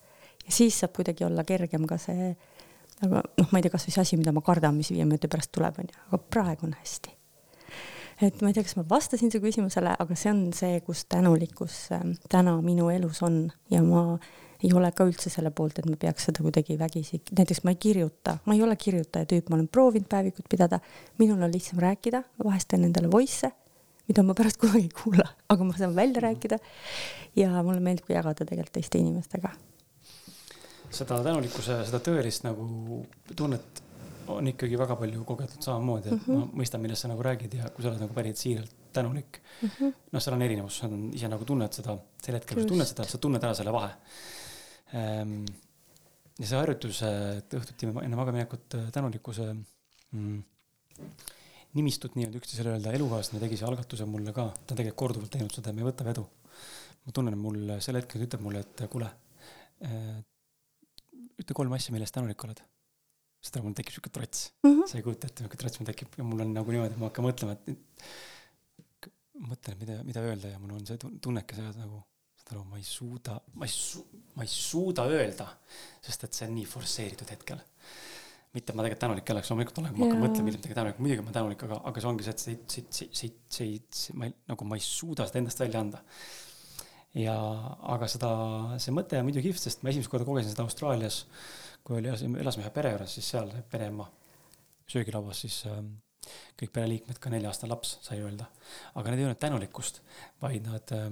ja siis saab kuidagi olla kergem ka see, aga noh, ma ei tea, kasvõi see asi, mida ma kardan, mis viie minuti pärast tuleb, onju, aga praegu on hästi. et ma ei tea, kas ma vastasin su küsimusele, aga see on see, kus tänulikkus ähm, täna minu elus on ja ma ei ole ka üldse selle poolt, et ma peaks seda kuidagi vägisi, näiteks ma ei kirjuta, ma ei ole kirjutaja tüüp, ma olen proovinud päevikut pidada, minul on lihtsam rääkida, vahest teen endale voice'e, mida ma pärast kunagi ei kuula, aga ma saan välja rääkida. ja mulle meeldib ka jagada tegelikult teiste inimestega seda tänulikkuse, seda tõelist nagu tunnet on ikkagi väga palju kogetud samamoodi, et mm -hmm. ma mõistan, millest sa nagu räägid ja kui sa oled nagu päriselt siiralt tänulik mm -hmm.. noh, seal on erinevus, sa ise nagu tunned seda, sel hetkel, kui sa tunned seda, sa tunned ära selle vahe ehm,. ja see harjutus, et õhtuti enne magamaminekut äh, tänulikkuse mm, nimistut nii-öelda üksteisele öelda, elukaaslane tegi see algatuse mulle ka, ta on tegelikult korduvalt teinud seda me ei võta vedu. ma tunnen, mul sel hetkel ütleb mulle, et kuule äh, ütle kolm asja, mille eest tänulik oled. seda mul tekib siuke trots mm, -hmm. sa ei kujuta ette, siuke trots mul tekib ja mul on nagu niimoodi, ma hakkan mõtlema, et mõtlen, mida, mida öelda ja mul on see tunneke see nagu, saad aru, ma ei suuda, ma ei su-, ma ei suuda öelda, sest et see on nii forsseeritud hetkel. mitte, ma tegelikult tänulik ei oleks, loomulikult olen, kui ma hakkan mõtlema, millest midagi tänulik, muidugi ma olen tänulik, aga, aga see ongi see, et see, see, see, see, see, see, ma ei, nagu ma ei suuda seda endast välja anda ja, aga seda, see mõte on muidugi kihvt, sest ma esimest korda kogesin seda Austraalias, kui oli, elasime ühe pere juures, siis seal pereema söögilauas siis äh, kõik pereliikmed, ka nelja-aastane laps sai öelda. aga need ei öelnud tänulikkust, vaid nad äh,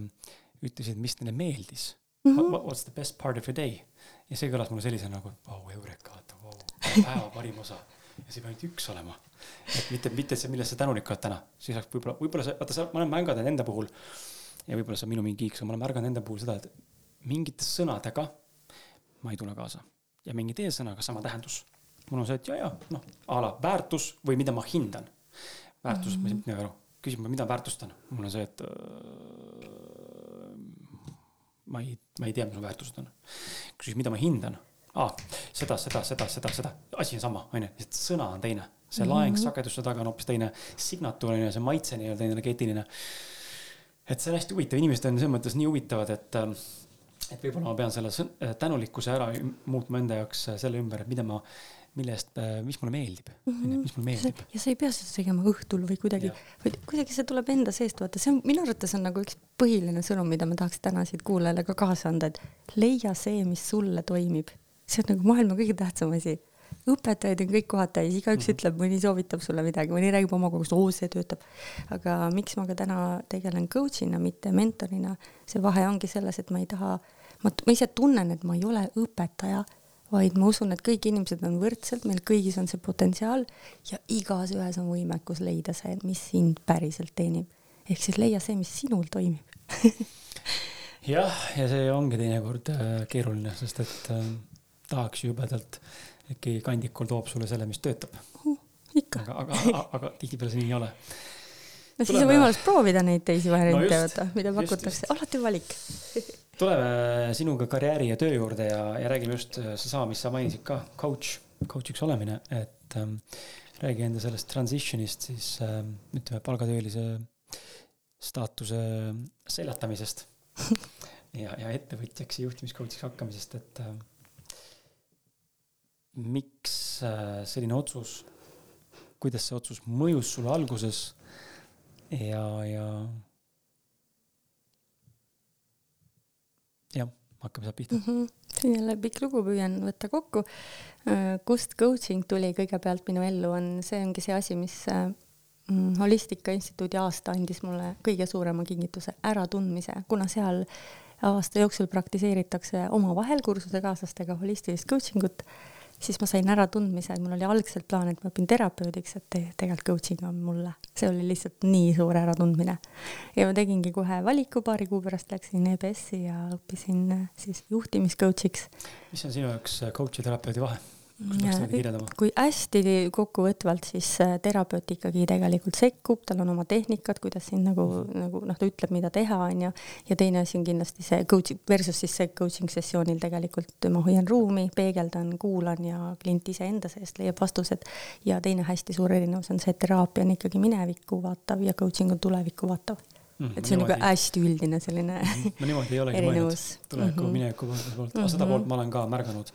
ütlesid, mis neile meeldis mm. -hmm. What's the best part of your day? ja see kõlas mulle sellisena nagu, et vau, eureka, vaata, vau, päeva parim osa. ja see peab ainult üks olema. et mitte, mitte see, millest sa tänulik oled täna, siis oleks võib-olla, võib-olla see, vaata sa, ma olen märganud enda puhul ja võib-olla see on minu mingi kiiks, ma olen märganud enda puhul seda, et mingite sõnadega ma ei tule kaasa ja mingi teise sõnaga sama tähendus. mul on see, et ja, ja noh, a la väärtus või mida ma hindan. väärtus mm, -hmm. ma ei saa aru, küsib, mida väärtustan, mul on see, et äh, ma ei, ma ei tea, mis mu väärtused on. küsis, mida ma hindan ah,, seda, seda, seda, seda, seda, asi on sama, onju, lihtsalt sõna on teine. see mm -hmm. laeng sageduste taga on hoopis teine, signatuur on ju, see maitse nii-öelda energeetiline et see on hästi huvitav, inimesed on selles mõttes nii huvitavad, et, et võib-olla ma pean selle äh, tänulikkuse ära muutma enda jaoks äh, selle ümber, et mida ma, mille eest, mis mulle meeldib mm, -hmm. mis mulle meeldib. ja sa ei pea seda tegema õhtul või kuidagi, vaid kuidagi see tuleb enda seest, vaata, see on minu arvates on nagu üks põhiline sõnum, mida ma tahaks täna siit kuulajale ka kaasa anda, et leia see, mis sulle toimib. see on nagu maailma kõige tähtsam asi õpetajaid on kõik kohad täis, igaüks mm -hmm. ütleb, mõni soovitab sulle midagi, mõni räägib oma kogemust, oo, see töötab. aga miks ma ka täna tegelen coach'ina, mitte mentorina, see vahe ongi selles, et ma ei taha, ma, ma ise tunnen, et ma ei ole õpetaja, vaid ma usun, et kõik inimesed on võrdselt, meil kõigis on see potentsiaal ja igas ühes on võimekus leida see, mis sind päriselt teenib. ehk siis leia see, mis sinul toimib jah, ja see ongi teinekord äh, keeruline, sest et äh, tahaks jubedalt äh, keegi kandikul toob sulle selle, mis töötab uh,. ikka. aga, aga, aga, aga tihtipeale see nii ei ole. no siis on võimalus proovida neid teisi variante no, vaata, mida pakutakse, alati valik tuleme sinuga karjääri ja töö juurde ja, ja räägime just sedasama, mis sa mainisid ka, coach, coach'iks olemine, et ähm, räägi enda sellest transition'ist siis ähm, ütleme, palgatöölise staatuse seljatamisest ja, ja ettevõtjaks ja juhtimiscoach'iks hakkamisest, et ähm, miks äh, selline otsus, kuidas see otsus mõjus sulle alguses ja, ja jah, hakkame sealt pihta mm. -hmm. see on jälle pikk lugu, püüan võtta kokku. Äh, kust coaching tuli kõigepealt minu ellu, on, see ongi see asi, mis äh, mm, Holistika Instituudi aasta andis mulle kõige suurema kingituse, äratundmise, kuna seal aasta jooksul praktiseeritakse omavahel kursusekaaslastega holistilist coaching ut siis ma sain äratundmise, mul oli algselt plaan, et ma õpin terapeudiks, et tegelikult coaching on mulle, see oli lihtsalt nii suur äratundmine. ja ma tegingi kohe valiku, paari kuu pärast läksin EBS-i ja õppisin siis juhtimiscoach'iks. mis on sinu jaoks coach'i terapeudi vahe? Kirjeldama? kui hästi kokkuvõtvalt, siis äh, terapeut ikkagi tegelikult sekkub, tal on oma tehnikad, kuidas sind nagu, nagu noh, ta ütleb, mida teha, onju. ja teine asi on kindlasti see coaching versus siis see coaching sessioonil tegelikult ma hoian ruumi, peegeldan, kuulan ja klient iseenda seest leiab vastused. ja teine hästi suur erinevus on see, et teraapia on ikkagi minevikku vaatav ja coaching on tulevikku vaatav mm,. et see on niimoodi... nagu hästi üldine selline ma niimoodi ei olegi mõelnud, tuleviku mm -hmm. mineviku poolt, seda poolt ma olen ka märganud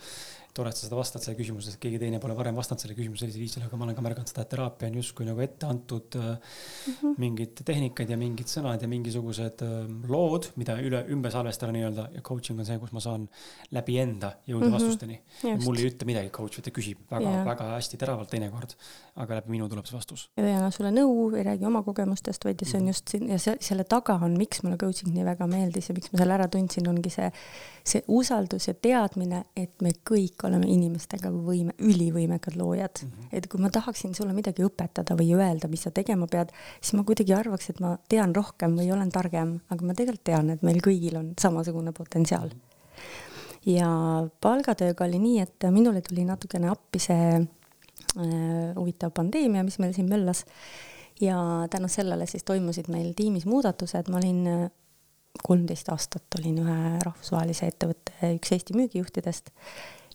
tore, et sa seda vastad selle küsimuse, sest keegi teine pole varem vastanud selle küsimuse sellisel viisil, aga ma olen ka märganud seda, et teraapia on justkui nagu ette antud mm -hmm. mingid tehnikad ja mingid sõnad ja mingisugused äh, lood, mida üle, ümber salvestada nii-öelda ja coaching on see, kus ma saan läbi enda jõuda mm -hmm. vastusteni. mul ei ütle midagi coach, vaid ta küsib väga yeah., väga hästi teravalt teinekord, aga läbi minu tuleb see vastus. ja ei anna sulle nõu, ei räägi oma kogemustest, vaid see on mhm. just siin ja see, selle taga on, miks mulle coaching nii väga meeldis ja miks ma selle ära tundsin, ongi see, see usaldus ja teadmine, et me kõik oleme inimestega võime, ülivõimekad loojad mm. -hmm. et kui ma tahaksin sulle midagi õpetada või öelda, mis sa tegema pead, siis ma kuidagi arvaks, et ma tean rohkem või olen targem, aga ma tegelikult tean, et meil kõigil on samasugune potentsiaal. ja palgatööga oli nii, et minule tuli natukene appi see äh, huvitav pandeemia, mis meil siin möllas ja tänu sellele siis toimusid meil tiimis muudatused, ma olin kolmteist aastat olin ühe rahvusvahelise ettevõtte üks Eesti müügijuhtidest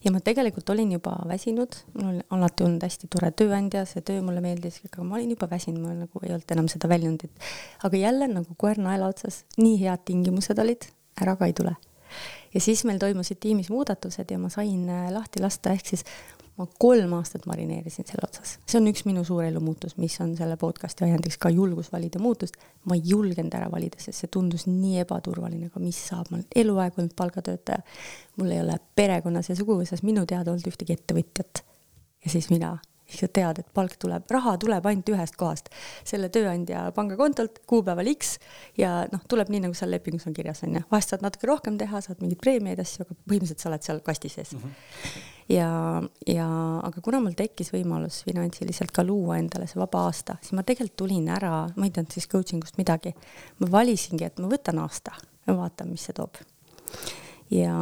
ja ma tegelikult olin juba väsinud, mul on alati olnud hästi tore tööandja, see töö mulle meeldis, aga ma olin juba väsinud, mul nagu ei olnud enam seda väljundit. aga jälle nagu koer naela otsas, nii head tingimused olid, ära ka ei tule. ja siis meil toimusid tiimis muudatused ja ma sain äh, lahti lasta, ehk siis ma kolm aastat marineerisin selle otsas, see on üks minu suur elumuutus, mis on selle podcast'i ajendiks ka julgus valida muutust. ma ei julgenud ära valida, sest see tundus nii ebaturvaline, aga mis saab, ma olen eluaeg olnud palgatöötaja. mul ei ole perekonnas ja suguvõsas minu teada olnud ühtegi ettevõtjat. ja siis mina sa tead, et palk tuleb, raha tuleb ainult ühest kohast, selle tööandja pangakontolt kuupäeval X ja noh, tuleb nii, nagu seal lepingus on kirjas, on ju, vahest saad natuke rohkem teha, saad mingeid preemiaid, asju, aga põhimõtteliselt sa oled seal kasti sees mm. -hmm. Ja, ja aga kuna mul tekkis võimalus finantsiliselt ka luua endale see vaba aasta, siis ma tegelikult tulin ära, ma ei teadnud siis coaching ust midagi. ma valisingi, et ma võtan aasta ja vaatan, mis see toob. ja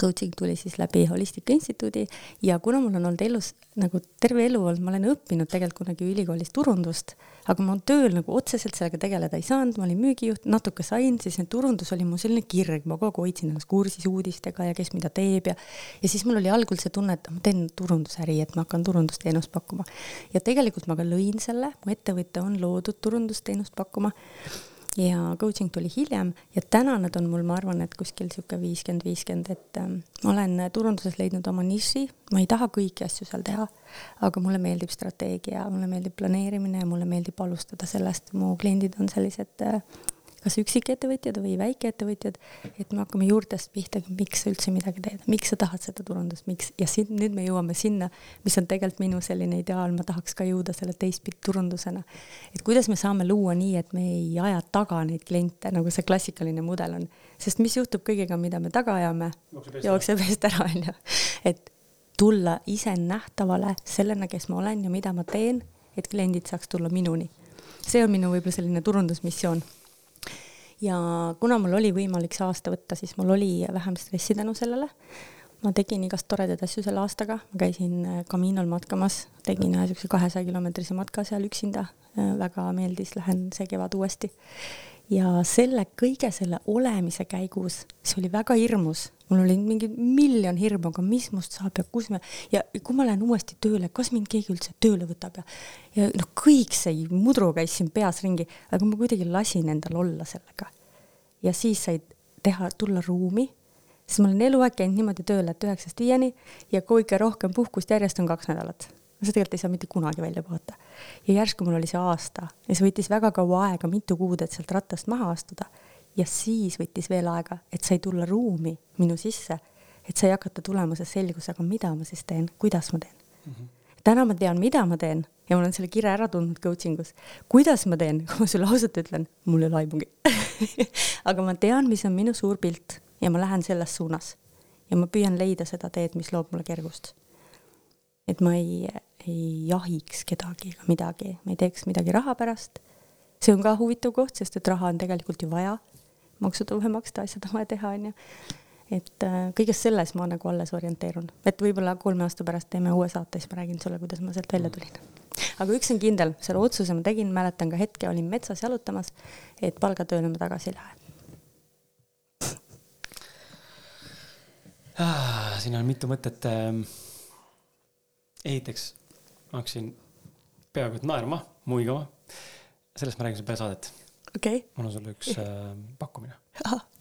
coaching tuli siis läbi Holistika Instituudi ja kuna mul on olnud elus nagu terve elu olnud, ma olen õppinud tegelikult kunagi ülikoolis turundust, aga ma tööl nagu otseselt sellega tegeleda ei saanud, ma olin müügijuht, natuke sain, siis see turundus oli mu selline kirg, ma kogu aeg hoidsin ennast kursis uudistega ja kes mida teeb ja ja siis mul oli algul see tunne, et ma teen turundusäri, et ma hakkan turundusteenust pakkuma. ja tegelikult ma ka lõin selle, mu ettevõte on loodud turundusteenust pakkuma ja coaching tuli hiljem ja täna nad on mul, ma arvan, et kuskil sihuke viiskümmend, viiskümmend, et äh, ma olen turunduses leidnud oma niši, ma ei taha kõiki asju seal teha, aga mulle meeldib strateegia, mulle meeldib planeerimine ja mulle meeldib alustada sellest, mu kliendid on sellised äh, kas üksikettevõtjad või väikeettevõtjad, et me hakkame juurtest pihta, miks sa üldse midagi teed, miks sa tahad seda turundust, miks ja siin nüüd me jõuame sinna, mis on tegelikult minu selline ideaal, ma tahaks ka jõuda selle teistpidi turundusena. et kuidas me saame luua nii, et me ei aja taga neid kliente, nagu see klassikaline mudel on, sest mis juhtub kõigega, mida me taga ajame, jookseb eest ära, onju. et tulla ise nähtavale sellena, kes ma olen ja mida ma teen, et kliendid saaks tulla minuni. see on minu võib-olla selline turundusmissioon ja kuna mul oli võimalik see aasta võtta, siis mul oli vähem stressi tänu sellele. ma tegin igast toredaid asju selle aastaga, ma käisin äh, Caminol matkamas, tegin ühe siukse kahesaja kilomeetrise matka seal üksinda, äh, väga meeldis, lähen see kevad uuesti. ja selle kõige selle olemise käigus, see oli väga hirmus, mul oli mingi miljon hirmu, aga mis must saab ja kus me ja kui ma lähen uuesti tööle, kas mind keegi üldse tööle võtab ja ja noh, kõik see mudru käis siin peas ringi, aga ma kuidagi lasin endal olla sellega. ja siis sai teha, tulla ruumi, sest ma olen eluaeg käinud niimoodi tööl, et üheksast viieni ja kõige rohkem puhkust järjest on kaks nädalat no sa tegelikult ei saa mitte kunagi välja puhata. ja järsku mul oli see aasta ja see võttis väga kaua aega, mitu kuud, et sealt rattast maha astuda ja siis võttis veel aega, et sai tulla ruumi minu sisse, et sai hakata tulema see selgus, aga mida ma siis teen, kuidas ma teen mm. -hmm. täna ma tean, mida ma teen ja ma olen selle kire ära tundnud coaching us. kuidas ma teen, kui ma sulle ausalt ütlen, mul ei ole aimugi aga ma tean, mis on minu suur pilt ja ma lähen selles suunas ja ma püüan leida seda teed, mis loob mulle kergust. et ma ei, ei jahiks kedagi ega midagi, ma ei teeks midagi raha pärast. see on ka huvitav koht, sest et raha on tegelikult ju vaja maksud on vaja maksta, asjad on vaja teha, onju. et äh, kõiges selles ma nagu alles orienteerun, et võib-olla kolme aasta pärast teeme uue saate, siis ma räägin sulle, kuidas ma sealt välja tulin. aga üks on kindel, selle otsuse ma tegin, mäletan ka hetke, olin metsas jalutamas, et palgatööle ma tagasi ei lähe ah,. siin on mitu mõtet ähm,. esiteks hakkasin peaaegu et naerma, muigama. sellest ma räägin sulle peale saadet okay.. mul on sulle üks äh, pakkumine.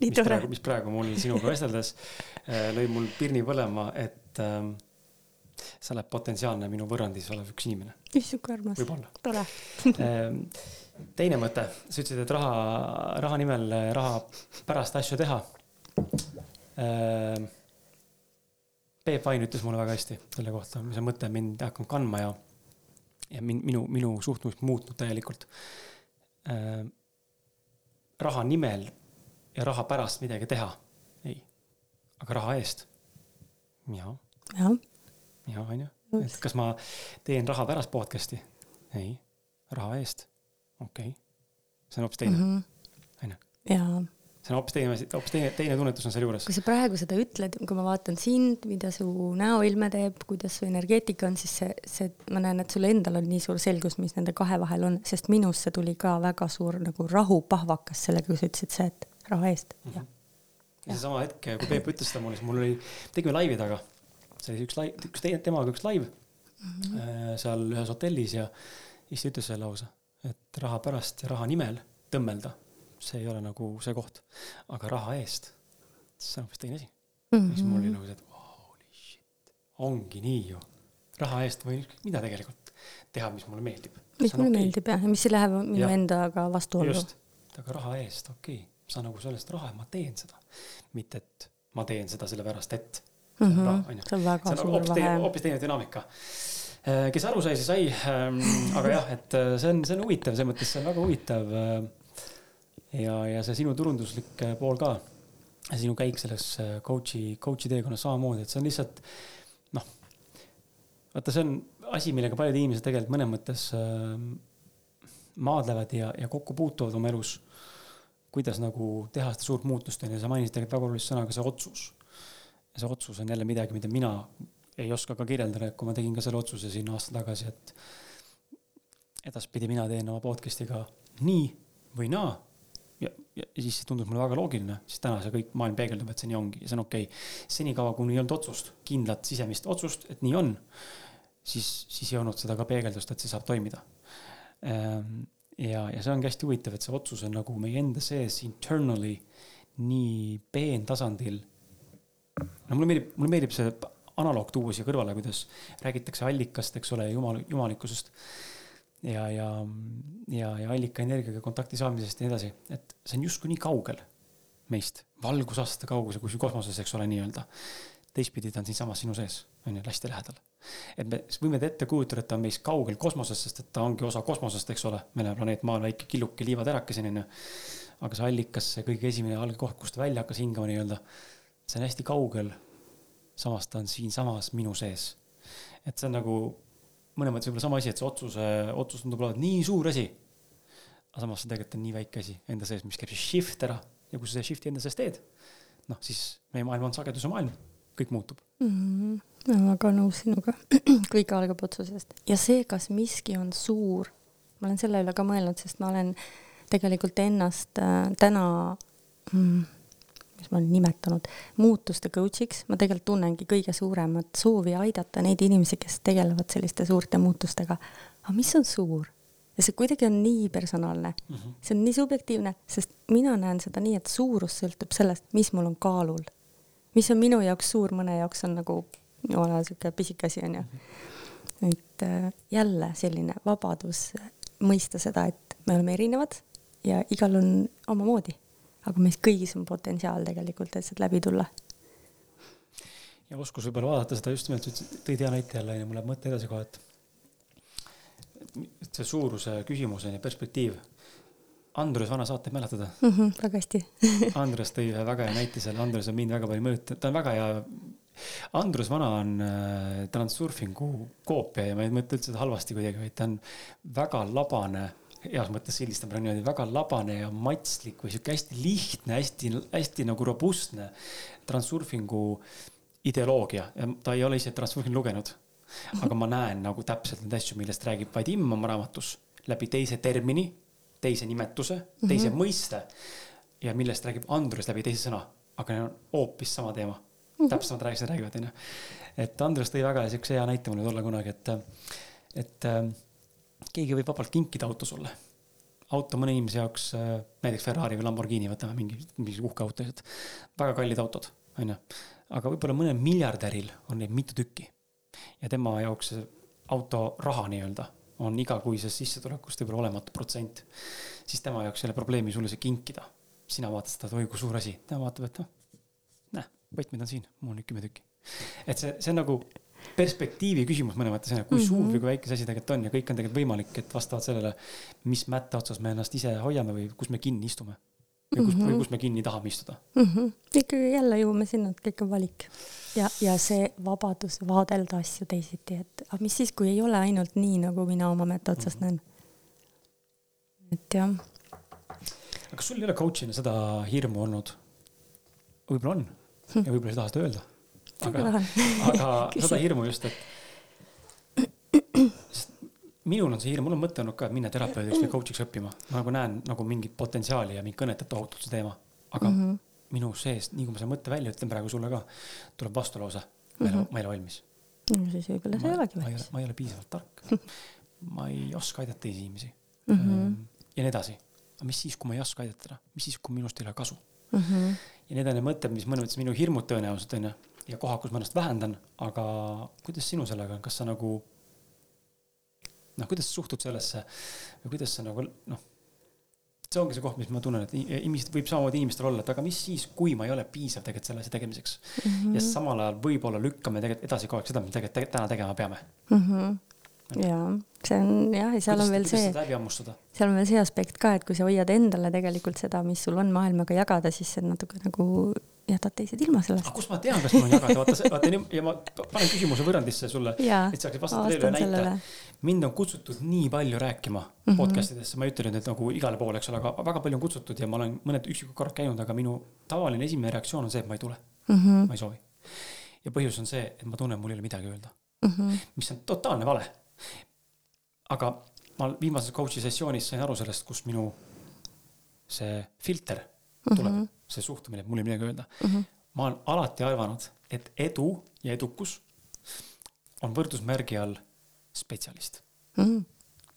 nii tore. mis praegu mul sinuga vesteldes äh, lõi mul pirni põlema, et äh, sa oled potentsiaalne minu võrrandis olev üks inimene. issand, kui armas. tore äh, teine mõte, sa ütlesid, et raha, raha nimel, raha pärast asju teha äh,. Peep Vain ütles mulle väga hästi selle kohta, mis on mõte mind hakanud kandma ja, ja min, minu, minu suhtumist muutnud täielikult äh, raha nimel ja raha pärast midagi teha. ei, aga raha eest. ja. ja, ja onju, et kas ma teen raha pärast podcast'i? ei, raha eest. okei okay., see on hoopis teine, Mhm. onju. jaa see on hoopis teine, hoopis teine, teine tunnetus on sealjuures. kui sa praegu seda ütled, kui ma vaatan sind, mida su näoilme teeb, kuidas su energeetika on, siis see, see, ma näen, et sul endal on nii suur selgus, mis nende kahe vahel on, sest minusse tuli ka väga suur nagu rahupahvakas sellega, kui sa ütlesid see, et raha eest mm. -hmm. ja seesama hetk, kui Peep ütles seda mulle, siis mul oli, tegime laivi taga. see oli üks laiv, üks teine, temaga üks laiv mm -hmm. seal ühes hotellis ja siis ta ütles selle lause, et raha pärast ja raha nimel tõmmelda see ei ole nagu see koht. aga raha eest, see on hoopis teine asi mm. -hmm. siis mul oli nagu see, et holy shit, ongi nii ju. raha eest võin ükskõik mida tegelikult teha, mis mulle meeldib. mis mulle okay. meeldib jah, ja mis ei lähe minu ja. endaga vastuollu. just, aga raha eest, okei okay., saan nagu sellest raha, ma teen seda. mitte, et ma teen seda sellepärast, et mm. -hmm. see on väga see on suur vahe. hoopis teine dünaamika äh, kes aru sai, see sai ähm,. aga jah, et äh, see on, see on huvitav, selles mõttes see on väga huvitav äh, ja, ja see sinu turunduslik äh, pool ka, sinu käik selles äh, coach'i, coach'i teekonnas samamoodi, et see on lihtsalt noh, vaata, see on asi, millega paljud inimesed tegelikult mõnes mõttes äh, maadlevad ja, ja kokku puutuvad oma elus. kuidas nagu teha seda suurt muutust, on ju, sa mainisid tegelikult väga olulist sõna ka see otsus. ja see otsus on jälle midagi, mida mina ei oska ka kirjeldada, kui ma tegin ka selle otsuse siin aasta tagasi, et edaspidi mina teen oma podcast'iga nii või naa siis see tundus mulle väga loogiline, siis täna see kõik maailm peegeldub, et see nii ongi ja see on okei okay.. senikaua, kuni ei olnud otsust, kindlat sisemist otsust, et nii on, siis, siis ei olnud seda ka peegeldust, et see saab toimida. Ehm, ja, ja see ongi hästi huvitav, et see otsus on nagu meie enda sees internally nii peentasandil. no mulle meeldib, mulle meeldib see analoog tuua siia kõrvale, kuidas räägitakse allikast, eks ole, jumal, jumalikkusest. Ja, ja, ja, ja allika energiaga kontakti saamisest ja nii edasi, et see on justkui nii kaugel meist, valgusaasta kaugusel, kuskil kosmoses, eks ole, nii-öelda. teistpidi ta on siinsamas sinu sees, on ju, hästi lähedal. et me võime ette kujutada, et ta on meist kaugel kosmoses, sest et ta ongi osa kosmosest, eks ole, meil on planeet Maa väike killuke liivaterakeseni, on ju. aga see allikas, see kõige esimene algkoht, kust ta välja hakkas hingama nii-öelda, see on hästi kaugel samas ta on siinsamas minu sees. et see on nagu mõnes mõttes võib-olla sama asi, et see otsuse, otsus tundub olevat nii suur asi. aga samas see tegelikult on nii väike asi enda sees, mis käib siis shift ära ja kui sa selle shift'i enda sees teed, noh siis meie maailm on sageduse maailm, kõik muutub mm. -hmm. ma olen väga nõus sinuga kõik algab otsusest ja see, kas miski on suur, ma olen selle üle ka mõelnud, sest ma olen tegelikult ennast äh, täna mm, mis ma olen nimetanud, muutuste coach'iks, ma tegelikult tunnengi kõige suuremat soovi aidata neid inimesi, kes tegelevad selliste suurte muutustega. aga mis on suur? ja see kuidagi on nii personaalne mm, -hmm. see on nii subjektiivne, sest mina näen seda nii, et suurus sõltub sellest, mis mul on kaalul. mis on minu jaoks suur, mõne jaoks on nagu jumala sihuke pisike asi onju. -hmm. et äh, jälle selline vabadus mõista seda, et me oleme erinevad ja igal on omamoodi aga meis kõigis on potentsiaal tegelikult, et sealt läbi tulla. ja oskus võib-olla vaadata seda just nimelt, tõid hea näite jälle, mul läheb mõte edasi kohe, et see suuruse küsimus on ju, perspektiiv. Andrus Vana saateid mäletada mm? -hmm, väga hästi Andres tõi ühe väga hea näite seal, Andres on mind väga palju mõjutanud, ta on väga hea. Andrus Vana on äh, Transurfingu koopia ja ma ei mõtle üldse seda halvasti kuidagi, vaid ta on väga labane heas mõttes sildistan praegu niimoodi väga labane ja matslik või sihuke hästi lihtne, hästi, hästi nagu robustne transurfingu ideoloogia ta ei ole ise transurfingu lugenud. aga ma näen nagu täpselt neid asju, millest räägib Vadim oma raamatus läbi teise termini, teise nimetuse, teise mm -hmm. mõiste ja millest räägib Andrus läbi teise sõna, aga need on hoopis sama teema mm -hmm.. täpselt samad räägivad, räägivad onju. et Andrus tõi väga siukse hea näite mulle tolle kunagi, et, et keegi võib vabalt kinkida auto sulle. auto mõne inimese jaoks, äh, näiteks Ferrari või Lamborghini, võtame mingi, mingi uhke auto lihtsalt. väga kallid autod, on ju. aga võib-olla mõnel miljardäril on neid mitu tükki. ja tema jaoks see auto raha nii-öelda on igakuisest sissetulekust võib-olla olematu protsent. siis tema jaoks ei ole probleemi sulle see kinkida. sina vaatad seda, et oi kui suur asi, tema vaatab, et noh, näe, võtmed on siin, mul on nüüd kümme tükki. et see, see on nagu perspektiivi küsimus mõne mõttes, kui mm -hmm. suur või kui väike see asi tegelikult on ja kõik on tegelikult võimalik, et vastavalt sellele, mis mätta otsas me ennast ise hoiame või kus me kinni istume. või kus mm, -hmm. või kus me kinni tahame istuda mm. -hmm. ikkagi jälle jõuame sinna, et kõik on valik. ja, ja see vabadus vaadelda asju teisiti, et aga mis siis, kui ei ole ainult nii, nagu mina oma mätta otsast mm -hmm. näen. et jah. aga kas sul ei ole coach'ina seda hirmu olnud? võib-olla on hm. ja võib-olla ei taha seda öelda aga, aga seda hirmu just, et minul on see hirm, mul on mõte olnud ka, et minna terapeudiks või coach'iks õppima. ma nagu näen nagu mingit potentsiaali ja mind kõnetab tohutult see teema. aga mm -hmm. minu sees, nii kui ma selle mõtte välja ütlen praegu sulle ka, tuleb vastulause. ma ei ole, ma ei ole valmis. no siis võib-olla sa ei olegi valmis. ma ei ole piisavalt tark. ma ei oska aidata teisi inimesi mm. -hmm. ja nii edasi. aga mis siis, kui ma ei oska aidata mis siis, kui minust ei ole kasu mm? -hmm. ja need on need mõtted, mis mõnes mõttes minu hirmud tõenäoliselt onju ja kohad, kus ma ennast vähendan, aga kuidas sinu sellega on, kas sa nagu noh, kuidas sa suhtud sellesse või kuidas sa nagu noh, see ongi see koht, mis ma tunnen, et inimesed võib samamoodi inimestel olla, et aga mis siis, kui ma ei ole piisav tegelikult selle asja tegemiseks mm. -hmm. ja samal ajal võib-olla lükkame tegelikult edasi kogu aeg seda, mida tegelikult täna tegema peame mm. -hmm jaa, see on jah, ja seal kuidas, on veel see, seal on veel see aspekt ka, et kui sa hoiad endale tegelikult seda, mis sul on maailmaga jagada, siis see on natuke nagu jätad teised ilma sellest. kust ma tean, kas mul on jagada, vaata, vaata nii ja ma panen küsimuse võrrandisse sulle, et saaksid vastata ühe näite. mind on kutsutud nii palju rääkima mm -hmm. podcast idesse, ma ei ütle nüüd, et nagu igale poole, eks ole, aga väga palju on kutsutud ja ma olen mõned üksikud korrad käinud, aga minu tavaline esimene reaktsioon on see, et ma ei tule mm. -hmm. ma ei soovi. ja põhjus on see, et ma tunnen, mul ei ole midagi öelda mm. -hmm. mis on totaalne vale. aga ma viimases coach'i sessioonis sain aru sellest, kus minu see filter tuleb mm, -hmm. See suhtumine, et mul ei midagi öelda mm. -hmm. ma olen alati arvanud, et edu ja edukus on võrdusmärgi all spetsialist mm. -hmm.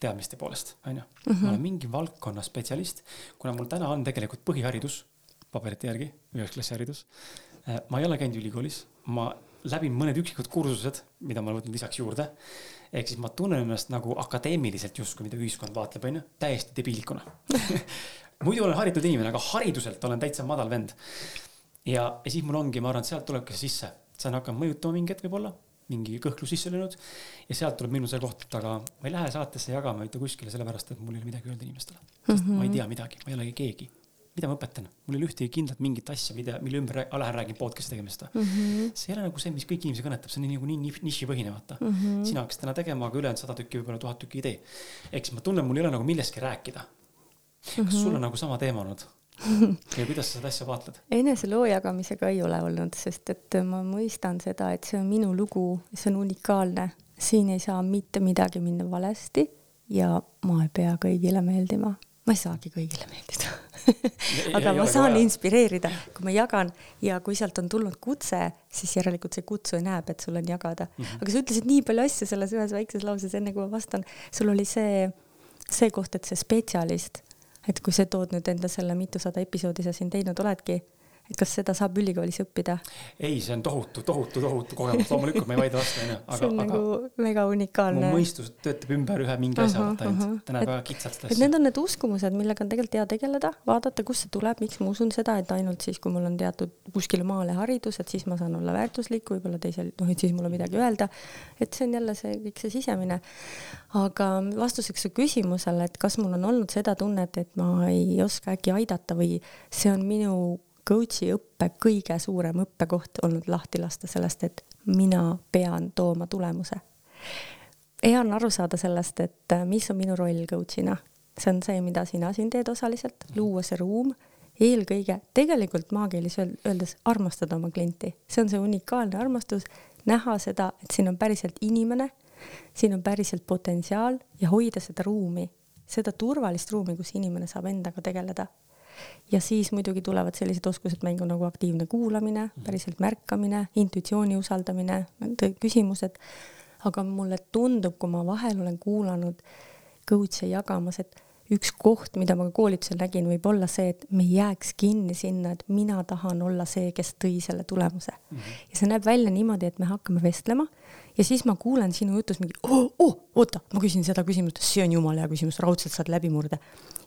teadmiste poolest, onju. ma olen mingi valdkonna spetsialist, kuna mul täna on tegelikult põhiharidus paberite järgi, üheksa klassi haridus. Äh, ma ei ole käinud ülikoolis, ma läbin mõned üksikud kursused, mida ma olen võtnud lisaks juurde. ehk siis ma tunnen ennast nagu akadeemiliselt justkui, mida ühiskond vaatleb, onju, täiesti debiilikuna muidu olen haritud inimene, aga hariduselt olen täitsa madal vend. ja, ja siis mul ongi, ma arvan, et sealt tulebki see sisse, see on hakanud mõjutama mingi hetk võib-olla, mingi kõhklus sisse löönud. ja sealt tuleb minu see koht, aga ma ei lähe saatesse jagama mitte kuskile sellepärast, et mul ei ole midagi öelda inimestele. mm -hmm. ma ei tea midagi, ma ei olegi keegi mida ma õpetan, mul ei ole ühtegi kindlat mingit asja, mida, mille ümber lähen räägin podcast'i tegemist mm. -hmm. see ei ole nagu see, mis kõiki inimesi kõnetab, see on nii, nii nišipõhine, vaata mm. -hmm. sina hakkasid täna tegema, aga ülejäänud sada tükki, võib-olla tuhat tükki ei tee. siis ma tunnen, mul ei ole nagu millestki rääkida. Kas mm -hmm. sul on nagu sama teema olnud? ja kuidas sa seda asja vaatled? eneseloo jagamisega ei ole olnud, sest et ma mõistan seda, et see on minu lugu, see on unikaalne, siin ei saa mitte midagi minna valesti ja ma ei pea kõigile meeldima ma ei saagi kõigile meeldida aga ma saan inspireerida, kui ma jagan ja kui sealt on tulnud kutse, siis järelikult see kutsuja näeb, et sul on jagada mm. -hmm. aga sa ütlesid nii palju asju selles ühes väikses lauses, enne kui ma vastan. sul oli see, see koht, et see spetsialist, et kui sa tood nüüd enda selle mitusada episoodi sa siin teinud oledki et kas seda saab ülikoolis õppida? ei, see on tohutu, tohutu, tohutu kogemus, loomulikult ma ei vaidle vastu, onju. see on nagu mega unikaalne. mu mõistus töötab ümber ühe mingi asja vaata ainult, ta näeb väga kitsalt seda asja. et need on need uskumused, millega on tegelikult hea tegeleda, vaadata, kust see tuleb, miks ma usun seda, et ainult siis, kui mul on teatud kuskile maale haridus, et siis ma saan olla väärtuslik, võib-olla teisel, noh, et siis mul on midagi öelda. et see on jälle see kõik see sisemine. aga vastuseks su küsimusele, et kas mul on olnud seda tunnet, et ma ei oska äkki aidata või see on minu coach'i õppe kõige suurem õppekoht olnud lahti lasta sellest, et mina pean tooma tulemuse. hea on aru saada sellest, et äh, mis on minu roll coach'ina. see on see, mida sina siin teed osaliselt, luua see ruum, eelkõige tegelikult maakeeles öeldes armastada oma klienti, see on see unikaalne armastus, näha seda, et siin on päriselt inimene, siin on päriselt potentsiaal ja hoida seda ruumi, seda turvalist ruumi, kus inimene saab endaga tegeleda ja siis muidugi tulevad sellised oskused mängu nagu aktiivne kuulamine, mhm. päriselt märkamine, intuitsiooni usaldamine, küsimused. aga mulle tundub, kui ma vahel olen kuulanud coach'e jagamas, et üks koht, mida ma ka koolitusel nägin, võib olla see, et me ei jääks kinni sinna, et mina tahan olla see, kes tõi selle tulemuse mm. -hmm. ja see näeb välja niimoodi, et me hakkame vestlema ja siis ma kuulen sinu jutus mingi oh,, oh, oota, ma küsin seda küsimust, see on jumala hea küsimus, raudselt saad läbimurde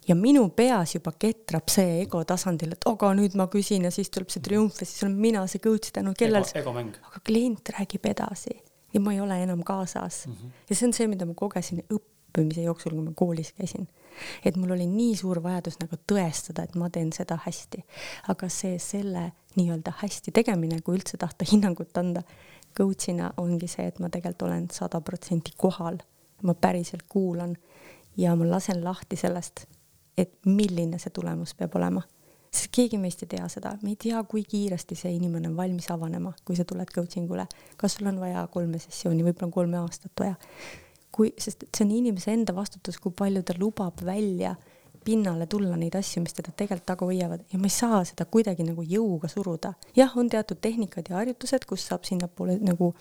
ja minu peas juba ketrab see ego tasandil, et aga nüüd ma küsin ja siis tuleb see triumf ja siis olen mina see coach tänu kellel ego, aga klient räägib edasi ja ma ei ole enam kaasas mm. -hmm. ja see on see, mida ma kogesin õppimise jooksul, kui ma koolis käisin. et mul oli nii suur vajadus nagu tõestada, et ma teen seda hästi. aga see, selle nii-öelda hästi tegemine, kui üldse tahta hinnangut anda, coach'ina ongi see, et ma tegelikult olen sada protsenti kohal, ma päriselt kuulan ja ma lasen lahti sellest et milline see tulemus peab olema. sest keegi meist ei tea seda, me ei tea, kui kiiresti see inimene on valmis avanema, kui sa tuled coaching ule. kas sul on vaja kolme sessiooni, võib-olla kolme aastat vaja. kui, sest see on inimese enda vastutus, kui palju ta lubab välja pinnale tulla neid asju, mis teda tegelikult taga hoiavad ja ma ei saa seda kuidagi nagu jõuga suruda. jah, on teatud tehnikad ja harjutused, kus saab sinnapoole nagu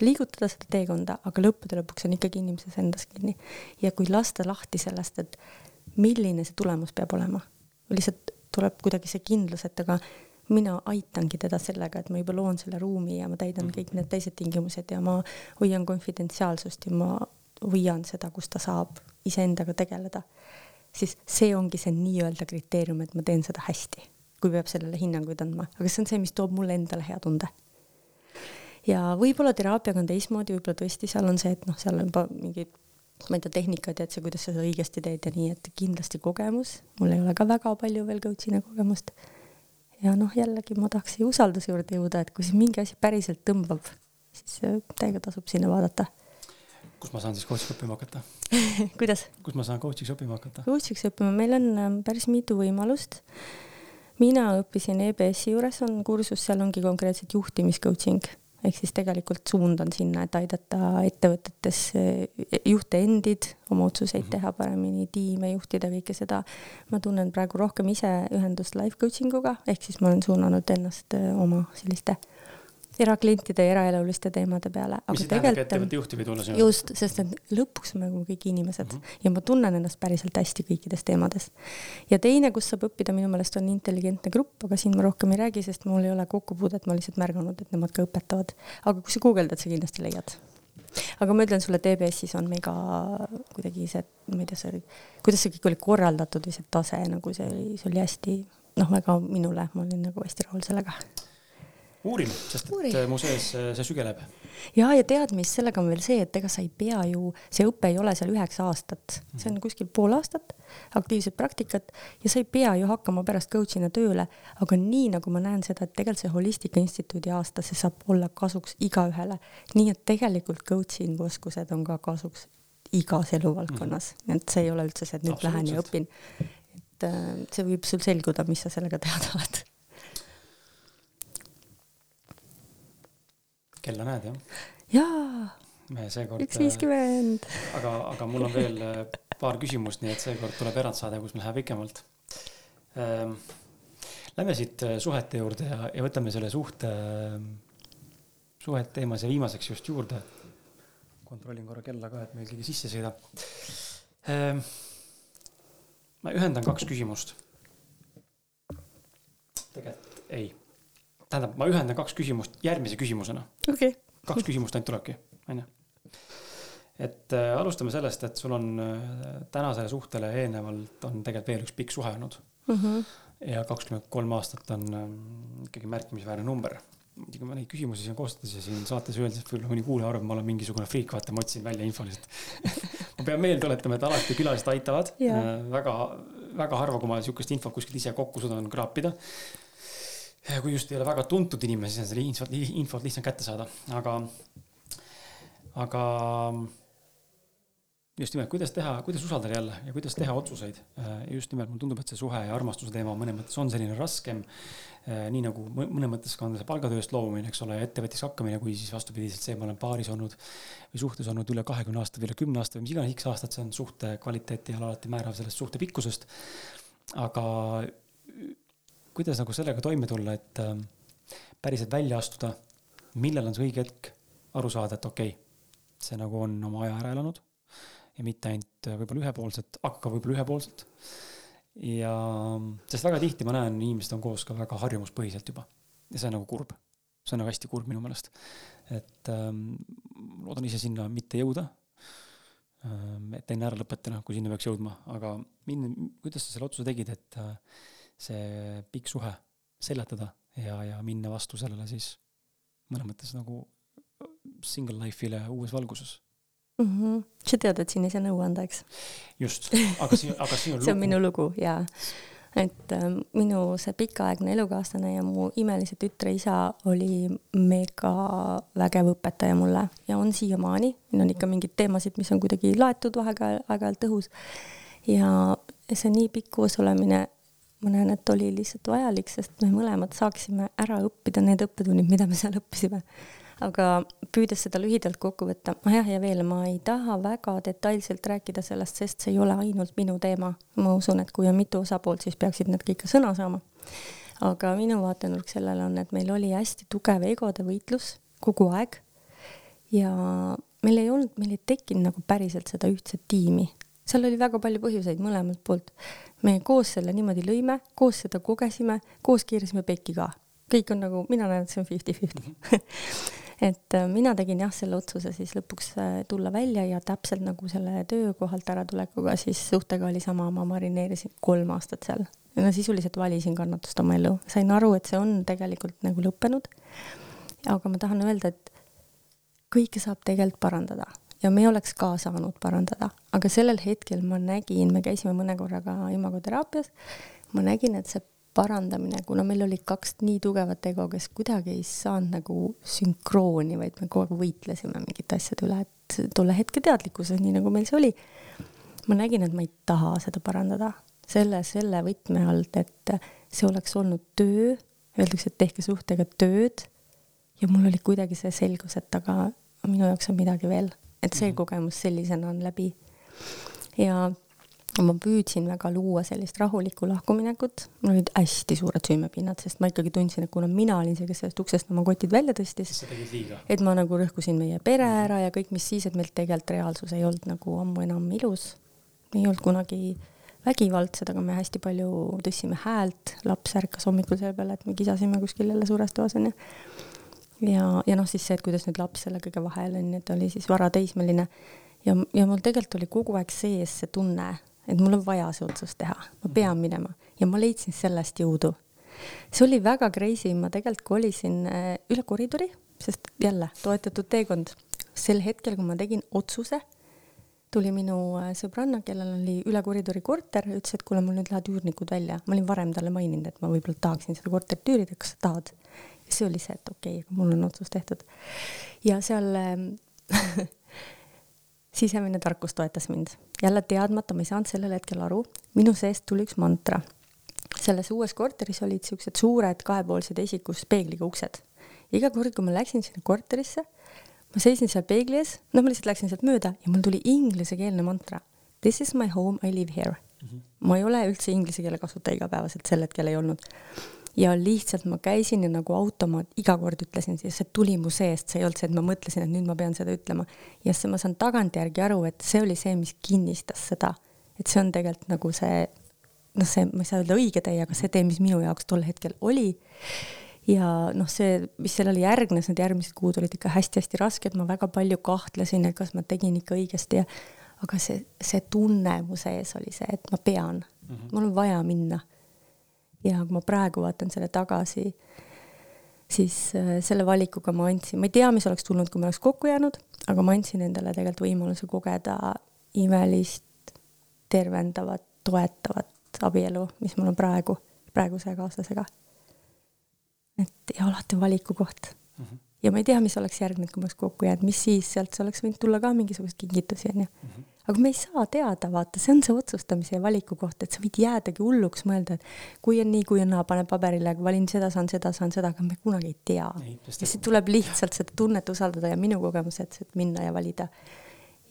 liigutada seda teekonda, aga lõppude lõpuks on ikkagi inimeses endas kinni. ja kui lasta lahti sellest, et milline see tulemus peab olema. lihtsalt tuleb kuidagi see kindlus, et aga mina aitangi teda sellega, et ma juba loon selle ruumi ja ma täidan mhm. kõik need teised tingimused ja ma hoian konfidentsiaalsust ja ma hoian seda, kus ta saab iseendaga tegeleda. Siis see ongi see nii-öelda kriteerium, et ma teen seda hästi, kui peab sellele hinnanguid andma, aga see on see, mis toob mulle endale hea tunde ja võib-olla teraapiaga on teistmoodi, võib-olla tõesti seal on see, et noh, seal on juba mingid ma ei tea, tehnikad ja et see, kuidas sa seda õigesti teed ja nii, et kindlasti kogemus, mul ei ole ka väga palju veel coach'ina kogemust. ja noh, jällegi ma tahaks siia usalduse juurde jõuda, et kui siin mingi asi päriselt tõmbab, siis äh, täiega tasub sinna vaadata. Kus ma saan siis coach'iks õppima hakata kuidas? kus ma saan coach'iks õppima hakata? coach'iks õppima, meil on ähm, päris mitu võimalust. mina õppisin EBS-i juures, on kursus, seal ongi konkreetselt juhtimis coaching ehk siis tegelikult suund on sinna, et aidata ettevõtetes eh, juhte endid oma otsuseid mhm. teha paremini, tiime juhtida, kõike seda. ma tunnen praegu rohkem ise ühendust life coaching uga, ehk siis ma olen suunanud ennast eh, oma selliste eraklientide ja eraeluliste teemade peale. mis see tähendab, ettevõtte juht võib tulla sinu? just, sest et lõpuks me oleme kõik inimesed mm -hmm. ja ma tunnen ennast päriselt hästi kõikides teemades. ja teine, kus saab õppida, minu meelest on intelligentne grupp, aga siin ma rohkem ei räägi, sest mul ei ole kokkupuudet, ma lihtsalt märganud, et nemad ka õpetavad. aga kui sa guugeldad, sa kindlasti leiad aga ma ütlen sulle, TBS-is on mega kuidagi see, ma ei tea, see oli, kuidas see kõik oli korraldatud või see tase nagu see oli, see oli hästi noh, väga minule, ma olin nagu hästi rahul sellega uurin, sest Uuri. et mu sees see sügeleb. ja, ja tead, mis sellega on veel see, et ega sa ei pea ju, see õpe ei ole seal üheksa aastat, see on mhm. kuskil pool aastat aktiivset praktikat ja sa ei pea ju hakkama pärast coach'ina tööle, aga nii nagu ma näen seda, et tegelikult see Holistika Instituudi aasta, see saab olla kasuks igaühele, nii et tegelikult coaching oskused on ka kasuks igas eluvaldkonnas mm, -hmm. et see ei ole üldse see, et nüüd lähen ja õpin. et äh, see võib sul selguda, mis sa sellega teha tahad kella näed, jah? jaa. me seekord. üks viiskümmend. Äh, aga, aga mul on veel äh, paar küsimust, nii et seekord tuleb erandsaade, kus me läheme pikemalt ähm,. Lähme siit äh, suhete juurde ja, ja võtame selle suhte, suhete teema siia viimaseks just juurde. kontrollin korra kella ka, et meil keegi sisse ei sõida ähm,. ma ühendan kaks küsimust. tegelikult ei tähendab, ma ühendan kaks küsimust järgmise küsimusena okay.. kaks küsimust ainult tulebki, onju. et äh, alustame sellest, et sul on äh, tänasele suhtele eelnevalt on tegelikult veel üks pikk suhe olnud mm. -hmm. ja kakskümmend kolm aastat on äh, ikkagi märkimisväärne number. muidugi ma neid küsimusi siin koostades ja siin saates öeldes, et võib-olla mõni kuulaja arvab, ma olen mingisugune friik, vaata, ma otsin välja info lihtsalt ma pean meelde tuletama, et alati külalised aitavad yeah.. väga, väga harva, kui ma sihukest infot kuskilt ise kokku suudan kraapida kui just ei ole väga tuntud inimene, siis on selle infot, infot lihtsam kätte saada, aga, aga just nimelt, kuidas teha, kuidas usaldada jälle ja kuidas teha otsuseid. just nimelt mulle tundub, et see suhe ja armastuse teema mõnes mõttes on selline raskem. nii nagu mõnes mõttes ka on see palgatööst loobumine, eks ole, ja ettevõtjaks hakkamine, kui siis vastupidiselt see, ma olen paaris olnud või suhtes olnud üle kahekümne aasta või üle kümne aasta või mis iganes X aastat, see on suhte kvaliteeti ja alati määrav sellest suhte pikkusest. aga kuidas nagu sellega toime tulla, et äh, päriselt välja astuda, millal on see õige hetk aru saada, et okei okay,, see nagu on oma aja ära elanud ja mitte ainult äh, võib-olla ühepoolselt, aga ka võib-olla ühepoolselt. ja, sest väga tihti ma näen, inimesed on koos ka väga harjumuspõhiselt juba ja see on nagu kurb. see on nagu hästi kurb minu meelest. et ähm, loodan ise sinna mitte jõuda ähm,. et enne ära lõpetada, kui sinna peaks jõudma, aga min-, kuidas sa selle otsuse tegid, et äh, see pikk suhe seljatada ja, ja minna vastu sellele siis mõnes mõttes nagu single life'ile uues valguses mm. -hmm. sa tead, et siin ei saa nõu anda, eks? just, aga siin, aga siin on lugu. see on minu lugu jaa. et äh, minu see pikaaegne elukaaslane ja mu imelise tütre isa oli mega vägev õpetaja mulle ja on siiamaani. meil on ikka mingeid teemasid, mis on kuidagi laetud vahepeal aeg-ajalt õhus. ja see nii pikk koos olemine ma näen, et oli lihtsalt vajalik, sest me mõlemad saaksime ära õppida need õppetunnid, mida me seal õppisime. aga püüdes seda lühidalt kokku võtta, ah jah, ja veel, ma ei taha väga detailselt rääkida sellest, sest see ei ole ainult minu teema. ma usun, et kui on mitu osapoolt, siis peaksid nad ka sõna saama. aga minu vaatenurk sellele on, et meil oli hästi tugev egode võitlus kogu aeg ja meil ei olnud, meil ei tekkinud nagu päriselt seda ühtset tiimi. Seal oli väga palju põhjuseid mõlemalt poolt me koos selle niimoodi lõime, koos seda kogesime, koos keerasime pekki ka. kõik on nagu, mina näen, et see on fifty-fifty et äh, mina tegin jah, selle otsuse siis lõpuks äh, tulla välja ja täpselt nagu selle töökohalt äratulekuga, siis suhtega oli sama, ma marineerisin kolm aastat seal. no sisuliselt valisin kannatust oma elu, sain aru, et see on tegelikult nagu lõppenud. aga ma tahan öelda, et kõike saab tegelikult parandada ja me oleks ka saanud parandada, aga sellel hetkel ma nägin, me käisime mõne korra ka imagoteraapias, ma nägin, et see parandamine, kuna meil olid kaks nii tugevat ego, kes kuidagi ei saanud nagu sünkrooni, vaid me kogu aeg võitlesime mingite asjade üle, et tolle hetke teadlikkuses, nii nagu meil see oli, ma nägin, et ma ei taha seda parandada. selle, selle võtme alt, et see oleks olnud töö, öeldakse, et tehke suhtega tööd ja mul oli kuidagi see selgus, et aga minu jaoks on midagi veel et see mhm. kogemus sellisena on läbi. ja ma püüdsin väga luua sellist rahulikku lahkuminekut, mul olid hästi suured süümepinnad, sest ma ikkagi tundsin, et kuna mina olin see, kes sellest uksest oma kotid välja tõstis, et ma nagu rõhkusin meie pere ära ja kõik, mis siis, et meil tegelikult reaalsus ei olnud nagu ammu enam ilus. ei olnud kunagi vägivaldsed, aga me hästi palju tõstsime häält, laps ärkas hommikul selle peale, et me kisasime kuskil jälle suures toas onju. Ja, ja noh, siis see, et kuidas nüüd laps selle kõige vahel on et oli siis varateismeline ja, ja mul tegelikult oli kogu aeg sees see tunne et mul on vaja see otsus teha, ma pean minema ja ma leidsin sellest jõudu. see oli väga crazy, ma tegelikult kolisin äh, üle koridori, sest jälle toetatud teekond. sel hetkel, kui ma tegin otsuse, tuli minu äh, sõbranna, kellel oli üle koridori korter, ütles, et kuule, mul nüüd lähevad üürnikud välja. ma olin varem talle maininud, et ma võib-olla tahaksin seda korterit üürida, kas sa tahad? See oli see, et okei okay,, mul on otsus tehtud. ja seal äh, sisemine tarkus toetas mind. jälle teadmata, ma ei saanud sellel hetkel aru, minu seest tuli üks mantra. selles uues korteris olid siuksed suured kahepoolsed esikus peegliga uksed. iga kord, kui ma läksin sinna korterisse, ma seisin seal peegli ees, noh, ma lihtsalt läksin sealt mööda ja mul tuli inglisekeelne mantra. This is my home, I live here mm. -hmm. ma ei ole üldse inglise keele kasutaja igapäevaselt, sel hetkel ei olnud ja lihtsalt ma käisin ja nagu automaat iga kord ütlesin, siis see tuli mu seest, see ei olnud see, et ma mõtlesin, et nüüd ma pean seda ütlema. ja siis ma saan tagantjärgi aru, et see oli see, mis kinnistas seda, et see on tegelikult nagu see, noh, see, ma ei saa öelda õige tee, aga see tee, mis minu jaoks tol hetkel oli. ja noh, see, mis sellele järgnes, need järgmised kuud olid ikka hästi-hästi rasked, ma väga palju kahtlesin, et kas ma tegin ikka õigesti ja aga see, see tunne mu sees oli see, et ma pean mm, -hmm. mul on vaja minna ja kui ma praegu vaatan selle tagasi, siis äh, selle valikuga ma andsin, ma ei tea, mis oleks tulnud, kui me oleks kokku jäänud, aga ma andsin endale tegelikult võimaluse kogeda imelist, tervendavat, toetavat abielu, mis mul on praegu, praeguse kaaslasega. et ja alati on valiku koht mm. -hmm. Ja ma ei tea, mis oleks järgnenud, kui me oleks kokku jäänud, mis siis, sealt oleks võinud tulla ka mingisuguseid kingitusi, onju mhm. Aga me ei saa teada, vaata, see on see otsustamise ja valiku koht, et sa võid jäädagi hulluks mõelda, et kui on nii, kui on naa, pane paberile, valin seda, saan seda, saan seda, aga me kunagi ei tea. ja siis tuleb lihtsalt seda tunnet usaldada ja minu kogemus, et minna ja valida.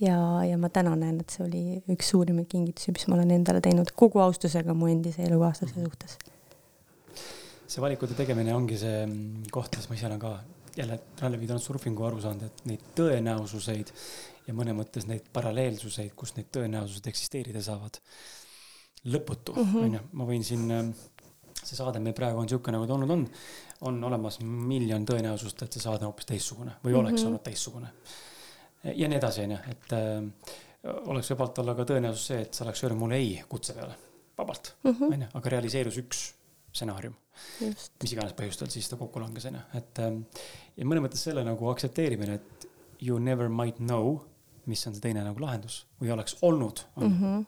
ja, ja ma täna näen, et see oli üks suurimaid kingitusi, mis ma olen endale teinud kogu austusega mu endise elukaaslase suhtes. see valikute tegemine ongi see koht, mis ma ise olen ka jälle Rally Transurfingu aru saanud, et neid tõenäosuseid ja mõne mõttes neid paralleelsuseid, kus need tõenäosused eksisteerida saavad. lõputu, mhm. onju, ma võin siin, ähm, see saade meil praegu on sihuke, nagu ta olnud on, on olemas miljon tõenäosust, et see saade on hoopis teistsugune või oleks mm -hmm. olnud teistsugune. ja nii edasi, onju, et äh, oleks vabalt olla ka tõenäosus see, et sa oleks öelnud mulle ei kutse peale, vabalt, mhm. onju, aga realiseerus üks stsenaarium. mis iganes põhjustel siis ta kokku langes, onju, et ähm, ja mõnes mõttes selle nagu aktsepteerimine, et you never might know mis on see teine nagu lahendus või oleks olnud mm. -hmm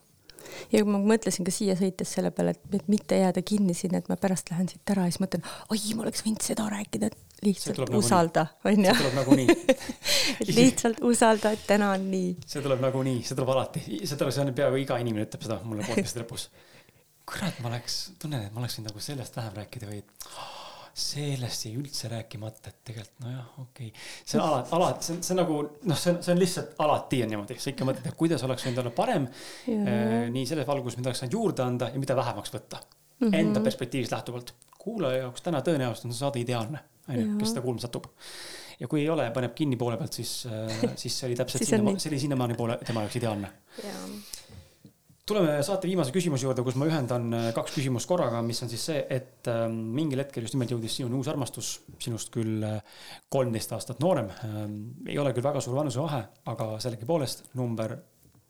ja ma mõtlesin ka siia sõites selle peale, et, et mitte jääda kinni sinna, et ma pärast lähen siit ära ja siis mõtlen, oi, ma oleks võinud seda rääkida, et lihtsalt usalda, onju. see tuleb nagunii et lihtsalt usalda, et täna on nii. see tuleb nagunii, see tuleb alati, see tuleb, see on peaaegu iga inimene ütleb seda mulle podcast'i lõpus. kurat, ma oleks, tunnen, et ma oleksin nagu sellest vähem rääkida või oh, sellest jäi üldse rääkimata, et tegelikult nojah, okei okay.. see on alati, alati, see on, see on nagu noh, see on, see on lihtsalt alati on niimoodi, sa ikka mõtled, et kuidas oleks võinud olla parem. Äh, nii selles valguses, mida oleks saanud juurde anda ja mida vähemaks võtta mm. -hmm. Enda perspektiivist lähtuvalt. kuulaja jaoks täna tõenäoliselt on see saade ideaalne, onju, kes seda kuulma satub. ja kui ei ole, paneb kinni poole pealt, siis äh,, siis see oli täpselt sinna, see oli sinnamaani poole tema jaoks ideaalne tuleme saate viimase küsimuse juurde, kus ma ühendan äh, kaks küsimust korraga, mis on siis see, et ähm, mingil hetkel just nimelt jõudis sinuni uus armastus, sinust küll äh, kolmteist aastat noorem. Ähm, ei ole küll väga suur vanusevahe, aga sellegipoolest number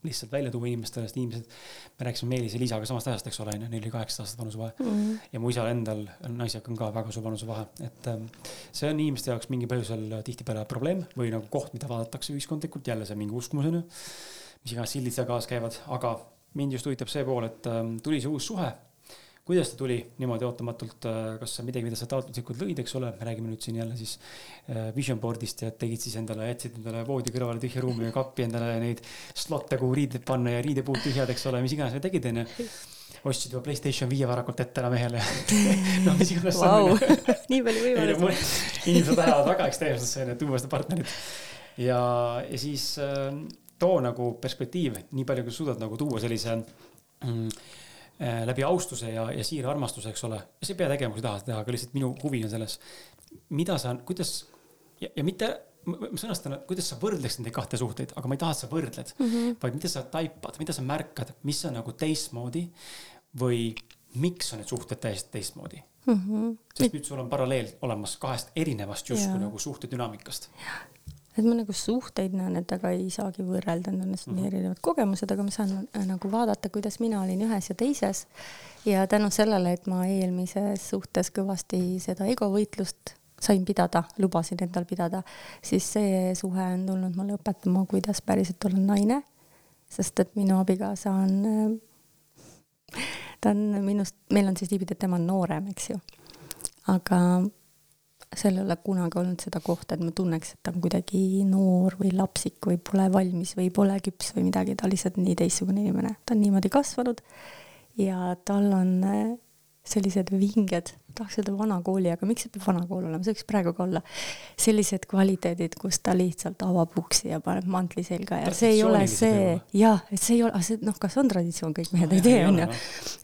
lihtsalt välja tuua inimestele, sest inimesed, me rääkisime Meelis ja Liisaga samast ajast, eks ole, onju, neil oli kaheksa aastat vanusevahe mm. -hmm. ja mu isal endal, naisega on ka väga suur vanusevahe, et ähm, see on inimeste jaoks mingil põhjusel tihtipeale probleem või nagu koht, mida vaadatakse ühiskondlikult, jälle see mingi uskumus onju. mis iganes sildid seal kaasas käivad, aga mind just huvitab see pool, et ähm, tuli see uus suhe. kuidas ta tuli niimoodi ootamatult, äh, kas see midagi, mida sa taotluslikult lõid, eks ole, me räägime nüüd siin jälle siis äh, vision board'ist ja tegid siis endale, jätsid endale voodi kõrvale tühja ruumi ja kappi endale neid slot'e, kuhu riided panna ja riidepuud tühjad, eks ole, mis iganes sa tegid, onju ostsid juba Playstation viie varakult ette ära mehele noh, mis iganes wow. nii palju võimalusi. inimesed lähevad väga ekstreemsesse, tuua seda partnerit. ja, ja siis äh, too nagu perspektiiv, nii palju kui suudad nagu tuua sellise mm, äh, läbi austuse ja, ja siira armastuse, eks ole. sa ei pea tegema, kui sa tahad teha, aga lihtsalt minu huvi on selles, mida sa, kuidas ja, ja mitte ma sõnastan, kuidas sa võrdleksid neid kahte suhteid, aga ma ei taha, et sa võrdled mm, -hmm. vaid mida sa taipad, mida sa märkad, mis on nagu teistmoodi või miks on need suhted täiesti teistmoodi mm. -hmm. sest nüüd sul on paralleel olemas kahest erinevast justkui nagu suhtedünaamikast. Et ma nagu suhteid näen, et aga ei saagi võrrelda, need on lihtsalt mm -hmm. erinevad kogemused, aga ma saan äh, nagu vaadata, kuidas mina olin ühes ja teises. ja tänu sellele, et ma eelmises suhtes kõvasti seda egovõitlust sain pidada, lubasin endal pidada, siis see suhe on tulnud mulle õpetama, kuidas päriselt olla naine. sest et minu abikaasa on, äh, ta on minust, meil on siis niipidi, et tema on noorem, eks ju. aga seal ei ole kunagi olnud seda kohta, et ma tunneks, et ta on kuidagi noor või lapsik või pole valmis või pole küps või midagi, ta on lihtsalt nii teistsugune inimene, ta on niimoodi kasvanud ja tal on sellised vinged, tahaks öelda vana kooli, aga miks see peab vana kool olema, see võiks praegu ka olla. sellised kvaliteedid, kus ta lihtsalt avab uksi ja paneb mantli selga ja see ei ole see, jah, et see ei ole, see noh, kas on traditsioon, kõik mehed no, ei tee, onju.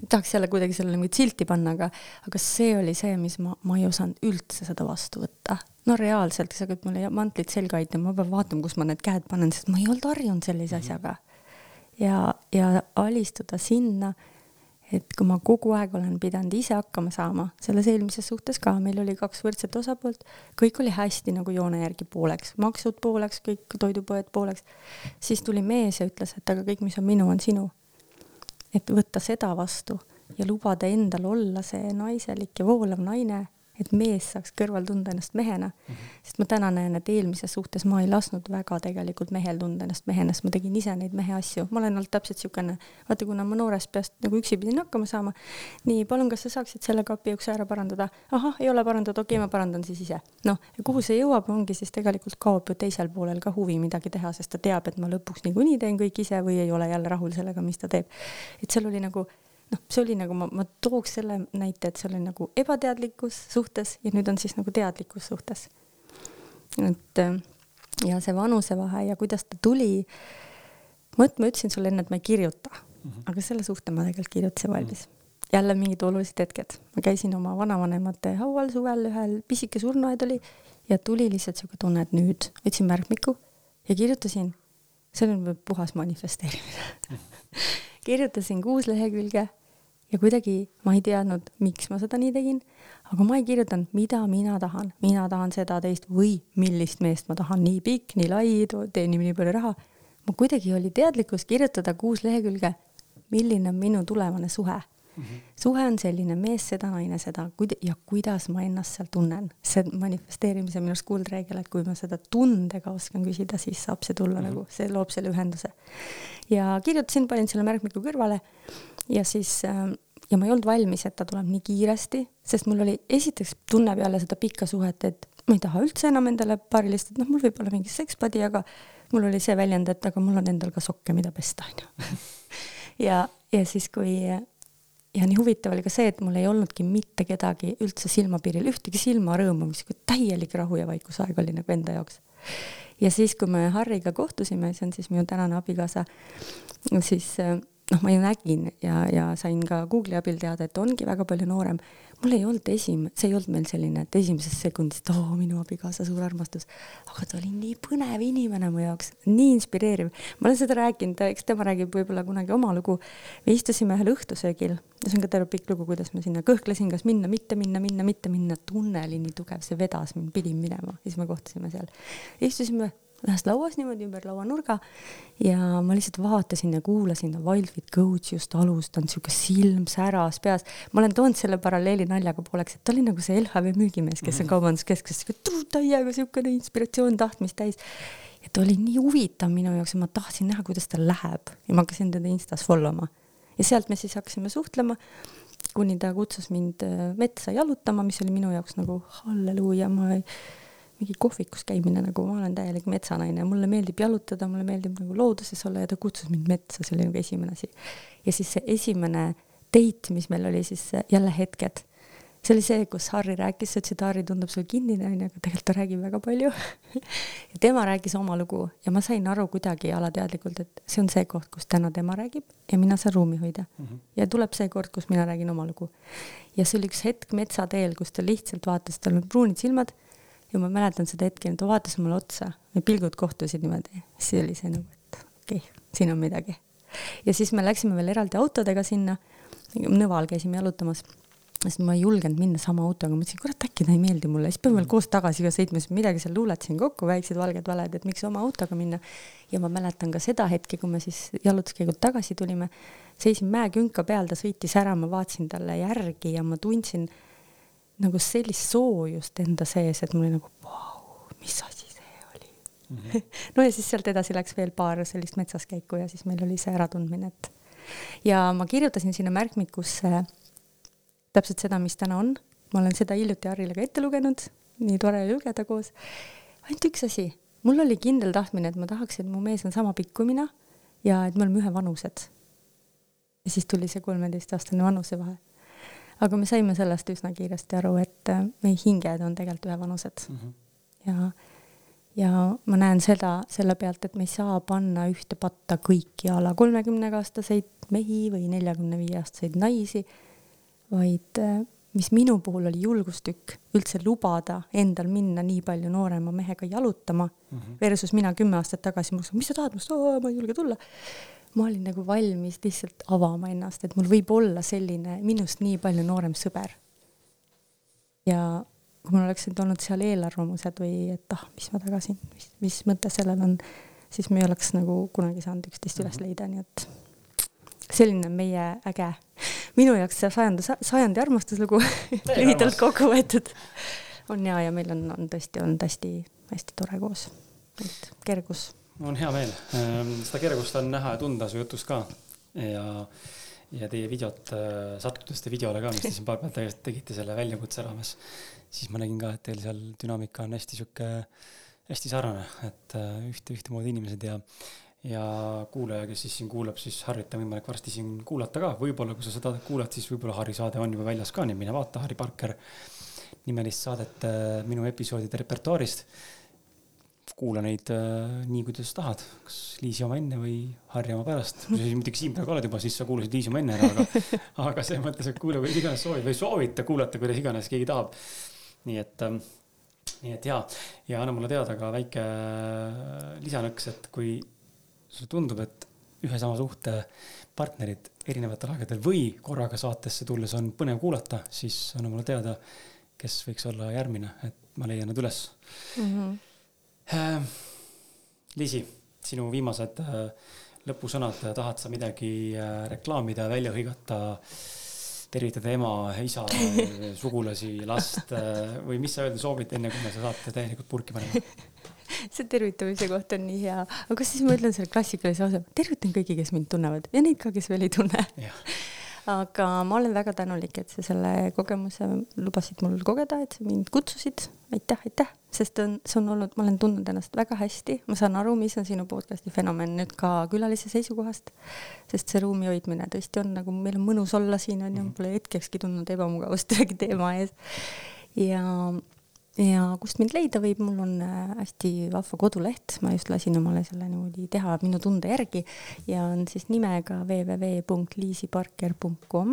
tahaks jälle kuidagi sellele mingit silti panna, aga, aga see oli see, mis ma, ma ei osanud üldse seda vastu võtta. no reaalselt, sa hakkad mulle mantlit selga aitama, ma pean vaatama, kus ma need käed panen, sest ma ei olnud harjunud sellise mhm. asjaga. ja, ja alistuda sinna et kui ma kogu aeg olen pidanud ise hakkama saama, selles eelmises suhtes ka, meil oli kaks võrdset osapoolt, kõik oli hästi nagu joone järgi pooleks, maksud pooleks, kõik toidupoed pooleks, siis tuli mees ja ütles, et aga kõik, mis on minu, on sinu. et võtta seda vastu ja lubada endal olla see naiselik ja voolav naine et mees saaks kõrval tunda ennast mehena mm. -hmm. sest ma täna näen, et eelmises suhtes ma ei lasknud väga tegelikult mehel tunda ennast mehena, sest ma tegin ise neid mehe asju, ma olen olnud täpselt siukene, vaata, kuna ma noorest peast nagu üksi pidin hakkama saama. nii, palun, kas sa saaksid selle kapiukse ära parandada? ahah, ei ole parandatud, okei okay,, ma parandan siis ise. noh, ja kuhu see jõuab, ongi siis tegelikult kaob ju teisel poolel ka huvi midagi teha, sest ta teab, et ma lõpuks niikuinii teen kõik ise või ei ole jälle rahul sellega, mis ta teeb. et seal oli nagu noh, see oli nagu ma, ma tooks selle näite, et see oli nagu ebateadlikkus suhtes ja nüüd on siis nagu teadlikkus suhtes. et äh, ja see vanusevahe ja kuidas ta tuli, ma ütlesin sulle enne, et ma ei kirjuta mm, -hmm. aga selle suhte ma tegelikult kirjutasin valmis mm. -hmm. jälle mingid olulised hetked, ma käisin oma vanavanemate haual suvel, ühel pisike surnuaed oli ja tuli lihtsalt siuke tunne, et nüüd võtsin märkmiku ja kirjutasin, see on puhas manifesteerimine. -hmm kirjutasin kuus lehekülge ja kuidagi ma ei teadnud, miks ma seda nii tegin, aga ma ei kirjutanud, mida mina tahan, mina tahan seda, teist või millist meest ma tahan, nii pikk, nii lai, teenib nii palju raha. mul kuidagi oli teadlikkus kirjutada kuus lehekülge, milline on minu tulevane suhe Mm -hmm. suhe on selline, mees seda, naine seda, kuid- ja kuidas ma ennast seal tunnen. see manifesteerimise minu arust kuldreegel, et kui ma seda tundega oskan küsida, siis saab see tulla mm -hmm. nagu, see loob selle ühenduse. ja kirjutasin, panin selle märkmiku kõrvale ja siis äh, ja ma ei olnud valmis, et ta tuleb nii kiiresti, sest mul oli esiteks tunne peale seda pikka suhet, et ma ei taha üldse enam endale paarilist, et noh, mul võib olla mingi sekspadi, aga mul oli see väljend, et aga mul on endal ka sokke, mida pesta, onju. ja, ja siis, kui ja nii huvitav oli ka see, et mul ei olnudki mitte kedagi üldse silmapiiril, ühtegi silmarõõmu, mis täielik rahu ja vaikusaeg oli nagu enda jaoks. ja siis, kui me Harriga kohtusime, see on siis minu tänane abikaasa, siis noh, ma ju nägin ja, ja sain ka Google'i abil teada, et ongi väga palju noorem. mul ei olnud esim-, see ei olnud meil selline, et esimesest sekundist, oo, minu abikaasa suur armastus. aga ta oli nii põnev inimene mu jaoks, nii inspireeriv. ma olen seda rääkinud, eks tema räägib võib-olla kunagi oma lugu. me istusime ühel õhtusöögil, see on ka terve pikk lugu, kuidas ma sinna kõhklesin, kas minna, mitte minna, minna, mitte minna. tunne oli nii tugev, see vedas mind, pidin minema ja siis me kohtusime seal. istusime ühes lauas niimoodi ümber lauanurga ja ma lihtsalt vaatasin ja kuulasin Wild with Goats just alustanud, sihuke silm säras peas. ma olen toonud selle paralleeli naljaga pooleks, et ta oli nagu see LHV müügimees, kes on mhm. kaubanduskeskuses täiega siukene inspiratsioon, tahtmist täis. ja ta oli nii huvitav minu jaoks ja ma tahtsin näha, kuidas tal läheb ja ma hakkasin teda Instas follow ma. ja sealt me siis hakkasime suhtlema kuni ta kutsus mind äh, metsa jalutama, mis oli minu jaoks nagu halleluuja, ma ei mingi kohvikus käimine, nagu ma olen täielik metsanaine, mulle meeldib jalutada, mulle meeldib nagu looduses olla ja ta kutsus mind metsa, see oli nagu esimene asi. ja siis see esimene date, mis meil oli siis jälle hetked, see oli see, kus Harri rääkis, sa ütlesid, Harri tundub sulle kinnine onju, aga tegelikult ta räägib väga palju ja tema rääkis oma lugu ja ma sain aru kuidagi alateadlikult, et see on see koht, kus täna tema räägib ja mina saan ruumi hoida mm. -hmm. ja tuleb see kord, kus mina räägin oma lugu. ja see oli üks hetk metsateel, kus ta lihtsalt vaatas, tal olid pruunid silmad ja ma mäletan seda hetke, ta vaatas mulle otsa, meie pilgud kohtusid niimoodi, siis oli see nagu, et okei okay,, siin on midagi. ja siis me läksime veel eraldi autodega sinna, Nõval käisime jalutamas. Sest ma ei julgenud minna sama autoga, mõtlesin, kurat, äkki ta ei meeldi mulle, siis peame veel koos tagasi ka sõitma, siis midagi seal luuletasin kokku, väiksed valged valed, et miks oma autoga minna. ja ma mäletan ka seda hetke, kui me siis jalutuskäigult tagasi tulime, seisin mäekünka peal, ta sõitis ära, ma vaatasin talle järgi ja ma tundsin nagu sellist soojust enda sees, et mul oli nagu vau, mis asi see oli mm. -hmm. no ja siis sealt edasi läks veel paar sellist metsas käiku ja siis meil oli see äratundmine, et ja ma kirjutasin sinna märkmikusse täpselt seda, mis täna on. ma olen seda hiljuti Harrile ka ette lugenud, nii tore lugeda koos. ainult üks asi, mul oli kindel tahtmine, et ma tahaks, et mu mees on sama pikk kui mina ja et me oleme ühevanused. ja siis tuli see kolmeteistaastane vanusevahe. Aga me saime sellest üsna kiiresti aru, et äh, meie hinged on tegelikult ühevanused mm. -hmm. ja, ja ma näen seda selle pealt, et me ei saa panna ühte patta kõiki a la kolmekümnega aastaseid mehi või neljakümne viie aastaseid naisi vaid äh, mis minu puhul oli julgustükk üldse lubada endal minna nii palju noorema mehega jalutama mm -hmm. versus mina kümme aastat tagasi, ma mõtlesin, mis sa tahad minust, ma ei julge tulla. Ma olin nagu valmis lihtsalt avama ennast, et mul võib olla selline minust nii palju noorem sõber. ja kui mul oleksid olnud seal eelarvamused või et ah, mis ma tagasi, mis, mis mõte sellel on, siis me ei oleks nagu kunagi saanud üksteist üles mhm. leida, nii et selline meie äge, minu jaoks see sajanda, sajandi armastuslugu lühidalt kokku võetud on hea ja meil on, on tõesti olnud hästi-hästi tore koos, et kergus. On hea meel, ehm, seda kergust on näha ja tunda su jutust ka. Ja, ja teie videot, äh, sattudes te videole ka, mis te siin paar päeva tagasi tegite selle väljakutse raames, siis ma nägin ka, et teil seal dünaamika on hästi sihuke, hästi sarnane, et äh, ühte, ühtemoodi inimesed ja ja kuulaja, kes siis siin kuulab, siis Harrit on võimalik varsti siin kuulata ka, võib-olla kui sa seda kuulad, siis võib-olla Harri saade on juba väljas ka, nii mine vaata Harri Parker nimelist saadet äh, minu episoodide repertuaarist. Kuula neid äh, nii, kuidas tahad, kas Liisi oma enne või Harri oma pärast. kui sa muidugi siin praegu oled juba, siis sa kuulasid Liisi oma enne ära, aga, aga selles mõttes, et kuula kuidas iganes soovid või soovite kuulata, kuidas iganes keegi tahab. nii et ähm, nii et ja, ja anna mulle teada ka väike äh, lisanõks, et kui sulle tundub, et ühe sama suhte partnerid erinevatel aegadel või korraga saatesse tulles on põnev kuulata, siis anna mulle teada, kes võiks olla järgmine, et ma leian nad üles mm. -hmm. Äh, Liisi, sinu viimased äh, lõpusõnad, tahad sa midagi äh, reklaamida, välja hõigata, tervitada ema, isa, sugulasi, last või mis sa öelda soovid, enne kui me seda saate täielikult purki paneme? see tervitamise koht on nii hea, aga kas siis ma ütlen selle klassikalise lause, tervitan kõiki, kes mind tunnevad ja neid ka, kes veel ei tunne. Aga ma olen väga tänulik, et sa selle kogemuse lubasid mul kogeda, et sa mind kutsusid. aitäh, aitäh, sest on, see on olnud, ma olen tundnud ennast väga hästi, ma saan aru, mis on sinu podcast'i fenomen nüüd ka külalise seisukohast. sest see ruumi hoidmine tõesti on nagu, meil on mõnus olla siin onju mm -hmm., pole hetkekski tundnud ebamugavust ühegi teema ees. ja ja kust mind leida võib, mul on äh, hästi vahva koduleht, ma just lasin omale selle niimoodi teha minu tunde järgi ja on siis nimega www.liisiparker.com.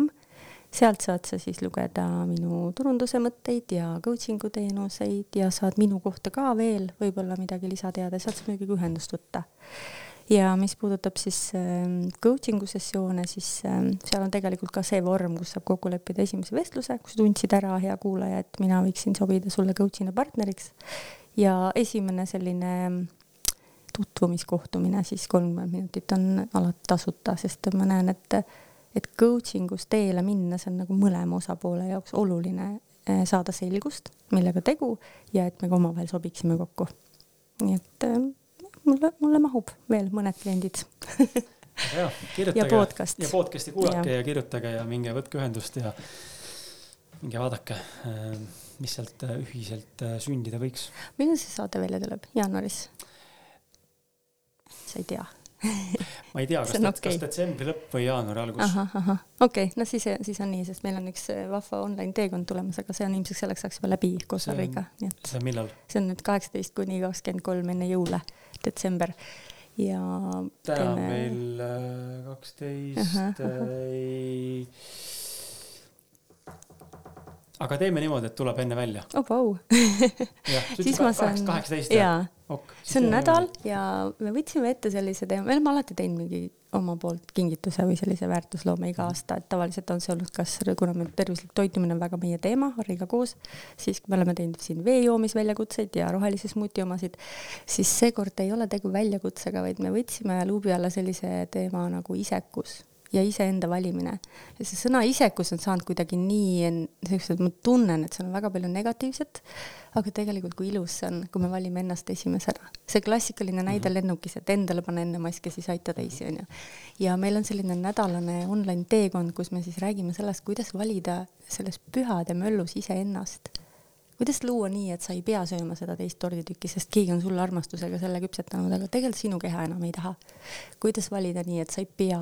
sealt saad sa siis lugeda minu turunduse mõtteid ja coaching'u teenuseid ja saad minu kohta ka veel võib-olla midagi lisateada, sealt saab muidugi ühendust võtta ja mis puudutab siis äh, coaching'u sessioone, siis äh, seal on tegelikult ka see vorm, kus saab kokku leppida esimese vestluse, kui sa tundsid ära, hea kuulaja, et mina võiksin sobida sulle coach'ina partneriks. ja esimene selline tutvumiskohtumine siis kolmkümmend minutit on alati tasuta, sest ma näen, et, et coaching us teele minna, see on nagu mõlema osapoole jaoks oluline äh, saada selgust, millega tegu ja et me ka omavahel sobiksime kokku. nii et mulle, mulle mahub veel mõned kliendid ja, ja podcast. ja podcast'i kuulake ja. ja kirjutage ja minge võtke ühendust ja minge vaadake, äh, mis sealt äh, ühiselt äh, sündida võiks. millal see saade välja tuleb, jaanuaris? sa ei tea ma ei tea, kas, okay. kas detsembri lõpp või jaanuari algus. ahah, ahah, okei okay,, no siis, siis on nii, sest meil on üks vahva online teekond tulemas, aga see on ilmselt selleks ajaks juba läbi koos Harriga, nii et see on millal? see on nüüd kaheksateist kuni kakskümmend kolm enne jõule, detsember ja täna on meil äh, kaksteist ei. aga teeme niimoodi, et tuleb enne välja. oh vau, siis ma saan, kaheksateist jah? jaa, see on nädal ja me võtsime ette sellise teema, me oleme alati teinud mingi oma poolt kingituse või sellise väärtusloome iga aasta, et tavaliselt on see olnud kas, kuna meil tervislik toitumine on väga meie teema Harriga koos, siis me oleme teinud siin vee joomisväljakutseid ja rohelise smuuti omasid, siis seekord ei ole tegu väljakutsega, vaid me võtsime luubi alla sellise teema nagu isekus ja iseenda valimine. ja see sõna isekus on saanud kuidagi nii siuksed, ma tunnen, et seal on väga palju negatiivset, aga tegelikult kui ilus see on, kui me valime ennast esimesena. see klassikaline näide lennukis, et endale pane enne mask ja siis aita teisi, onju. ja meil on selline nädalane online teekond, kus me siis räägime sellest, kuidas valida selles pühade möllus iseennast kuidas luua nii, et sa ei pea sööma seda teist torditükki, sest keegi on sulle armastusega selle küpsetanud, aga tegelikult sinu keha enam ei taha. kuidas valida nii, et sa ei pea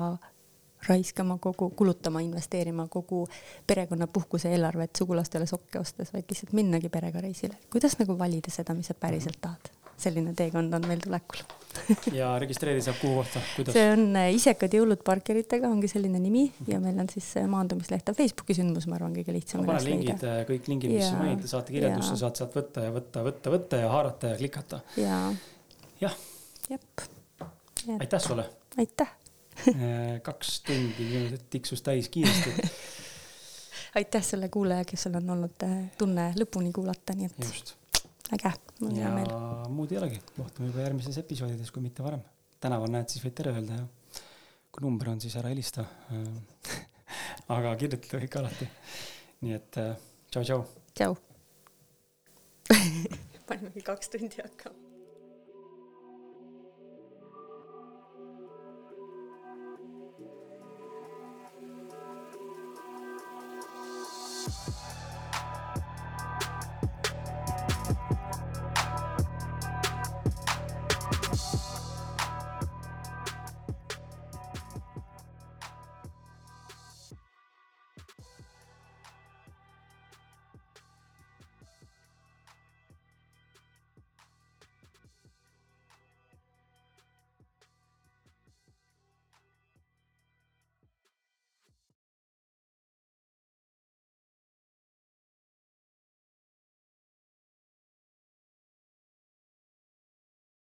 raiskama kogu, kulutama, investeerima kogu perekonna puhkuse eelarvet sugulastele sokke ostes, vaid lihtsalt minnagi perega reisile. kuidas nagu valida seda, mis sa päriselt tahad? selline teekond on meil tulekul. ja registreerida saab kuhu kohta, kuidas? see on äh, Isekad jõulud parkeritega ongi selline nimi ja meil on siis äh, maandumisleht, Facebooki sündmus, ma arvan, kõige lihtsam ma panen lingid, kõik lingid, mis Jaa, mainiti, saate kirjeldusse, saad sealt võtta ja võtta, võtta, võtta ja haarata ja klikata. ja jah, jep, aitäh sulle. aitäh, kaks tundi tiksus täis kiiresti. aitäh selle kuulaja, kes sul on olnud äh, tunne lõpuni kuulata, nii et just. äge, mul on hea ja meel. muud ei olegi, kohtume juba järgmises episoodides, kui mitte varem. tänaval näed, siis võid tere öelda ja kui number on, siis ära helista. aga kirjutada ikka alati. nii et äh, tšau-tšau. tšau. panimegi kaks tundi hakkama.